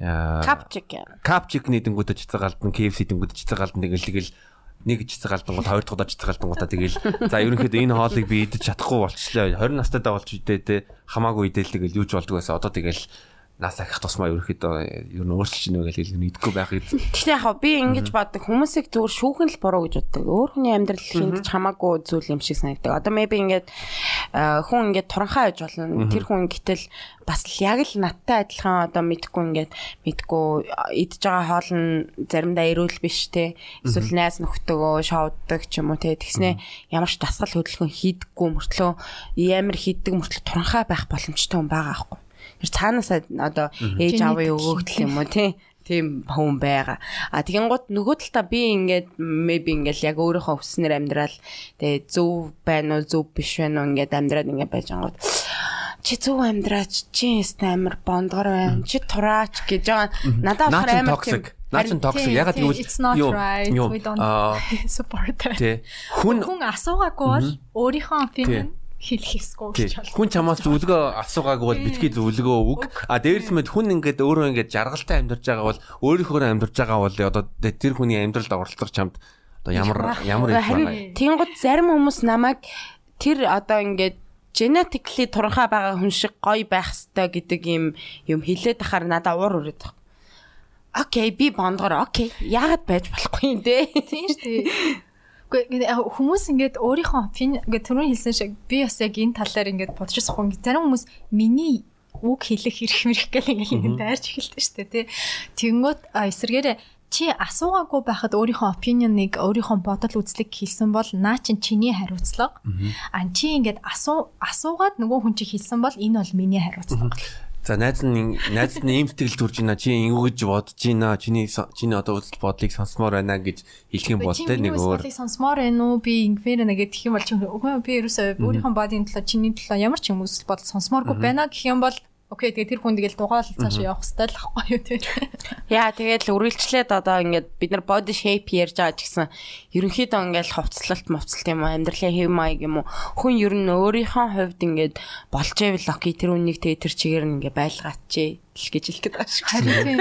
Кап чикен. Кап чикний тэнгуут чицэг алдан KFC тэнгуут чицэг алдан тэгэл тэгэл нэг жицэг алдангууд хоёр дахь удаа жицэг алдангуудаа тэгэл за ерөнхийдөө энэ хоолыг би идэж чадахгүй болчихлоо 20 настайдаа болж идээ те хамаагүй идэл тэгэл юу ч болдгоо байсан одоо тэгэл нас ахих тусмаа ерөөхдөө ер нь өөрчлөж гинэ гэж хэлнэ байхгүй байхыг. Гэхдээ яг би ингэж боддог хүмүүсийг зөвхөн шүүхэн л буруу гэж боддог. Өөр хүний амьдрал хийнд ч хамаагүй зүйл юм шиг санагддаг. Одоо maybe ингээд хүн ингээд туранхаа байж болно. Тэр хүн гэтэл бас л яг л надтай адилхан одоо мэдгүй ингээд мэдгүй идж байгаа хоол нь заримдаа эрүүл биш те. Эсвэл найз нөхдөөгөө шоуддаг ч юм уу те. Тэгснэ ямар ч дасгал хөдөлгөөн хийдэггүй мөртлөө ямар хийдэг мөртлөө туранхаа байх боломжтой хүн байгаа аахгүй цаанаасаа одоо ээж аавын өгөөгдөл юм уу тий? Тийм хүн байгаа. А тэгин гут нөгөө талаа би ингээд maybe ингээд яг өөрийнхөө өснөр амьдрал тэгээ зөв байна уу зөв биш байна уу ингээд амьдраад ингээд байж ангууд чи зөв амьдраач? Чи яст амар бондгор байна? Чи тураач гэж байгаа. Надад болохоор амар тийм Наачин токсик ягаад гэвэл юу? юу? Support. Хүн хүн асуугаагүй бол өөрийнхөө opinion хэлэх хэсгүү гэж байна. Хүн чамаас зөвлөгөө асуугаагүй бол битгий зөвлөгөө өг. А дээрс мэд хүн ингээд өөрөө ингээд жаргалтай амьдарч байгаа бол өөрийнхөө амьдарч байгаа бол одоо тэр хүний амьдралд оролцох чамд одоо ямар ямар их байна. Тэнгууд зарим хүмүүс намайг тэр одоо ингээд genetically туранхай байгаа хүн шиг гоё байх хэвээр гэдэг юм юм хэлээд ахаар надад уур өрөөд байна. Окей, би бондгоор окей. Яагаад байж болохгүй юм бэ? Тийм шүү дээ. Гэхдээ хүмүүс ингээд өөрийнхөө ингээд түрүүн хэлсэн шиг би бас яг энэ талаар ингээд бодож байгаа хүн зарим хүмүүс миний үг хэлэх хэрэг мэрх гэл ингээд ингээд дайрч эхэлдэг шүү дээ тий. Тэнгүүд эсэргээрээ чи асуугаагүй байхад өөрийнхөө opinion-ыг өөрийнхөө бодол үзлэг хэлсэн бол наа чин чиний хариуцлага. А чи ингээд асуу асуугаад нөгөө хүн чи хэлсэн бол энэ бол миний хариуцлага. За найз нь найз нь ийм сэтгэл төрж байна. Чи ингэж бодож байна. Чиний чиний одоо үзэл бодлыг сонсомоор байна гэж хэлэх юм бол тэ нэг өөр. Бодлыг сонсомоор байна уу? Би ингэвэр нэ гэдэг юм бол чи би ерөөсөө өөрийнхөө бодийн төлөө чиний төлөө ямар ч юм үзэл бодол сонсомооргүй байна гэх юм бол Окей тэгээ тэр хүн тэгэл дугаал цааш явах хэрэгтэй л ахгүй юу тий. Яа тэгээд л үргэлжлээд одоо ингээд бид нар body shape ярьж байгаа ч гэсэн ерөнхийдөө ингээд хувцлалт мовцлт юм уу амьдралын хэв маяг юм уу хүн ер нь өөрийнхөө хувьд ингээд болж ивэл окей тэр үнийг тэгээ тэр чигээр нь ингээд байлгаачээ л гэж хэлэхэд байгаа шүү. Харин тий.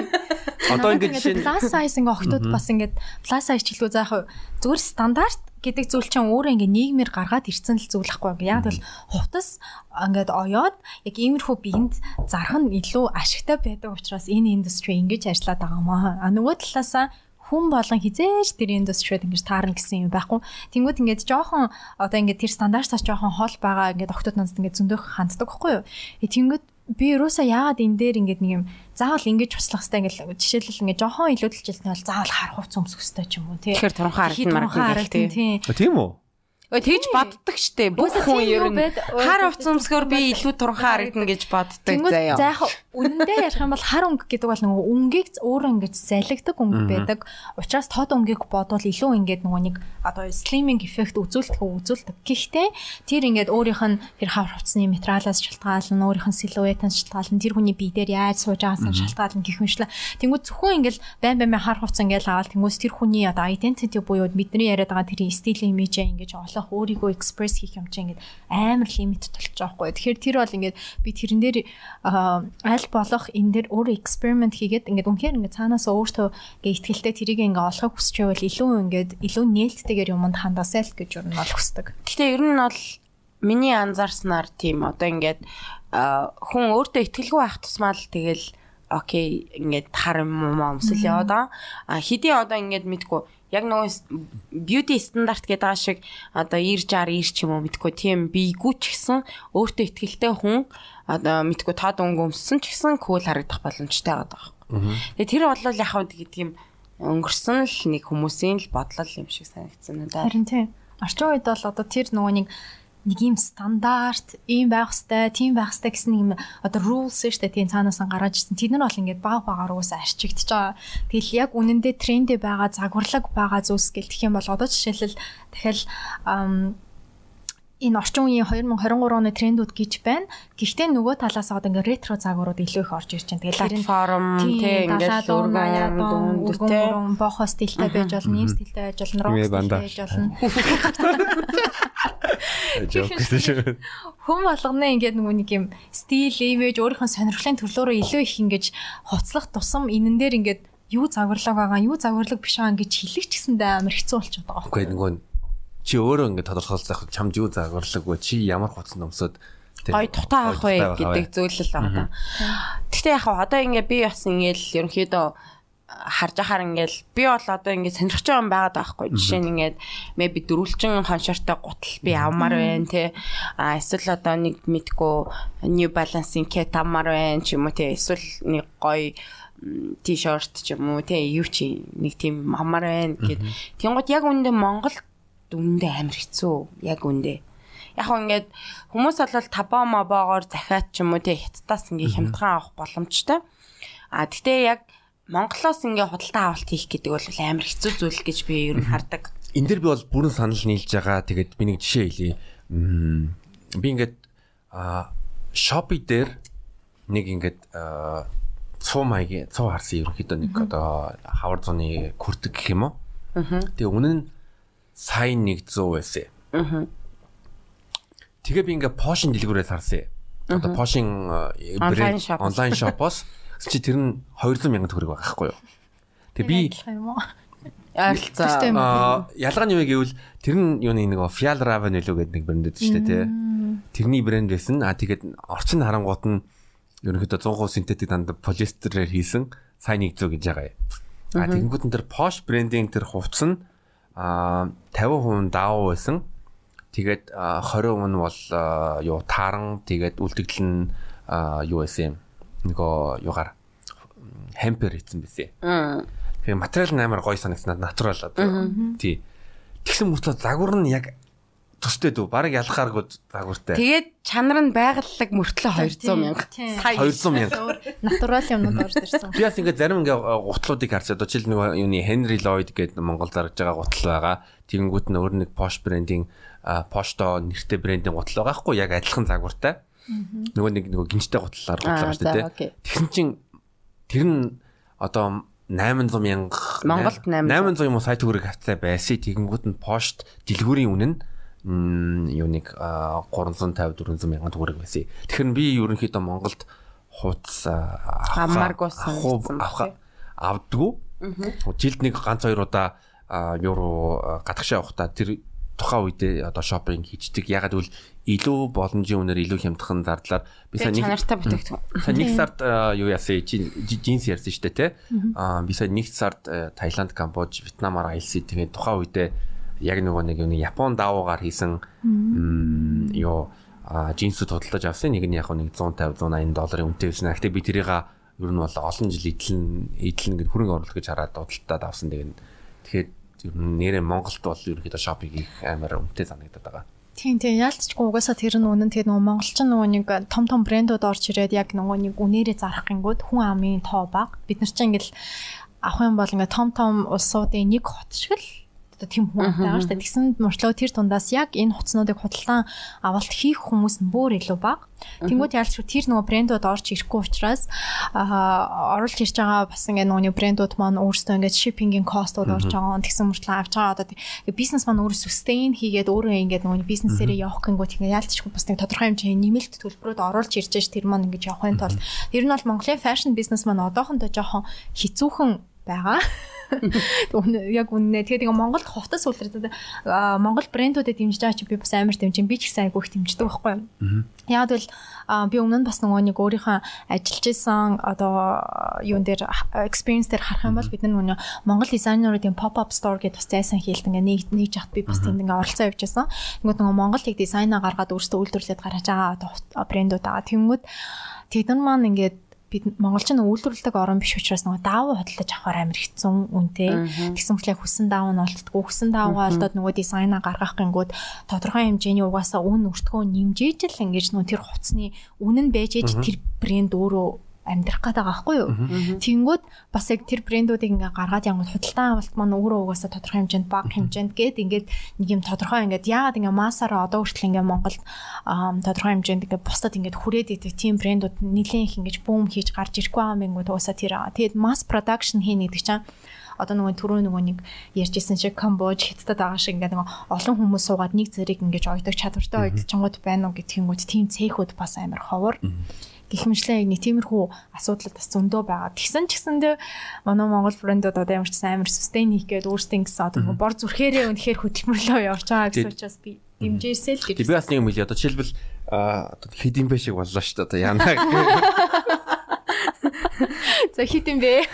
Одоо ингээд жишээ нь plus size ингээ охтууд бас ингээд plus size жилгүү заах зүгээр стандарт гэдэг зүйл чинь өөрөө ингээ нийгмээр гаргаад ирсэн л зүйл ахгүй ингээ яг бол хувцас ингээд оёод яг иймэрхүү биенд зарах нь илүү ашигтай байдаг учраас энэ индастри ингэж ажиллаад байгаа маа. А нөгөө талаасаа хүн болгон хизээж тэр индастриуд ингэж таарна гэсэн юм байхгүй. Тэнгүүд ингээд жоохон одоо ингээд тэр стандартаас жоохон хол байгаа ингээд октод нандад ингээд зөндөх ханддаг байхгүй юу. Тэнгүүд би юусаа яагаад энэ дээр ингээд нэг юм заавал ингэж туслах хэрэгтэй ингээл жишээлбэл ингээд жоохон илүүдэлжэлтэй бол заавал харах хувц өмсөх хэрэгтэй ч юм уу тий. Тэгэхээр туранхаа харагдана тий. Тийм үү? Өө тэгж боддог штэ. Бүх хүн ер нь хар хувц өмсгөр би илүү туранхаа харагдана гэж боддог заяа. За яг үнэндээ ярих юм бол хар өнгө гэдэг бол нөгөө өнгийг өөрөө ингэж залгдаг өнгө байдаг. Учираас тод өнгийг бодвол илүү ингээд нөгөө нэг одоо слиминг эффект үзүүлдэг үзүүлдэг. Гэхдээ тэр ингээд өөрийнх нь тэр хар хувцсны материалаас шалтгаална, өөрийнх нь силуэтаас шалтгаална, тэр хүний бие дээр яаж сууж байгаас шалтгаална гэх мэтчлээ. Тэнгүү зөвхөн ингээд байн байн хар хувцс ингээд аваад тэнгүүс тэр хүний одоо identity буюу бидний яриад байгаа тэр стил имижээ ингэж олох өөрийгөө экспресс хийх юм чинь ингээд амар лимит толж байгаа хгүй. Тэгэхээр тэр бол ингээд би тэрэн дээр аль болох энэ дээр өөрөө эксперимент хийгээд ингээд үнэхээр ингээд цаанаас өөртөө ингээд ихтгэлтэй тэрийг ингээд олохыг хүсч байвал илүү ингээд илүү нээлттэйгээр юмд хандаасай л гэж юу нь бол хүсдэг. Гэхдээ ер нь бол миний анзаарснаар тийм одоо ингээд хүн өөртөө ихтгэлгүй байх тусмаа л тэгэл окей ингээд хар юм уу өмсөл яваад байгаа. А хэдий одоо ингээд мэдгүй яг нөгөө beauty стандарт гэдэг байгаа шиг одоо 90 60 90 ч юм уу мэдгүй тийм бийгүү ч гэсэн өөртөө ихтгэлтэй хүн одоо мэдгүй тод өнгө өмссөн ч гэсэн cool харагдах боломжтой байгаа байхгүй. Тэгээ тэр бол яг хав гэдэг юм өнгөрсөн л нэг хүмүүсийн л бодлол юм шиг санагдсан надад. Харин тийм. Орчин үед бол одоо тэр нөгөө нэг нэг юм стандарт ийм байх хэвээр тийм байх хэвээр гэсэн юм одоо rules дээ тийм цаанаас нь гараад ирсэн. Тэд нар бол ингээд баг багаар уусаа арчигдчихэж байгаа. Тэгэл яг үнэндээ трендээ байгаа загварлаг байгаа зүйлс гэлтэх юм бол одоо жишээлбэл дахиад энэ орчин үеийн 2023 оны трендүүд гэж байна. Гэхдээ нөгөө талаас одоо ингээ ретро загварууд илүү их орж ирж байна. Тэгээд форм тий ингээд өргөн дүндтэй бохо стилтэй байж болно, нэм стилтэй байж болно, рок стилтэй байж болно. Хүм болгоно ингээд нөгөө нэг юм стил, имиж өөрийнхөө сонирхлын төрлөөрөө илүү их ингэж хоцлох тусам энэн дээр ингээд юу загварлаг байгаа, юу загварлаг биш байгаа гэж хэлэх ч гэсэндээ амар хэцүү болчиход байгаа. Үгүй нөгөө чи өөрөө ингээд тодорхойлох чамд юу загварлаг вэ? Чи ямар хуц номсод гой дутаа авах вэ гэдэг зүйлэл байгаа. Гэхдээ яг одоо ингээ би бас ингээл ерөнхийдөө харж ахаар ингээл би бол одоо ингээд сонирхож байгаа юм байгаад байгаа хгүй жишээ нь ингээд maybe дөрвөлжин хоншортой гутал би авмаар байна те. А эсвэл одоо нэг мэдгүй new balance-ийн ket авмаар байна ч юм уу те. Эсвэл нэг гоё t-shirt ч юм уу те. Юу чи нэг тийм авмаар байна гэд. Тэнгууд яг үндэ Монгол үндэ амар хэцүү яг үндэ яг хөө ингээд хүмүүс бол табаа мабаогоор захиат ч юм уу те хятадаас ингээд хямдхан авах боломжтой а гэтээ яг Монголоос ингээ худалдаа авалт хийх гэдэг бол амар хэцүү зүйл гэж би ер нь хардаг. Энд дэр би бол бүрэн санал нийлж байгаа. Тэгээд би нэг жишээ хэлье. Би ингээд а Shopee дээр нэг ингээд цуу маягийн цуу харсан ерөнхийдөө нэг одоо хавар зуны күртэг гэх юм уу. Тэгээ үнэн нь сайн 100 байсан. Тэгээ би ингээ Porsche дэлгүүрээс харсан. Одоо Porsche онлайн шопоос чи тэр нь 200 сая төгрөг байгаа байхгүй юу. Тэгээ би Айлцаа. Ялгаа нь юу гэвэл тэр нь юу нэг Fial Raven илүү гэдэг нэг брэнд дээ тий. Тэрний брэнд байсан. А тэгээд орчин харангуут нь ерөнхийдөө 100% синтетик дандаа полистерээр хийсэн сайн 100 гэж байгаа юм. А тэгэнгүүт энэ тэр Porsche брендийн тэр хувцс нь а 50% даав байсан. Тэгээд 20% нь бол юу тааран тэгээд үлдэгдэл нь юу байсан юм нөгөө югаар хампер хийсэн байсан. Тэгээ материал нь амар гоё санагснаа натурал одоо. Тий. Тэгсэн мөртөө загвар нь яг төстэй дүү баг ялахааргүй загвартай. Тэгээд чанар нь байгаллаг мөртлөө 200 мянга. Сая 200 мянга. Натурал юмнууд орж ирсэн. Би бас ингээд зарим ингээ гутлуудыг харж одоо жишээл нэг юуны Henry Lloyd гэдэг Монгол зарж байгаа гутал байгаа. Тэгэнгүүт нь өөр нэг Porsche брендийн Porsche нэртэй брендийн гутал байгаа хгүй яг адилхан загвартай. Нөгөө нэг нөгөө гинжтэй гутлаар гутлаа шүү дээ. Тэгсэн чинь тэр нь одоо 800 мянга Монголд 800 юм уу сайт төгрөг хавцаа байсан. Тэгэнгүүт нь пошт дэлгүүрийн үнэ нь юу нэг 350 400 мянган төгрөг байсан. Тэгэхээр би ерөнхийдөө Монголд хууц хамааргүй байна. Авдггүй. Жилд нэг ганц хоёр удаа евро гадагшаа явахдаа тэр тухайн үедээ одоо шопинг хийждэг. Ягаад гэвэл илүү боломжийн үнээр илүү хямдхан зардлаар би сая нэг чанартай бүтээгдэхүүн. Сая нэг сард юу яасан джинс ярьсан шүү дээ те. Аа би сая нэг сард Таиланд, Камбож, Вьетнамаар аялсан. Тэгээд тухайн үедээ яг нөгөө нэг юу Япон давуугаар хийсэн юу джинсүүд худалдаж авсан. Нэг нь яг нэг 150 180 долларын үнэтэй байсан. Гэхдээ би тэрийг ер нь бол олон жил эдлэн эдлэн гэж хөрөнгө оруулалт гэж хараад худалдаад авсан. Тэгээд тэгэхээр ер нь нэрээ Монголд бол ерөнхийдөө шопинг хийх амар үнэтэй санагдаад байгаа. Тийм тийм яалтчгүй угаасаа тэр нь үнэн тэгээд нөгөө монголчин нөгөө нэг том том брэндүүд орж ирээд яг нөгөө нэг үнээрээ зарах гингүүд хүн амын тоо баг. Бид нар чинь ингээл авах юм бол ингээ том том улсуудын нэг хот шиг л одоо тийм хүн байгаа шүү дээ. Тэгсэн мөртлөө тэр тундаас яг энэ хуцнуудыг худалдан авалт хийх хүмүүс нь бүр илүү бага. Тэнгүүд ялч тэр нөгөө брэндүүд орж ирэхгүй учраас аа оруулж ирж байгаа бас ингээ нөгөө брэндүүд маань өөрсдөө ингээ shipping-ийн cost-ууд орж байгаа. Тэгсэн мөртлөө авч байгаа одоо бизнес маань өөрөө sustain хийгээд өөрөө ингээ нөгөө бизнесээрээ явах гингүүд ингээ ялцчихгүй бас нэг тодорхой хэмжээний нэмэлт төлбөрүүд оруулж ирж ш тэр маань ингээ явахын тулд тэр нь бол Монголын fashion бизнес маань одоохондоо жоохон хэцүүхэн байгаа. Яг үннээ. Тэгээд ингээ Монголд хувцас үлрээд Монгол брэндүүдэд дэмжиж байгаа чи би бас амар дэмжин би ч гэсэн айгүйх дэмждэг байхгүй юу. Яг бол би өмнө нь бас нөгөө нэг өөрийнхөө ажиллаж исэн одоо юун дээр experience дээр харах юм бол бид нар нөгөө Монгол дизайнеруудын pop up store гэдэг бас зайсан хийлт ингээ нэг нэг жахт би бас тэнд ингээ оролцоо явьж байсан. Тэгмэд нөгөө Монгол тэг дизайнаа гаргаад өөрсдөө үйлдвэрлээд гаргаж байгаа одоо брэндүүд байгаа. Тэнгүүд тэдэн маань ингээд бид монголчин үйлдвэрлэдэг орн биш учраас нөгөө даавуу хөдөлж авахар амар хэцүү үнтэй. Тэгсэн мэт яг хүсэн даав нь олддггүй. Хүсэн дааваа олдоод нөгөө дизайнаа гаргах гингүүд тодорхой хэмжээний угаасаа үн өртгөө нэмжээж л ингэж нөгөө тэр хувцсны үнэн байж ээж тэр брэнд өөрөө амьдрах гээд байгаа байхгүй юу. Тэнгүүд бас яг тэр брэндүүдийг ингээ гаргаад янгууд худалдан авалт маань өөрөө угаасаа тодорхой хэмжээнд бага хэмжээнд гээд ингээд нэг юм тодорхой ингээд яагаад ингээ массаараа одоо хүртэл ингээ Монголд тодорхой хэмжээнд ингээ бусдад ингээ хүрээд идэг тийм брэндүүд нэлийн их ингээ бүүм хийж гарч ирэхгүй байгаа юм гоо угаасаа тэр. Тэгээд масс продакшн хийнэ гэдэг чинь одоо нөгөө түрүү нөгөө нэг ярьжсэн шиг Камбож хятадд байгаа шиг ингээд нөгөө олон хүмүүс суугаад нэг зэрэг ингээд ойдог чадвартай ойдог чонгод байна уу гэдгийгүүд тийм цэхүүд бас амар ховор. Mm -hmm гихмишлээ яг нэг тиймэрхүү асуудлууд бас зөндөө байгаа. Тэгсэн ч гэсэндээ манай Монгол брэндүүд одоо ямар ч амар sustain хийх гээд өөрсдөө гэсэн одоо бор зүрхээрээ үнэхээр хөдөлмөрлөө явж байгаа гэсэн учраас би дэмжээсэй л гэж. Би бас нэг юм хэлээ. Одоо жишээлбэл одоо хэд юм бэ шиг боллоо шүү дээ. Одоо яана. За хэд юм бэ?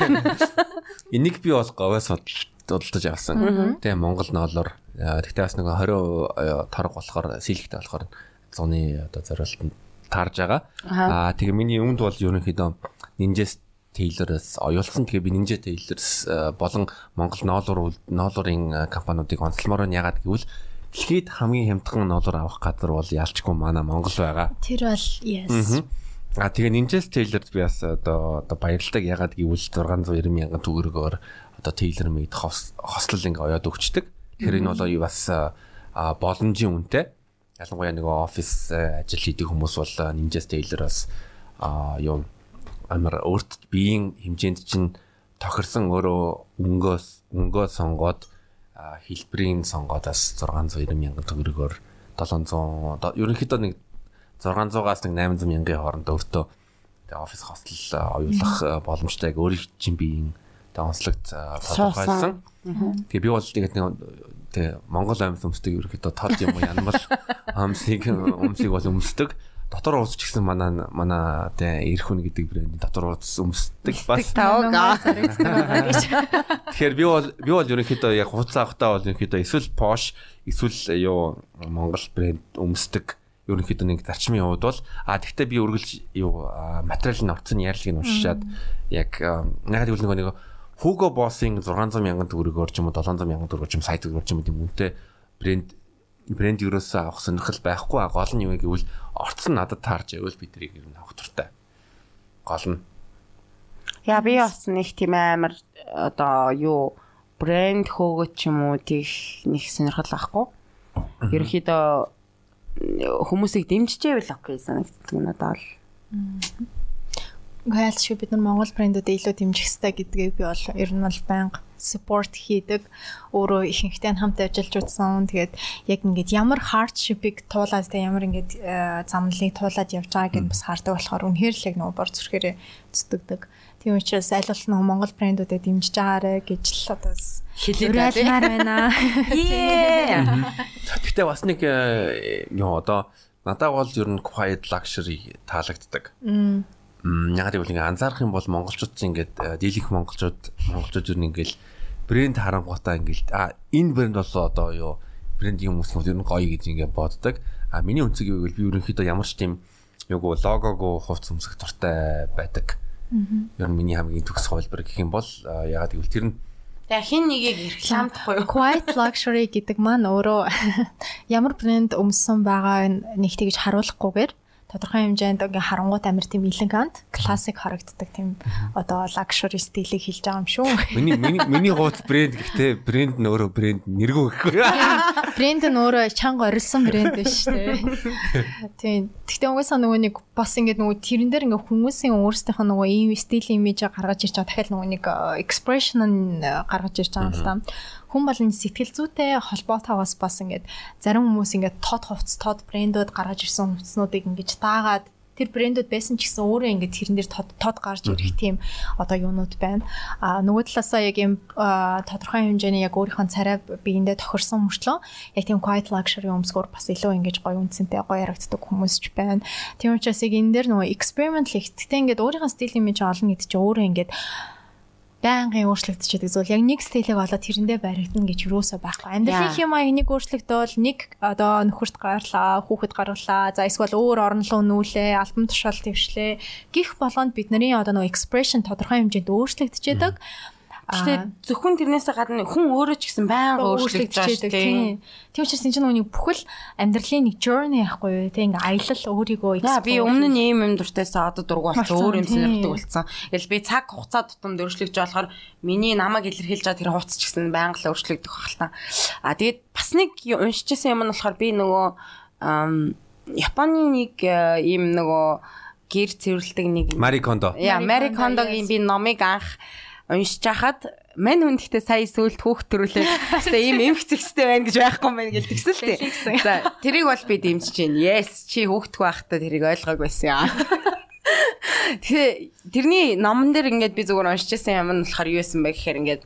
Энийг би бол говьос судалдаж авсан. Тэгээ Монгол ноолоор тэгтээ бас нэг 20% торг болохоор сэлэгтэй болохоор зуны одоо зориултанд таарж байгаа. Аа тэгээ миний өмнөд бол ерөнхийдөө Ninja Tailor-с оюулсан. Тэгээ би Ninja Tailor-с болон Монгол ноолуур ноолуурын компаниудыг онцлмоор нь ягаад гэвэл дэлхийд хамгийн хямдхан ноолуур авах газар бол ялчгүй манай Монгол байгаа. Тэр бол yes. А тэгээ Ninja Tailor-д би бас одоо одоо баярлалаа ягаад гэвэл 690 мянган төгрөгөөр одоо Tailor made хослол ингээ оёод өгчдөг. Тэгэхээр энэ бол бас боломжийн үнэтэй ялангуяа нөгөө офис э, ажил хийдэг хүмүүс бол э, Ninja Tailor-оос а юу амар өөрт биеийн хэмжээнд чинь тохирсон өөрөө өнгөөс өнгөө сонгоод хэлбэрийн сонгоодоос 690 мянган төгрөгөөр 700 ерөнхийдөө нэг 600-аас нэг 800 мянган хооронд өөртөө офис хостел э, оюулах боломжтой яг өөрийн чинь биеийн онцлогт тодорхойлсон. Тэгээ би бол тэгээд нэг Тэ Монгол амьд өмсдөг ерөөхдөө тод юм уу янамал амсыг өмсийг бол өмсдөг. Дотор ууц ч гэсэн манай манай тэ эрх хүн гэдэг брэнд дотор ууц өмсдөг бас. Тэгэхээр би бол би бол ерөнхийдөө яг хуцаа авахтаа бол ерөнхийдөө эсвэл Porsche эсвэл юу Монгол брэнд өмсдөг ерөнхийдөө нэг зарчмын хувьд бол а тэгвэл би үргэлж юу материалын орцны ярилгыг уншаад яг яг л нэг нэг Hugo Boss-ын 600 мянган төгрөгөөр ч юм уу 700 мянган төгрөгөөр ч юм сайт төгрөгөөр ч юм уу үнэтэй брэнд брэнд ерөөсөө авах сонирхол байхгүй гол нь юу гэвэл орц нь надад таарж байвал би тэрийг ер нь авах туртай. Гол нь. Яа би бас нэг тийм амар одоо юу брэнд хөөгöt ч юм уу тийх нэг сонирхол авахгүй. Ерөнхийдөө хүмүүсийг дэмжижээвэл окей санагддаг надад бол. Гэхдээ шиг бид нар Монгол брэндүүдэд илүү дэмжих хэрэгтэй гэдгийг би бол ер нь бол байнга support хийдэг. Өөрөө ихэнхдээ хамт ажиллаж утсан. Тэгээд яг ингээд ямар hardship-ыг туулаад тэ ямар ингээд э, замналыг туулаад явж байгааг нь бас хардаг болохоор үнэхээр л яг нөгөө бор зүрхээрээ зүтгэдэг. Тийм учраас аль болох нөгөө Монгол брэндүүдэд дэмжиж байгаарэ гэж л одоо хэлээд байна. Гэхдээ бас нэг ёо одоо надад бол ер нь quiet luxury таалагддаг. Ягаад гэвэл ингээ анзаарах юм бол монголчууд чинь ингээд дийлэнх монголчууд монголчууд нь ингээл брэнд харангуйтаа ингээл а энэ брэнд болоо одоо юу брендийн хүмүүс нь ер нь гоё гэж ингээ боддог. А миний үнцэг юу гэвэл би ерөнхийдөө ямар ч тийм юуг логого хувц өмсөх дуртай байдаг. Ер нь миний хамгийн төгс хувилбар гэх юм бол ягаад гэвэл тэр нь Тэгээ хин нэгийг рекламдахгүй юу? Quiet luxury гэдэг маань өөрөө ямар брэнд өмссөн байгаа нэг тэгж харуулахгүйгээр тодорхой хэмжээнд ингээ харангуут амир тийм элегант, классик харагддаг тийм одоо luxury стилийг хийж байгаа юм шүү. Миний миний миний гооц брэнд гэхдээ брэнд нь өөрөө брэнд нэргөө гэхгүй. Брэнд нь өөрөө чанга орилсон брэнд биш үү? Тийм. Гэхдээ угаасаа нөгөө нэг бас ингээ нөгөө тэрэн дээр ингээ хүмүүсийн өөрсдийнх нь нөгөө ийм стил имиж гаргаж ирж байгаа дахиад нөгөө нэг expression нь гаргаж ирж байгаа юм л та хүн болон сэтгэл зүйтэй холбоотойгоос бас ингээд зарим хүмүүс ингээд тод хувцс тод брэндүүд гаргаж ирсэн хувцснуудыг ингээд таагаад тэр брэндүүд байсан ч гэсэн өөрөө ингээд тэрэн дээр тод тод гарч ирэх тийм одоо юунууд байна. А нөгөө талаасаа яг юм тодорхой хэмжээний яг өөрийнхөө царай биендээ тохирсон мөртлөө яг тийм quiet luxury өмсгөр бас илүү ингэж гоё үнцэнтэй гоё ярагддаг хүмүүс ч байна. Тийм учраас яг энэ дээр нөгөө experiment л ихтэй ингээд өөрийнхөө стил имиж олно гэдэг чинь өөрөө ингээд байнгын өөрчлөгдөж зүйл яг нэг стилийг олоод тэрэндээ баригдана гэж юусоо байхгүй. Амьдралын хэм маяг нэг өөрчлөгдөөл нэг одоо нөхөрт гарлаа, хүүхэд гаргалаа, за эсвэл өөр орон руу нүүлээ, альбом тушаалт дэвшлээ. Гих болгонд бидний одоо нөгөө expression тодорхой хэмжээнд өөрчлөгдөж байдаг. Гэхдээ зөвхөн тэрнээсээ гадна хүн өөрөө ч гэсэн байнга өөрчлөгдөж байгаа тийм. Тийм учраас энэ чинь нүг бүхэл амьдралын нэг journey ахгүй юу тийм ингээ аялал өөрийгөө explore. Би өмнө нь ийм юм дуртайсаа одоо дургу болсон өөр юм сонирхдаг болсон. Ингээл би цаг хугацаа тутамд өөрчлөгдөж болохоор миний намайг илэрхийлж байгаа тэр хугацаа ч гэсэн байнга л өөрчлөгдөх та. А тэгээд бас нэг уншижсэн юм нь болохоор би нөгөө Японы нэг э, ийм нөгөө гэр цэвэрлдэг нэг Мари Кондо. Яа, Мари Кондогийн би номыг анх уншиж хахад мань хүн гэхдээ сая сүулт хүүхд төрүүлээ. Хэвээ ийм эмх зэгстэй байна гэж байхгүй юм байна гэж тэгсэн л тээ. За тэрийг бол би дэмжиж байна. Yes чи хүүхдгүй байхдаа тэрийг ойлгоог байсан. Тэгээ тэрний номон дээр ингээд би зүгээр уншиж байсан юм нь болохоор юу байсан бэ гэхээр ингээд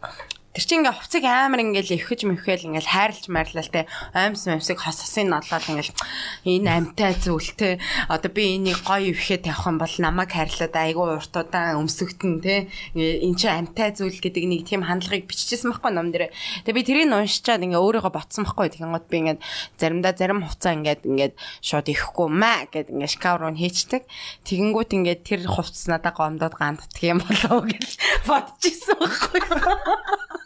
Тэр чинь ингээ хувцыг амар ингээл өвхөж мөвхөл ингээл хайрлж марлал те аимс мэмсэг хососын нодлол ингээл энэ амтай зүйлтэй одоо би энийг гоё өвхөө тавих юм бол намайг хайрлаад айгүй уртуудаа өмсөгдөн те эн чинь амтай зүйл гэдэг нэг тийм хандлагыг биччихсэн байхгүй ном дээр. Тэгээ би тэрийг уншичаад ингээ өөрийгөө ботсон байхгүй тэгэнгүүт би ингээд заримдаа зарим хувцаа ингээд ингээд шууд ихгүй маа гэд ингээ шкаф руу хийчдэг. Тэгэнгүүт ингээд тэр хувцас надаа гомдоод ганддаг юм болоо гэж бодчихсон байхгүй.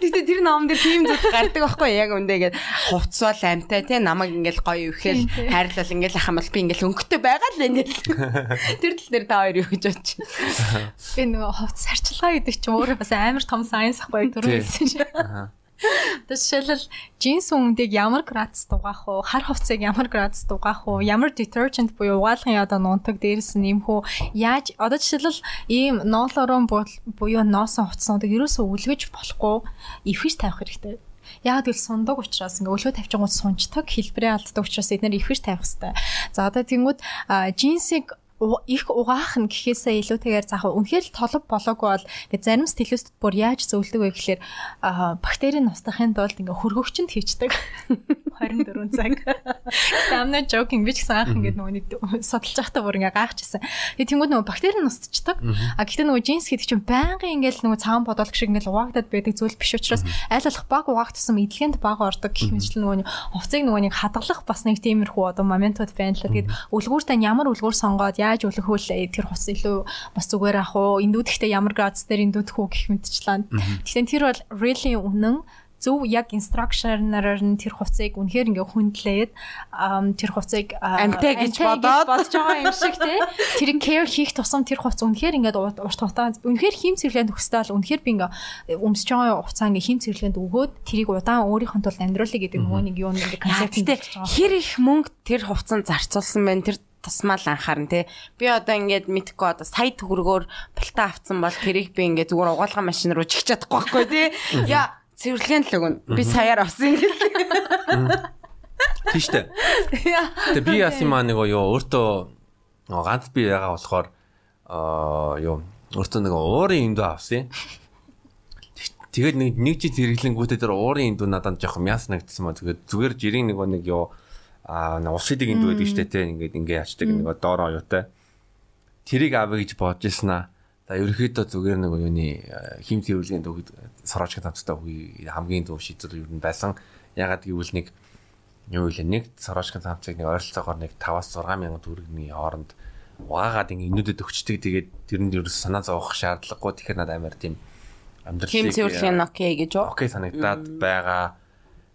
Гэтэ тэр ном дээр тийм зүйл гардаг байхгүй яг үндэ ингээд хувцсвал амтай те намайг ингээд гоё өвхөл хайрлал ингээд ах юм бол би ингээд өнгөтэй байгаа л энэ. Тэр тал дээр та хоёр юу гэж бодож байна? Би нөгөө хувцс харчилгаа гэдэг чинь өөрөө бас амар том сайенс ахгүй түрүүсэн шээ. Тэс шилэл джинс үндийг ямар градус дугаах уу? Хар хувцсыг ямар градус дугаах уу? Ямар detergent буюу угаалгын одоо нунтаг дээрс нь нэмэх үү? Яаж одоо жишээлбэл ийм ноолорон буюу ноосон хувцснуудыг ерөөсөө үлгэж болохгүй эвхэж тавих хэрэгтэй. Яг л сундаг учраас ингээ өлгөө тавьчихгууд сунчдаг хэлбэрээ алддаг учраас эдгээр эвхэж тавих хэрэгтэй. За одоо тэнгууд джинсийг их угаах нь гэхээсээ илүүтэйгээр заах үнэхээр толб болоогүй бол ингээ зарим стилистүүд бүр яаж зөвлөдөг вэ гэхэлэр бактерийн устгахын тулд ингээ хөргөгчөнд хийчдэг 24 цаг. Тамна joking би ч гэсэн анх ингээ нөгөө нэг судалж байхдаа бүр ингээ гайхчихсан. Тэгээ тэнгууд нөгөө бактери нь устчдаг. А гэхдээ нөгөө джинс гэдэг чинь байнгын ингээл нөгөө цагаан бодолк шиг ингээл угаагдаад байдаг зүйл биш учраас аль болох баг угаах тусам эдлэгэнд баг ордог гэх мэт л нөгөө хувцыг нөгөө нэг хадгалах бас нэг тиймэрхүү одоо моментууд байна л. Тэгээд үлгүүртээ ямар үлгүүр сонгоод яаж өлөхөөл тэр хус илүү бас зүгээр ах уу? Эндүүдхтэй ямар градус дээр эндүүдх үү гэх мэтчлээ. Тэгэхээр тэр бол really үнэн. Зөв яг инструкшнаар нь тэр хувцыг үнэхээр ингээ хүндлээд тэр хувцыг амтай гэж бодоод? болж байгаа юм шиг тий. Тэр care хийх тусам тэр хувц үнэхээр ингээд урт хугацаа үнэхээр хим цэвэрлэгэнд өгсдөө бол үнэхээр би ингээ өмсөж байгаа хугацаа ингээ хим цэвэрлэгэнд өгөөд тэрийг удаан өөрийнхөө тулд амьдруулъя гэдэг нөгөө нэг юу нэг концепт хэр их мөнгө тэр хувцанд зарцуулсан байна тэр тусмаа л анхаарна те. Би одоо ингээд мэдхгүй одоо сая төгрөгөөр палтаа авцсан бол тэрийг би ингээд зүгээр угаалгаа машин руу чигч чадахгүй байхгүй те. Яа цэвэрлэгийн л өгнө. Би саяар авсан юм. Тийштэй. Тэгээ би яасан маа нэг юу өөртөө ганц би ягаа болохоор аа юу өөртөө нэг уурын индүү авсан. Тэгээд нэг нэг жил хэрэглэнгүүтээ тэр уурын индүү надад жоохон мяс нагдсан маа. Тэгээд зүгээр жирийн нэг нэг юу аа усыдыг энд байдаг штэ те ингээд ингээ ячдаг нэг доороо оюутай тэрийг авъя гэж бодож ирсэн аа. За ерөөхдөө зүгээр нэг юуны хим цэвэрлэгийн дөгд сороочгийн тавцтай үгүй хамгийн зөв шийдвэр юу байсан. Ягаад гэвэл нэг юу вэ нэг сороочгийн тавцыг нэг ойролцоогоор нэг 5-аас 6 мянган төгрөгийн хооронд угаагаад ингээ инүүдэд өгчдөг. Тэгээд тэрэнд ерөөс санаа зовох шаардлагагүй. Тэгэхээр надад амар тийм амьдралыг хим цэвэрлэгийн окей гэж оо окей санагдаад байгаа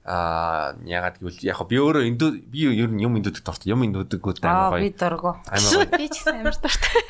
а ягаад гэвэл яг би өөрөө индүү би ер нь юм индүүдэг дуртай юм индүүдэггүүд амар гоё. Аа би дургу. Би ч гэсэн амар дуртай.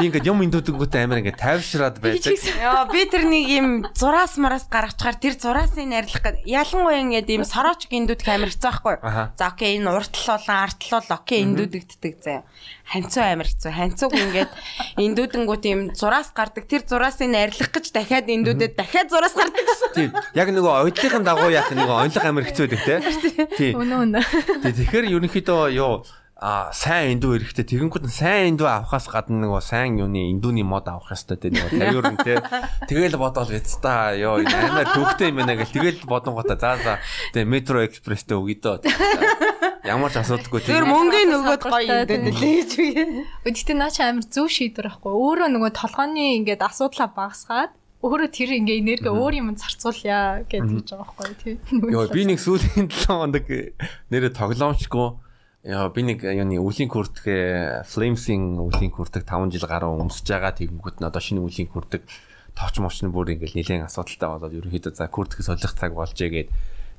Би ингээд юм индүүдэггүүд амар ингээд тайвшраад байдаг. Яа би тэр нэг юм зураас мараас гаргачаар тэр зураасыг найрлах гэдэг. Ялангуяа ингээд юм сороч индүүдэх амар хэцүү байхгүй. За окей энэ уртл болон артл бол окей индүүдэгддэг заяа ханцуу амир хэцүү. Ханцууг ингээд эндүүдэнгүүт юм зураас гардаг. Тэр зураасыг найрлах гэж дахиад эндүүдэд дахиад зураас гардаг. Тийм. Яг нөгөө ойдлынхын дагуу яах нөгөө ойлго амир хэцүү байдаг те. Тийм. Үнэн үнэн. Тийм. Тэгэхээр ерөнхийдөө юу а сайн индүү эрэхтэй. Тэгэнгүүт сайн индүү авахаас гадна нөгөө сайн юуны индүүний мод авах ёстой те нөгөө тавиур нь те. Тэгэл бодоол биз та ёо амар төвхтэй юм байна гэл. Тэгэл бодонгота за за. Те метро экспресстэй өгье дөө ямар ч асуудалгүй тэр мөнгөний нөгөөд гоё индүүд лээ гэж үе гэхдээ наа чи амар зөв шийдвэр байхгүй өөрөө нөгөө толгойн ингээд асуудлаа багасгаад өөрөө тэр ингээ энерги өөр юм зарцуулъя гэж хэлж байгаа байхгүй тийм ёо би нэг сүүлийн 7 хоног нэрэ тоглоомчгүй Яа би нэг юуны үлийн хүртгэ Flames-ийн үлийн хүртэг 5 жил гаруй өмсөж байгаа тэгэнгүүт нь одоо шинэ үлийн хүртэг товч мовчны бүр ингээл нэлээд асуудалтай болоод ерөнхийдөө за хүртэх солих цаг болжээ гээд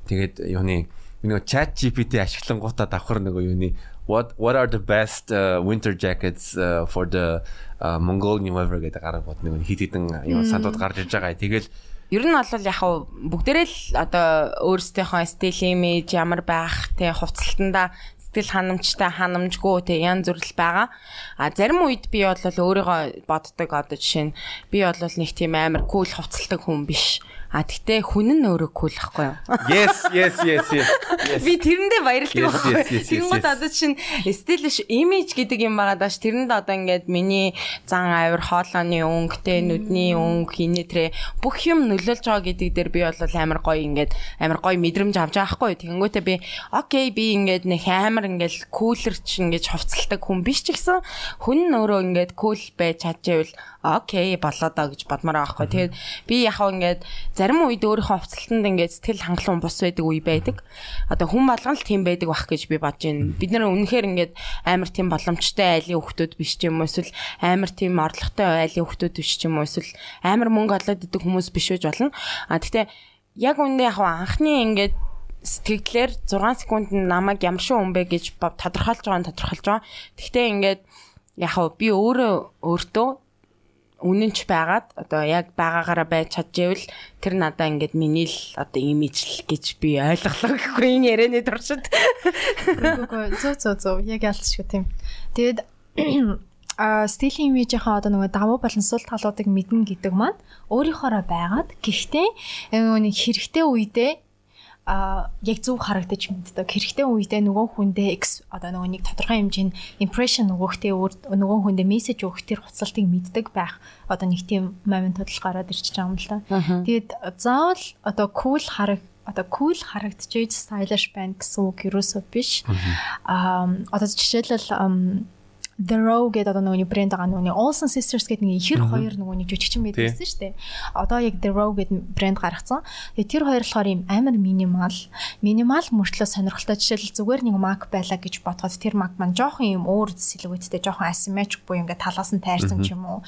тэгээд юуны нөгөө chat GPT ашиглангуудаа давхар нөгөө юуны what what are the best uh, winter jackets uh, for the uh, Mongolian weather гэдэг гараа бод нэг хит хитэн юу сандууд гарч иж байгаа. Тэгэл Ер нь бол яг хав бүгдээрээ л одоо өөрсдийнхөө стил имиж ямар байх те хувцалтанда сэтгэл ханамжтай ханамжгүй те янз бүрл байгаа. А зарим үед би бол өөрийгөө боддог одоо жишээ нь би бол нэг тийм амар кул хувцалдаг хүн биш. А тэгтээ хүн нь өөрөө кул ахгүй юу? Yes, yes, yes, yes. Би тэрэндээ баярлдаг байхгүй. Тэнгүүд одоо чинь stylish image гэдэг юм байгаа даш тэрэнд одоо ингээд миний зан авир хоолойны өнгөтэй нүдний өнгө хинэтрэ бүх юм нөлөөлж байгаа гэдэг дээр би бол амар гоё ингээд амар гоё мэдрэмж авч байгаа байхгүй. Тэнгүүтээ би окей би ингээд нэг амар ингээд кулер ч ингээд хувцалдаг хүн биш ч гэсэн хүн нь өөрөө ингээд кул байж чадчихвэл окей болоо доо гэж бодмоор байгаа байхгүй. Тэгээд би яхаа ингээд зарим үед өөрийнхөө хувцалтанд ингээд сэтгэл хангалуун бус байдаг үе байдаг. Одоо хүн болгон л тийм байдаг бах гэж би бодож байна. Бид нэр үнэхээр ингээд амар тийм боломжтой айлын хүүхдүүд биш ч юм уу эсвэл амар тийм орлоготой айлын хүүхдүүд биш ч юм уу эсвэл амар мөнгө олоод идэг хүмүүс биш үж болно. А тэгтээ яг үндэ яг анхны ингээд сэтгэлээр 6 секунд намайг ямар шиг хүн бэ гэж тодорхойлж байгаа нь тодорхойлж байгаа. Тэгтээ ингээд яг би өөрөө өөртөө үнэнч байгаад одоо яг байгаагаараа байж чаджээвэл тэр надаа ингээд миний л одоо имижл гэж би ойлголоо гэхгүй энэ ярианы туршид. Үгүй зөө зөө зөө яг ялцчихгүй тийм. Тэгээд а стилийн имижийнхаа одоо нөгөө давуу болон сул талуудыг мэднэ гэдэг маань өөрийнхоороо байгаад гэхдээ нэг хэрэгтэй үедээ а яг зөв харагдаж мэддэг. Хэрэгтэй үедээ нөгөө хүндээ одоо нөгөө нэг тодорхой хэмжээний impression нөгөөхтэй нөгөө хүндээ мессеж өгөх тэр хуцалтыг мэддэг байх. Одоо нэг тийм моментууд л гараад ирчихэж байгаа юм л та. Тэгээд заавал одоо cool хараг одоо cool харагдчихж stylish байна гэсэн үг юусоо биш. Аа одоо жишээлбэл The Row гэдэг одоо нөгөө брэнд байгаа нөгөө Olsen Sisters гэдэг нэг ихэр хоёр нөгөө нэг жүжигчин байдаг гэсэн шүү дээ. Одоо яг The Row гэдэг брэнд гаргацсан. Тэгээ тэр хоёр болохоор юм амар минимал, минимал мөртлөө сонирхолтой жишээл зүгээр нэг Mac байлаа гэж бодоход тэр Mac маань жоохон юм өөр сэлгүүттэй жоохон asymmetric буюу ингээд талаас нь тайрсан ч юм уу.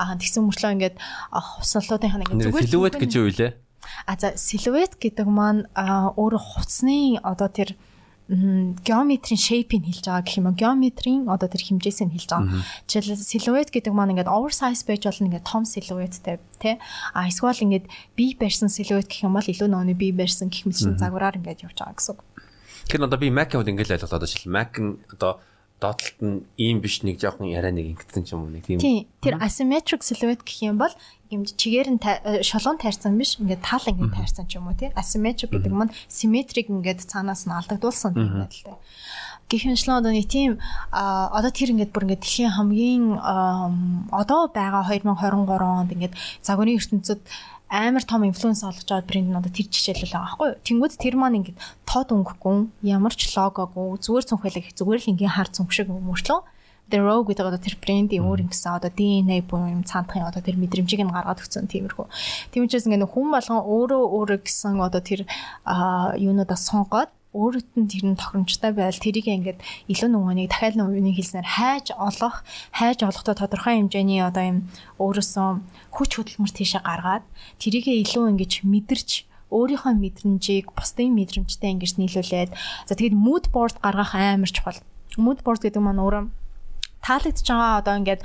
Аа тэгсэн мөртлөө ингээд хувцлуудынхаа нэг зүгээр сэлгүүт гэж юу вэ? А за силуэт гэдэг маань өөрө хувцсны одоо тэр геометрийн shape-ийг хэлж байгаа гэх юм уу геометрийн одоо тэр хэмжээсийг хэлж байгаа. Жишээл silhouette гэдэг маань ингээд oversize байж болно ингээд том silhouetteтэй тий. А эсвэл ингээд бие барьсан silhouette гэх юм бол илүү нөөний бие барьсан гэх мэт чинь загвараар ингээд явж байгаа гэсэн үг. Тэгэхээр одоо би Mac-ийн хувьд ингээд ойлголоо жишээл Mac нь одоо доотлолт нь ийм биш нэг жоохон яриа нэг ингэсэн ч юм уу нэг тийм. Тийм. Тэр asymmetric silhouette гэх юм бол юм чигээр нь э, шолон тайрсан биш ингээд таал ингээд тайрсан ч юм уу тий. Asymmetric гэдэг маань symmetric ингээд цаанаас нь алдагдуулсан юм байдалтай. Гэхэнчлэн одоо нэг тийм одоо тэр ингээд бүр ингээд дэлхийн хамгийн одоо байгаа 2023 онд ингээд загварын ертөнцид амар том инфлюенс олгож байгаа брэнд нь одоо тэр жишээлэл байгаа байхгүй юу. Тэнгүүд тэр маань ингээд тод өнгөхгүй ямар ч логогүй зүгээр цүнхэлэг зүгээр л ингийн хар цүнх шиг мөрчлөө. The Rogue гэдэг одоо тэр брендийн өөр ингэсэн одоо DNA буюу юм цаантахын одоо тэр мэдрэмжийг нь гаргаад өгсөн тиймэрхүү. Тийм учраас ингээд хүн болгон өөрөө өөрөө гэсэн одоо тэр юунуудаа сонгоод өөрөд нь тэр нь тохиромжтой байл тэрийг ингээд илүү нөгөөнийг дахиад нөгөөний хэлснээр хайж олох хайж олохдоо тодорхой хэмжээний одоо юм өөрөөсөө хүч хөдөлмөр тийшээ гаргаад тэрийгээ илүү ингэж мэдэрч өөрийнхөө мэдрэмжийг бусдын мэдрэмжтэй ингэж нийлүүлээд за тэгээд mood board гаргах амар чухал. Mood board гэдэг маань өөрөө таалагдж байгаа одоо ингээд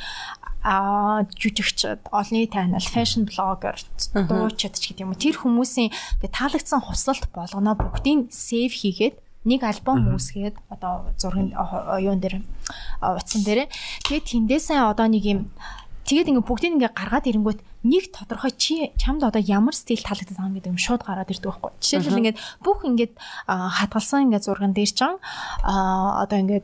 а жүжигчд, олонний танил, фэшн блогер, дуучид ч гэдэг юм уу. Тэр хүмүүсийн таалагдсан хувцалт болгоно. Бүгдийг сейв хийгээд нэг альбом үүсгээд одоо зургийн юун дээр утсан дээр. Тэгээд тэндээсээ одоо нэг юм тэгээд ингээ бүгдийг ингээ гаргаад ирэнгүүт нэг тодорхой чи чамд одоо ямар стил таалагддаг байгаа гэдэг юм шууд гараад ирдэг байхгүй. Жишээлбэл ингээд бүх ингээд хадгалсан ингээд зурган дээр чам одоо ингээд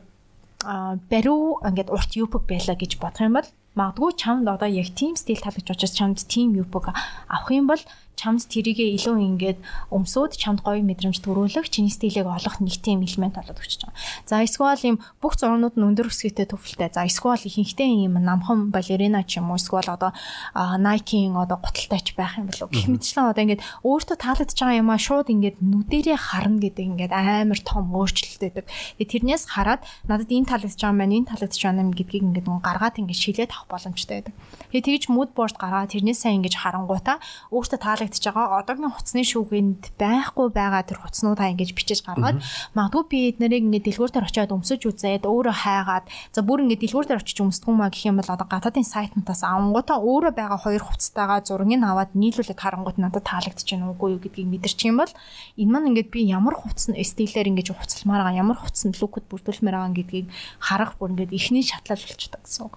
бариу ингээд урт юпг байла гэж бодох юм бол магадгүй чамд одоо яг team стил таалагдж учраас чамд team юпг авах юм бол чамд тэрийгээ илүү ингээд өмсөөд чамд гоё мэдрэмж төрүүлэх чиний стилийг олох нэг тийм элемент болоод өгч байгаа. За эсвэл юм бүх зурнууд нь өндөр өсгийтэй төвлөлтэй. За эсвэл ихэнхдээ юм намхан балерина ч юм уу эсвэл одоо Nike-ийн одоо готалтайч байх юм болов. Гэх мэтчлэн одоо ингээд өөртөө таалагдж байгаа юм а шууд ингээд нүдэрээ харна гэдэг ингээд амар том өөрчлөлт байдаг. Тэгээ тэрнээс хараад надад энэ таалагдж байгаа маань энэ таалагдж байгаа юм гэдгийг ингээд гаргаад ингээд шилээд авах боломжтой байдаг. Тэгээ тэгж mood board гаргаад тэрнээсээ ингээд харангуйтаа өөртөө таалагдж харагдаж байгаа. Одоогийн хуцсны шүүгэнд байхгүй байгаа тэр хуцнуудаа ингэж бичиж гаргаад магадгүй би эднэрийг ингэ дэлгүүртээр очиод өмсөж үзээд өөрөө хайгаад за бүр ингэ дэлгүүртээр очиж өмсдгүү маа гэх юм бол одоо гадаадын сайтнуудаас авангуудаа өөрөө байгаа хоёр хуцтайгаа зургийг аваад нийлүүлээд харангууд надад таалагдчих юм уугүй юу гэдгийг мэдэрчих юм бол энэ маань ингээд би ямар хуцсан стилээр ингэж хуцалмаар байгаа ямар хуцсан лукд бүрдүүлмээр байгаа гэдгийг харах бүр ингээд ихний шатлал болчихдог гэсэн үг.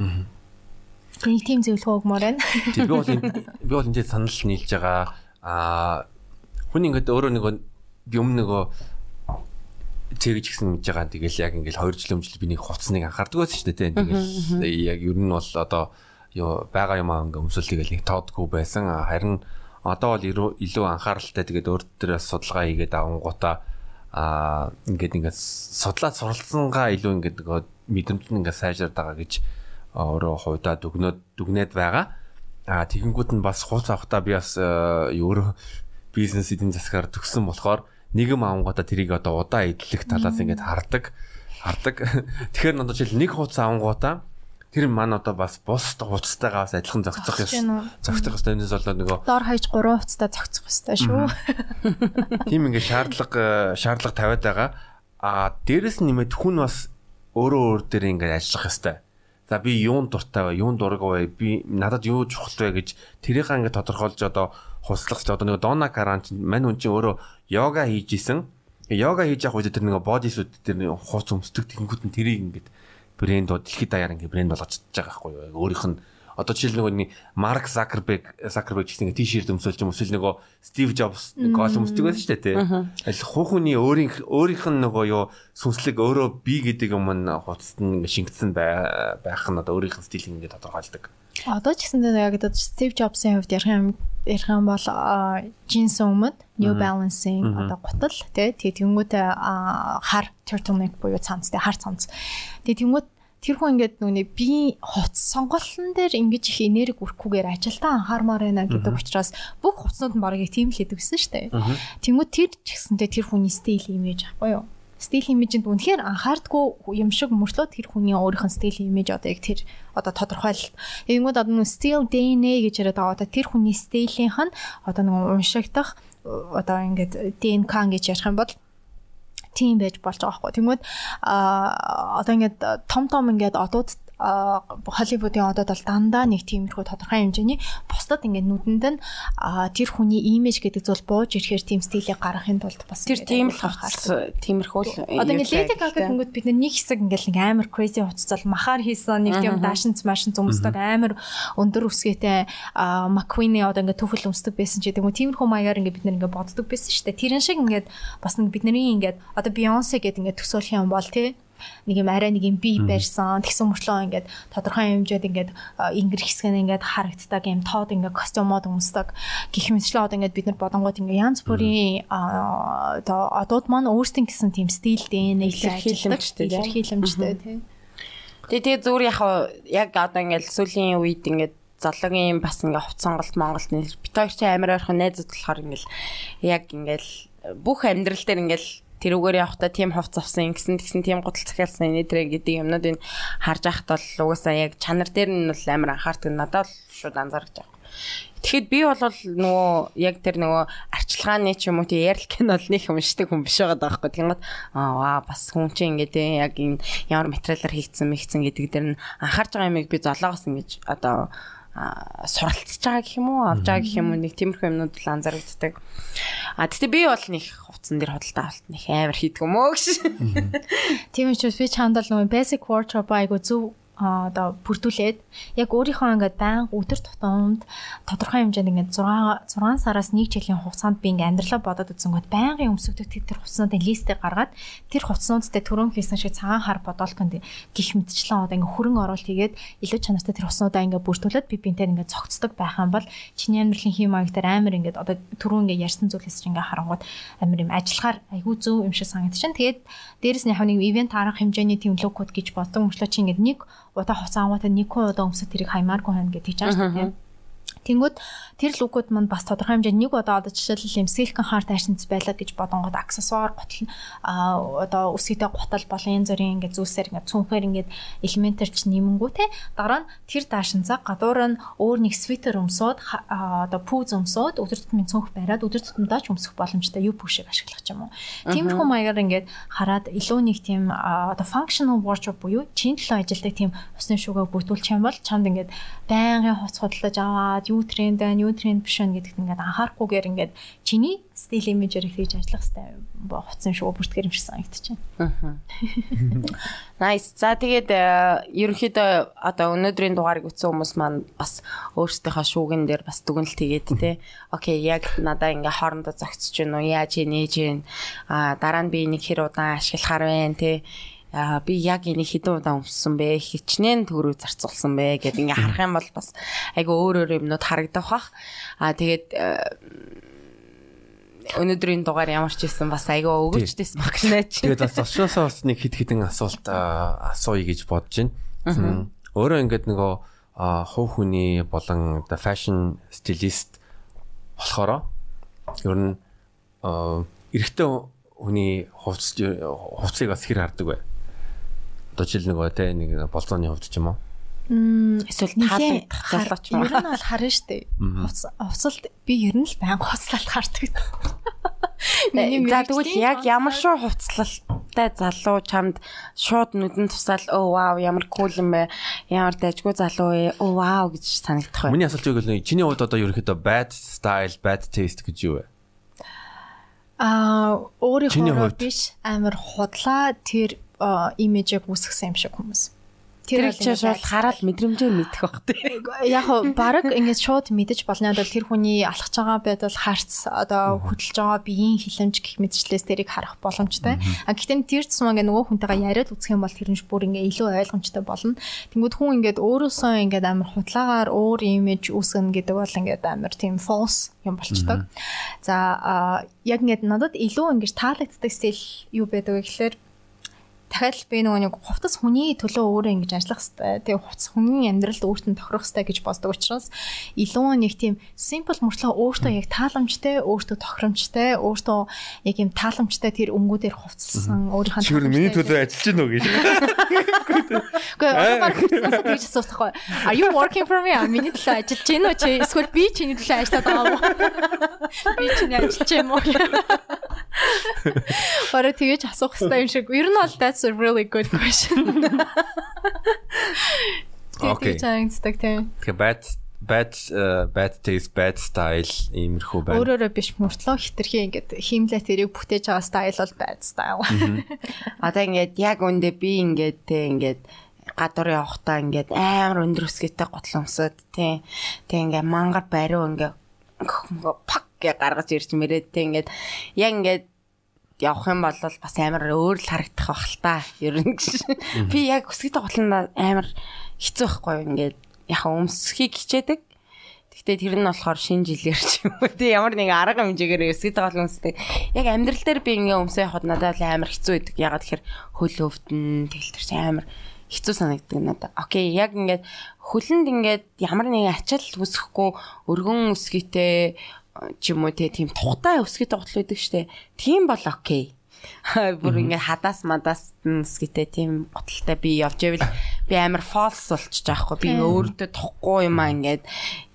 Аа Нэг тийм зөвлөгөө өгмөр байна. Би бол би бол энэ санал нийлж байгаа аа хүн ингээд өөрөө нэг би өмнө нөгөө тэгж гисэн гэж байгаа. Тэгэл яг ингээл 2 жил өмнө би нэг хуцсныг анхаардаг байсан шүү дээ. Тэгэл яг ер нь бол одоо ёо байгаа юм аа ингээ өмсөл тэгэл нэг тоодгүй байсан. Харин одоо бол илүү анхааралтай тэгээд өөр төрөөс судалгаа хийгээд авангуудаа аа ингээд ингээд судлаад суралцсангаа илүү ингээд нөгөө мэдрэмж нь ингээд сайжраад байгаа гэж өөрөө хувьдаа дүгнөөд дүгнээд байгаа. Аа тэгэнгүүт нь бас хуц авахта би бас өөрөө бизнес эдийн засгаар төгссөн болохоор нэгэн авангуудаа тэрийг одоо удаа идэлэх талаас ингээд хардаг хардаг. Тэгэхээр надад жишээл нэг хуц авангуудаа тэр маань одоо бас бус хуцтайгаа бас адилхан зохицох юм. Зохицох ёстой юмнээс болоод нөгөө доор хаяж 3 хуцтай зохицох ёстой шүү. Тийм ингээд шаардлага шаардлага тавиад байгаа. А дээрэс нэмээд хүн бас өөрөө өөр дээр ингээд ажиллах ёстой За би юунд дуртай вэ? Юунд дург вэ? Би надад юу чухал вэ гэж тэрийнхаа ингээд тодорхойлж одоо хуслах одоо нэг Дона Каранч мань хүн чинь өөрөө йога хийж исэн. Йога хийж явах үед тэр нэг боди суд тэр хуц өмсдөг тэгэнгүүт нь тэрийг ингээд брэнд дэлхийд даяар ингээд брэнд болгож чадж байгаа байхгүй юу? Өөрийнх нь одоо жишээл нөгөө нэг Марк Закерберг Закерберг гэсэн тийшерт өмсөлж юм эсвэл нөгөө Стив Джобс гол өмсдөг байсан шүү дээ тий. Аль хуухны өөрийнх өөрийнх нь нөгөө юу сүнслэг өөрөө би гэдэг юм нь хуцад нь шингэсэн байх нь одоо өөрийнх нь стилийг ингээд тодорхойлдог. Одоо ч гэсэн яг одоо Стив Джобсын хувьд ярих юм ярих юм бол джинс өмд New Balance-ийн одоо гутал тий тэгэнгүүтээ хар turtleneck буюу цанц тий хар цанц. Тэгээ тэнгүүт тэр хүн ингээд нүуний би хуц сонголтын дээр ингэж их энерги өрөхгүйгээр ажилдаа анхаармаар байна гэдэг учраас бүх хуцнууд нь барыг тийм л хийдэг гэсэн шүү дээ. Тэнгүү тэр ч гэсэнтэй тэр хүний стил имиж ахгүй юу? стил имижэнд үнэхээр анхаардгүй юм шиг мөртлөө тэр хүний өөрийнх нь стил имиж одоо яг тэр одоо тодорхойлолт. Энгүүд одоо нэг стил DNA гэж яриад байгаа. Одоо тэр хүний стилийнх нь одоо нэг уншигдах одоо ингээд ДНК гэж ярих юм бол тийм байж болж байгаа байхгүй. Тэнгүүд одоо ингээд том том ингээд одууд Холливуудын одод бол дандаа нэг тиймэрхүү тодорхой хэмжээний бусдад ингээд нүдэнд нь тэр хүний имиж гэдэг зүйл бууж ирэхээр тийм стилийг гаргахын тулд бас тэр тийм л хавц тиймэрхүү л одоо ингээд Lady Gaga гингүүд бид нэг хэсэг ингээд нэг амар crazy хуццал махаар хийсэн нэг тийм дашинц машин өмсдөг амар өндөр өсгөөтэй McQueen-ийн одоо ингээд төфөл өмсдөг байсан ч гэдэг юм тиймэрхүү маягаар ингээд бид нэг ингээд боддог байсан шүү дээ. Тэрэн шиг ингээд бас нэг бидний ингээд одоо Beyoncé гэдэг ингээд төсөөлөх юм бол тий нэг юм арай нэг юм бие барьсан. Тэгсэн мөртлөө ингээд тодорхой хэмжээд ингээд ингэр хэсэг нь ингээд харагддаг юм тоод ингээд костюмод өмсдөг. Гэх мэтчлээ одоо ингээд бид нар бодонгууд ингээд янз бүрийн одоо одууд маань өөрсдийн гэсэн тийм стилтэй нэг илэрхийлэмжтэй илэрхийлэмжтэй тий. Тэгээ тэгээ зүгээр яг яг одоо ингээд сүүлийн үед ингээд зоологийн бас ингээ хувц сонголт Монголд нэр бит хоёр чи амар ойрхон найзууд болохоор ингээл яг ингээл бүх амьдрал дээр ингээл тэрүүгээр явахдаа тийм хувц авсан ингэсэн тэгсэн тийм гутал захиалсан энэ тэр гэдэг юмнууд энэ харж байхад бол угаасаа яг чанар дээр нь бол амар анхаардаг надад бол шууд анзаарч байгаа. Тэгэхэд би бол нөгөө яг тэр нөгөө арчилгааны ч юм уу тий бол нэг юмшдаг хүн биш байгаа даахгүй. Тэгмээд аа бас хүн чинь ингээд яг энэ ямар материалаар хийгдсэн мэгцэн гэдэг дээр нь анхаарч байгаа юмыг би золоогоос ингэж одоо суралцж байгаа гэх юм уу авж байгаа гэх юм уу нэг тиймэрхүү юмнууд л анзаарэгддэг. А тэгтээ би бол нэг хувцсан дээр худалдаа авалт нэг амар хийдэг юм уу гэж. Тийм учраас би чанд бол нөгөө basic wardrobe айгу зөв одоо бүрдүүлээд яг өөрийнхөө ингээд байнга өдөр тутамд тодорхой хэмжээнд ингээд 6 6 сараас 1 жилийн хугацаанд би ингээд амьдралаа бодоод үзэнгүүт байнгын өмсөгдөг тэр хугацаануудын листээр гаргаад тэр хугацаануудтай түрүүн хийсэн шиг цагаан хар бодолтонд гих мэдчлэн одоо ингээд хөрөн оруулалт хийгээд илүү чанартай тэр хугацаануудаа ингээд бүрдүүлээд би бинтээр ингээд цогцдог байх юм бол чиний амьдралын хэм маяг дээр амар ингээд одоо түрүүн ингээд ярьсан зүйлээс чинь ингээд харангууд амар юм ажиллахаар айгүй зөв юм шиг санагдчихэв. Тэгээд дээрэс нь яг нэг ивент арга хэмжээний тийм локод гэж боддог мөрчлөө чи ингээд нэг удаа хуцаа ангуутай нэг хүн удаа өмсөд тэрийг хаймааргүй байна гэж тийж ааш тийм. Тэнгүүд тэр лүгүүд манд бас тодорхой хэмжээнд нэг удаа одоо жишээлбэл юм silicon heart ашинц байлаа гэж бодонгод аксессуар гутал а одоо үсгийтэй гутал болон янз бүрийн ингээд зүйлсээр ингээд цүнхээр ингээд элементэр ч нэмэнгүү те дараа нь тэр даашинцаа гадуур нь өөр нэг свитер өмсөд одоо пүүз өмсөд өдөр тутмын цүнх бариад өдөр тутамдаа ч өмсөх боломжтой юу пүүшийг ашиглах юм уу. Тиймэрхүү маягаар ингээд хараад илүү нэг тийм одоо functional wardrobe буюу чин төлөө ажилдаг тийм усны шугаа бүтүүлчих юм бол чамд ингээд байнгын хуц худалдаж аваад юу тренд байна, юу тренд биш байна гэдэгт ингээд анхаарахгүйгээр ингээд чиний стил имижээр хийж ажиллах хэрэгтэй хуцсан шүү бүртгэр юм шиг санагдаж байна. Nice. За тэгээд э, ерөнхийдөө одоо өнөөдрийн дугаарыг үтсэн хүмүүс маань бас өөрсдийнхөө шүүгэн дээр бас дүгнэлт хийгээд те. Окей, яг надаа ингээ хоорондоо зогцож гин үү, яаж нээж гин. А дараа нь би нэг хэр удаан ашиглахаар байна те аа би яг энийг хэдэн удаа өмссөн бэ хичнээн төгрөг зарцуулсан бэ гэд ингээ харах юм бол бас айгу өөр өөр юмнууд харагдах бах аа тэгээд э, өнөөдрийн дугаар ямар ч байсан бас айгүй өгөөчтэйсэн баг нэ чи. Тэгээд бас зочноосоо бас нэг хит хитэн асуулт асууя гэж бодож байна. Өөрөө ингээд нөгөө хувь хүний болон the fashion stylist болохоор ер нь эрэгтэй хүний хувцс хувцсыг бас хэр хардаг вэ? Одоо жишээл нөгөө те нэг болцооны хувьд ч юм уу. Эсвэл таалагдах залууч маа. Ер нь бол харна штэ. Хувцалд би ер нь л байнга хувцлалт хардаг. За тэгвэл яг ямар шүү хувцлалтай залуу чамд шууд нүдэн тусаал оо вау ямар кул юм бэ ямар дайггүй залуу ээ оо вау гэж санагдах бай. Миний асуулт юу гэвэл чиний хувьд одоо ерөөхдөө bad style bad taste гэж юу вэ? Аа өөрийнхөө биш амар худлаа тэр имижийг үүсгэсэн юм шиг хүмүүс. Тэр чинь шууд хараад мэдрэмжээ мэдэх бах тий. Яг хоо баг ингээд шууд мэдэж болно бол тэр хүний алхаж байгаа байдал харц одоо хөдөлж байгаа биеийн хилэмж гэх мэтчлээс тэрийг харах боломжтой. А гэхдээ тэр цэсмаа ингээд нөгөө хүнтэйгээ яриад үзэх юм бол тэр нь бүр ингээд илүү ойлгомжтой болно. Тэнгүүд хүн ингээд өөрөөсөө ингээд амар худлагаар өөр имиж үүсгэнэ гэдэг бол ингээд амар тийм false юм болчдөг. За яг ингээд надад илүү ингээд таалагддаг стил юу байдаг вэ гэхээр дахиад би нөгөө нэг хувцас хүний төлөө өөрөө ингэж ажиллах хэрэгтэй. Тэгээ хувцас хүний амьдралд өөрт нь тохирох хэрэгтэй гэж боддог учраас илүү нэг тийм simple мөртлөө өөртөө яг тааламжтай, өөртөө тохиромжтой, өөртөө яг юм тааламжтай тэр өнгүүдээр хувцсан өөрийнхөө Чигээр миний төлөө ажиллаж гинөө гэж. Гэхдээ одоо хувцаснаас тэгж асуух байхгүй. Are you working for me? Миний төлөө ажиллаж гин үү чи? Эсвэл би чиний төлөө ажиллаад байгаа уу? Би чиний ажиллаж юм уу? Бараг тэгэж асуух хэрэгтэй юм шиг. Ер нь бол that's a really good question. Окей. Тэгж тийм. Тэгээ bad bad uh, bad taste bad style иймэрхүү байна. Өөрөөрөө биш мөртлөө хитрхи ингээд хиймлээ тэрийг бүтээж байгаа style бол bad style. Одоо ингээд яг үндэ би ингээд те ингээд гадуур явахдаа ингээд амар өндөр өсгийтэй готлон өмсөд тий. Тэг ингээд мангар бариу ингээд пак гэж гаргаж ирж мэрээд тий ингээд яг ингээд явах юм бол бас амар өөр л харагдах бах л та. Ер нь гэж. Би яг өсгийтэй готлон амар хэцүү байхгүй ингээд яхаа өмсөхийг хичээдэг. Гэхдээ тэр нь болохоор шинэ жилээр ч юм уу тий ямар нэг арга хэмжээгээр байгаа л үнстэй. Яг амьдрал дээр би ингээ өмсөө явахад надад амар хэцүү байдаг. Ягаад тэгэхээр хөл өвдөн тэгэл тэр чинь амар хэцүү санагддаг надад. Окей, яг ингээд хөлөнд ингээд ямар нэгэн ачаал үсэхгүй өргөн өсгийтэй ч юм уу тийм тухтай өсгийтэй готлоо байдаг штэ. Тийм бол окей бүр ингээ хадаас мадаас нэсгэтээ тийм готалтай би явж ивэл би амар фолс болчих жоохгүй би өөртөө тухгүй юм аа ингээд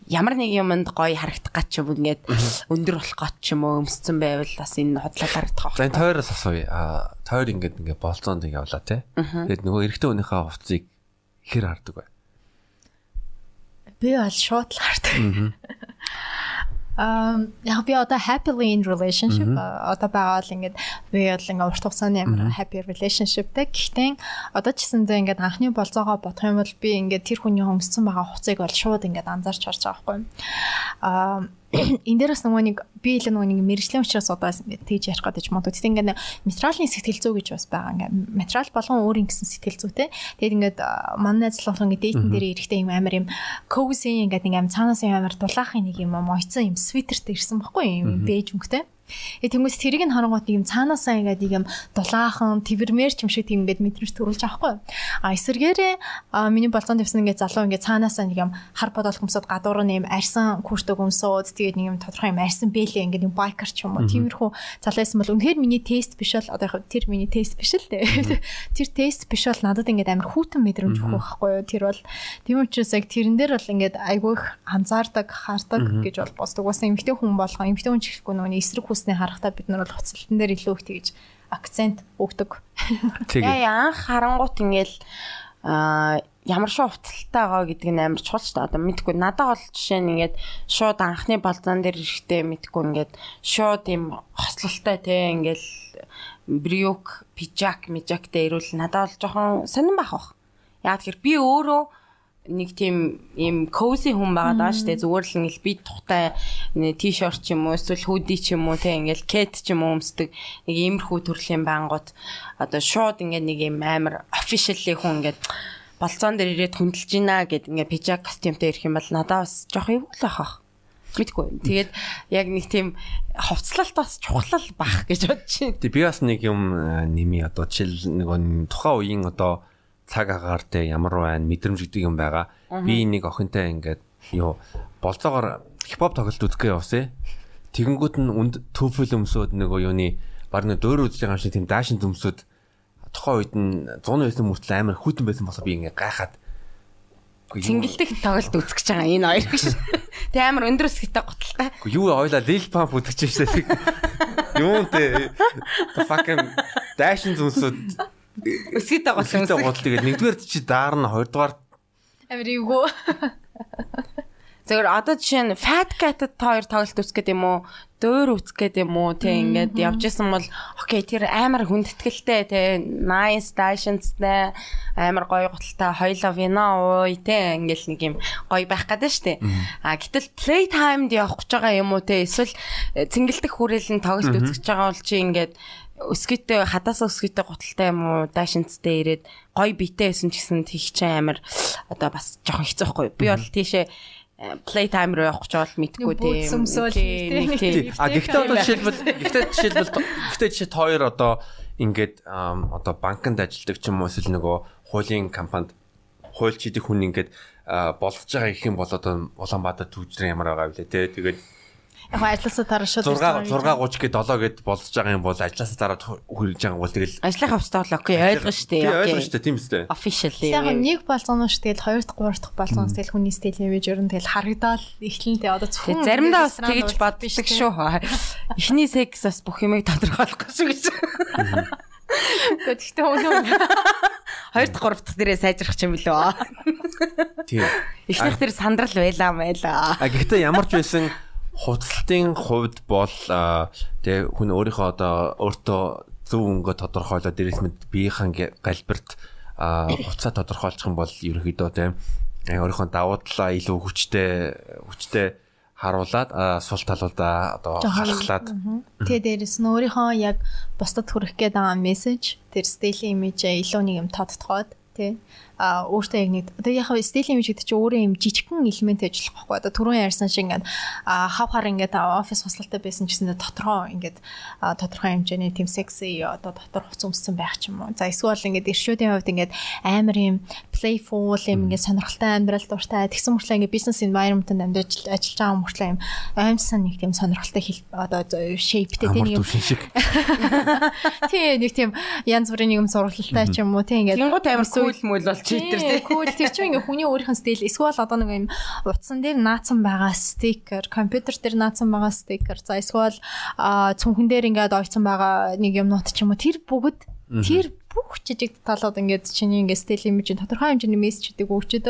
ямар нэг юмд гоё харагдах гэж юм ингээд өндөр болох гэж юм уу өмсцэн байвал бас энэ хотлол харагдах байх. За энэ тойроос асууя. А тойр ингээд ингээ болцоонд явлаа те. Тэгээд нөгөө эрэгтэй хүнийхээ хувцсыг хэр хардаг вэ? Би бол шууд л хардаг. Аа яг би одоо happily in relationship одоо байгаа л ингээд би бол ингээд урт хугацааны амар happy relationshipтэй. Гэхдээ одоо ч гэсэн зэ ингээд анхны болцоогоо бодох юм бол би ингээд тэр хүний хөмсцэн байгаа хуцыг бол шууд ингээд анзаарч харж байгаа байхгүй. Аа энэ дээрээс нөгөө нэг би илүү нөгөө нэг мэрэгжлийн учраас одоо тэгж ярих гэдэг юм уу. Тэгтээ ингээд материалын сэтгэл зүй гэж бас байгаа. Ингээд материал болгон өөрийн гэсэн сэтгэл зүйтэй. Тэгээд ингээд манай найз болох ингээд дейтэн дээр эрэхтэй юм амар юм cozy ингээд нэг юм цаанаас юм амар дулаахын нэг юм моцсон юм свитерт ирсэн баггүй юм бэж мөнгөтэй. Э тэмүүс тэрийг нь харангуут юм цаанаасаа ингээд юм дулаахан тэрвэрмэр ч юм шиг тийм ингээд мэдрэмж төрүүлж байгаа хгүй. А эсэргээрээ миний болцоонд явсан ингээд залуу ингээд цаанаасаа нэг юм хар бодол хөмсөд гадуур нь юм арьсан күртөг өмсөөд тэгээд нэг юм тодорхой юм арьсан бэлээ ингээд юм байкер ч юм уу. Тиймэрхүү залуу байсан бол үнэхээр миний тест биш бол одоо яг тэр миний тест биш л дээ. Тэр тест биш бол надад ингээд амар хүүтэн мэдрэмж өгөх байхгүй юу. Тэр бол тийм учраас яг тэрэн дээр бол ингээд айгүйх анзаардаг, хардаг гэж бол босдог. Бас эмгтэй хүн болгоо эмгтэй хүн ч гэхгүй нөгөө эсрэг хүснээ харахтаа бид нар бол хоцлолтон дээр илүү их тэгж акцент өгдөг. Яа анх харангуут ингээл аа ямар шоу уцалтай байгаа гэдэг нь амар чухал шүү дээ. Одоо мэдгүй надад бол жишээ нь ингээд шууд анхны болзон дээр ирэхдээ мэдгүй ингээд шууд юм хослолтой те ингээл брюк, пижак, мижактэй ирүүл надад бол жоохон сонирн байх бах. Яг тэгэхээр би өөрөө нэг тийм ийм кози хүн байгаа даа штэ зүгээр л ингээл би тухтай ти-шорт ч юм уу эсвэл худи ч юм уу те ингээл кет ч юм уу өмсдөг нэг иймэрхүү төрлийн бангууд одоо шууд ингээд нэг юм амар officially хүн ингээд болцоон дээр ирээд хөндлөж гинэ гэд ингээд пижак костюмтэй ирэх юм бол надад бас жоох эвгүй л ахах мэдгүй. Тэгээд яг нэг тийм хувцлалт бас чухал бах гэж бодож байна. Тэг би бас нэг юм нэмий одоо жишээл нэг тухайн үеийн одоо цаг агаар дээр ямар байна мэдрэмж гэдэг юм байгаа. Би нэг охинтой ингээд юу болцоогоор хипхоп тоглолт үзэхгээ явсан. Тэгэнгүүт нь үнд төфөл өмсөд нөгөө юуны баг нэг дөөр байгаа юм шиг тийм даашин төмсөд тухайн үед нь 100 байсан мөртлөө амар хүйтэн байсан босоо би ингээд гайхаад Цэнгэлдэх тоглолт үзэх гэж байгаа энэ хоёр гэж. Тэ амар өндөр өсгөтэй готалтай. Юу ойлаа лил памп үзэж штэ. Юун тэ fucking даашин зүнсүүд Өсгийтэй гол өсгийтэй гол тэгээд нэгдүгээр чи даарна хоёрдугаар амир эвгүй. Зөвхөн одоо жишээ нь fat cat-д хоёр тоглолт үзэх юм уу? Дөөр үзэх гэдэг юм уу? Тэ ингээд явж исэн бол окей тэр амар хүндэтгэлтэй тэ nice dashensтэй амар гоё гуталтай хоёлоо вино ууй тэ ингээл нэг юм гоё байх гэдэг штэ. А гэтэл play time-д явах гэж байгаа юм уу тэ эсвэл цэнгэлдэх хүрээлэн тоглолт үзэж байгаа бол чи ингээд өсгийтэй хадаас өсгийтэй гуталтай юм уу? Дашинцтэй ирээд гой битээ байсан ч гэсэн чинь амар одоо бас жоохон хэцүү байхгүй би бол тийшээ play time руу явах гэж бол мэдгүй тийм. А гэхдээ одоо жишээлбэл гэхдээ жишээлбэл гэхдээ жишээ хоёр одоо ингээд одоо банкнд ажилладаг ч юм уу эсвэл нөгөө хуулийн компанид хуульч хийдэг хүн ингээд болж байгаа гэх юм бол одоо Улаанбаатар төвчрэн ямар байгаа вэ? Те тэгээд Яг ажилласаа дараа шууд 6 6:30 гээд 7 гээд болж байгаа юм бол ажилласаа дараа хүрэж байгаа бол тэгэл ажлынхаа хувцас тоглоо окей ойлгоо штэ окей. ойлгоо штэ тийм үстэй officially. Яг нэг болгонош тэгэл 2 дахь 3 дахь болгонош тэгэл хүний стил имиж ер нь тэгэл харагдаал эхлэнтэй одоо зөвхөн заримдаа бас тэгж боддог шүү. эхний секс бас бүх юмыг тодорхойлохгүй шүү гэж. Гэхдээ өнөө 2 дахь 3 дахь дээрээ сайжрах юм билүү. Тийм. Эхнийх дээр сандрал байлаа мэлаа. А гэхдээ ямар ч байсан хувцлалтын хувьд бол тэгээ хүн өөрийнхөө одоо өөртөө зөв өнгө тодорхойлоод дээрээс мэд биеийнхэн галбирт хувцаа тодорхойлчих юм бол ерөнхийдөө тийм өөрийнхөө давуу талаа илүү хүчтэй хүчтэй харуулад сул талуудаа одоо халахлаад тэгээ дээрэс нь өөрийнхөө яг бусдад хүрэх гээд байгаа мессеж тэр стилийн имижээ илүү нэг юм тодтогоод тий өөртөө яг нэг одоо яг стил имиж гэдэг чинь өөрөө юм жижигхэн элемент ажиллах байхгүй одоо түрүүн ярьсан шиг ингээд хав хар ингээд офис хуслалтай байсан гэсэн тодорхой ингээд тодорхой хэмжээний тийм секси одоо дотор хуц өмссөн байх ч юм уу. За эсвэл ингээд иршүүдийн хувьд ингээд амар юм playful юм ингээд сонирхолтой амьдрал дуртай тэгсэн мөртлөө ингээд бизнес environment-д амьдарч ажиллаж байгаа мөртлөө юм аимсан нэг тийм сонирхолтой одоо shapeтэй тийм нэг тийм нэг тийм янз бүрийн юм сургалттай ч юм уу тийм ингээд Тэнгууд амар cool мөл бол читэр тий. Cool тэр чинь ингээ хүний өөрийнх нь стил эсвэл одоо нэг юм утсан дээр наацсан байгаа стикер, компьютер дээр наацсан байгаа стикер. За эсвэл цүнхэн дээр ингээд ойцсон байгаа нэг юмнууд ч юм уу тэр бүгд тэр бүх жижиг талууд ингээд чиний ингээд стил имижийн тодорхой хэмжээний мессежүүдийг өгчөөд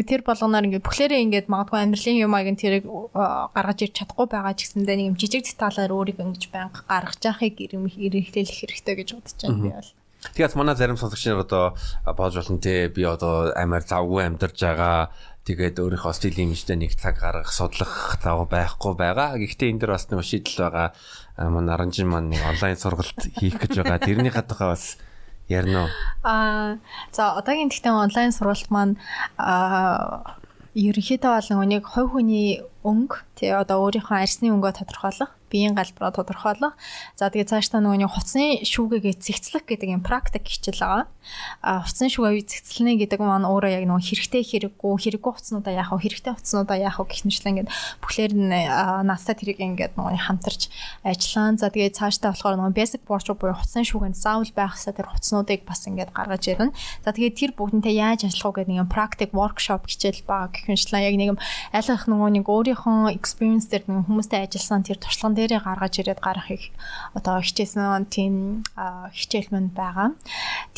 тэр болгоноор ингээд бүхлээрээ ингээд магадгүй амьдралын юм аяг тэрийг гаргаж ирч чадахгүй байгаа ч гэсэндээ нэг юм жижиг деталаар өөрийг ингэж байнга гаргаж яахыг ирэмхлээлэх хэрэгтэй гэж бодож байна би бол. Тэгээс манай зарим сонсогч нар одоо боож болно те би одоо амар завгүй амьдарч байгаа тэгээд өөрийнхөө стил имижтэй нэг цаг гаргах судлах зав байхгүй байгаа. Гэхдээ энэ дэр бас нэг шийдэл байгаа. Манай аранжин маань нэг онлайн сургалт хийх гэж байгаа. Тэрний хатгаа бас ярина уу? Аа за одоогийн тэгтээ онлайн сургалт маань аа ерөнхийдөө бол нэг хувь хүний өнгө тий одоо өөрийнхөө арьсны өнгөө тодорхойлох биеийн галбараа тодорхойлох. За тэгээ цааш та нөгөө хувцсны шүүгээгээ цэгцлэх гэдэг юм практик хичээл байгаа. А хувцсны шүүгээ цэгцлэнэ гэдэг маань өөрөө яг нөгөө хэрэгтэй хэрэггүй хэрэггүй хувцснуудаа яах вэ? Хэрэгтэй хувцснуудаа яах вэ гэх мэтлээ ингээд бүхлээр нь настай тэрийг ингээд нөгөө хамтарч ажиллаан. За тэгээ цаашдаа болохоор нөгөө basic board буюу хувцсны шүүгэнд заавал байх хэсэг тэр хувцснуудыг бас ингээд гаргаж ирнэ. За тэгээ тэр бүгднтэй яаж ажиллах вэ гэдэг нэг практик workshop хичээл байгаа гэх мэтлээ яг нэг юм аль алах нөгөө нэг өөрийнхөө experience дээр нэг хүмүүстэй ажилласан тэр туршлаган дээрээ гаргаж ирээд гаргахыг одоо хичээсэн тийм хичээл манд байгаа.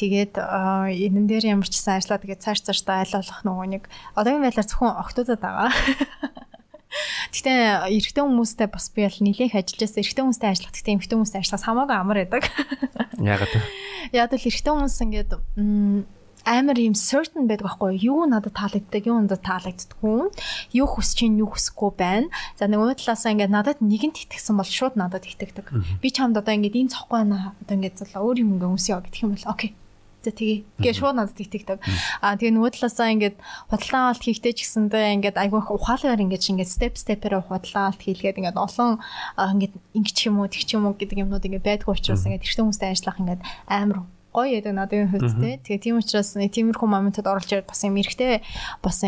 Тэгээд энэ дээр ямар ч сайн ажиллаа тэгээд цааш цааш та болох нөгөө нэг одоогийн байдлаар зөвхөн октодод байгаа. Гэтэ эрэгтэй хүмүүстэй бас би бол нэлээх ажиллажсэн. Эрэгтэй хүмүүстэй ажиллах гэхдээ эмэгтэй хүмүүстэй ажиллахаас хамаагүй амар байдаг. Яагаад вэ? Яг л эрэгтэй хүмүүс ингээд амар юм certain байдаг байхгүй юу? Надад таалагддаг юу надад таалагддаггүй юу хүсэж чинь юу хүсэхгүй байна? За нөгөө талаасаа ингээд надад нэгэнт итгэсэн бол шууд надад итгэдэг. Би чамд одоо ингээд энэ цохгүй байна одоо ингээд зулаа өөр юм ингээд өмсөё гэх юм бол окей. За тэгээ. Гээ шууд надад итгэдэг. А тэгээ нөгөө талаасаа ингээд худалдан авалт хийхдээ ч гэсэндээ ингээд айгүй их ухаалгаар ингээд ингээд step step-ээр худалдан авалт хийлгээд ингээд олон ингээд ингэч юм уу тэг ч юм уу гэдэг юмнууд ингээд байдгүй учраас ингээд тэрсэн хүмүүстэй ажиллах ингээд амар гоё ядаг надад хувьд те. Тэгээ тийм учраас тиймэрхүү моментод оролж ирээд бас юм эрэхтэй бас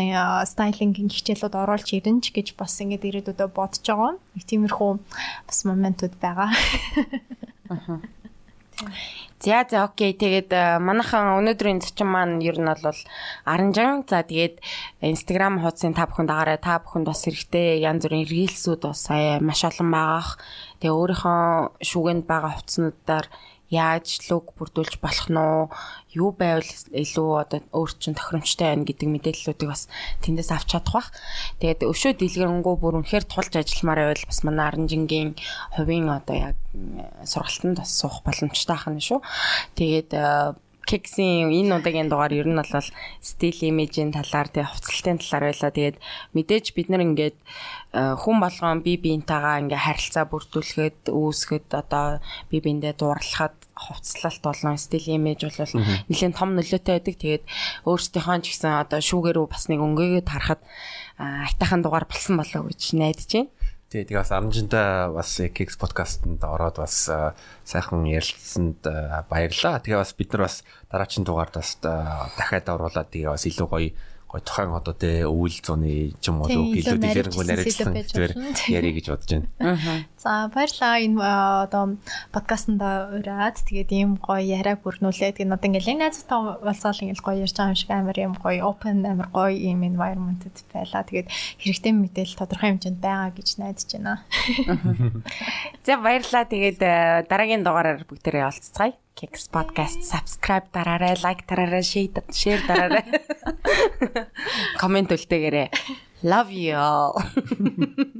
стайлингийн хичээлүүд оруулж ирэн ч гэж бас ингээд ирээдүйдээ бодож байгаа. Нэг тиймэрхүү бас моментууд байгаа. Аа. За за окей. Тэгээд манайхан өнөөдрийн зочин маань ер нь бол аранжан. За тэгээд Instagram хуудсын та бүхэн дагаарай. Та бүхэнд бас хэрэгтэй янз бүрийн рилсүүд бас сая маш олон байгаах. Тэгээ өөрийнхөө шүүгэнд байгаа хувцснуудаар яаж луг бүрдүүлж болох нь юу байвал илүү одоо өөр чин тохиромжтой байна гэдэг мэдээллүүдийг бас тэндээс авч чадах бах. Тэгээд өшөө дэлгэрэнгүй бүр үнэхээр тулж ажилламаар байвал бас манай аранжингийн хувийн одоо яг сургалтанд бас суух боломжтой ахна шүү. Тэгээд кексийн энэ удаагийн дугаар ер нь бол стил имижийн талаар тэг хувцлалтын талаар байлаа. Тэгээд мэдээж бид нар ингээд э, хүн болгон бие биентэйгээ ингээ харилцаа бүрдүүлэхэд үүсгэхэд одоо бие биендээ дуурлахад хувцлалт болон стил имиж бол нэлээд том нөлөөтэй байдаг. Тэгээд өөрсдийнхөө ч гэсэн одоо шүүгэрөө бас нэг өнгөөгөө тарахад айтайхан дугаар болсон болоо гэж найдаж байна. Тий, тэгээ бас аранжинда бас Kicks podcast-нд ороод бас сайхан ярилцсанд баярлалаа. Тэгээ бас бид нар бас дараагийн дугаард бас дахиад оруулаад тэгээ бас илүү гоё гой тухайн одоо тэ өвөл зуны ч юм уу илүү дэлгэрэнгүй нарийнсан зүгээр ярих гэж бодож байна. За баярлаа энэ одоо подкастт ураад тэгээд ийм гоё яриаг бүрнүүлээ. Тэгээд одоо ингээл энэ найзтай уулзаал ингээл гоё ярьж байгаа юм шиг амар юм гоё open амар гоё ийм environment-д байлаа. Тэгээд хэрэгтэй мэдээлэл тодорхой хэмжээнд байгаа гэж найдаж байна. За баярлаа. Тэгээд дараагийн дугаараар бүгдээрээ олцгаая. Kicks podcast subscribe дараарай, like дараарай, share дараарай. Комент үлдээгээрэй. Love you all.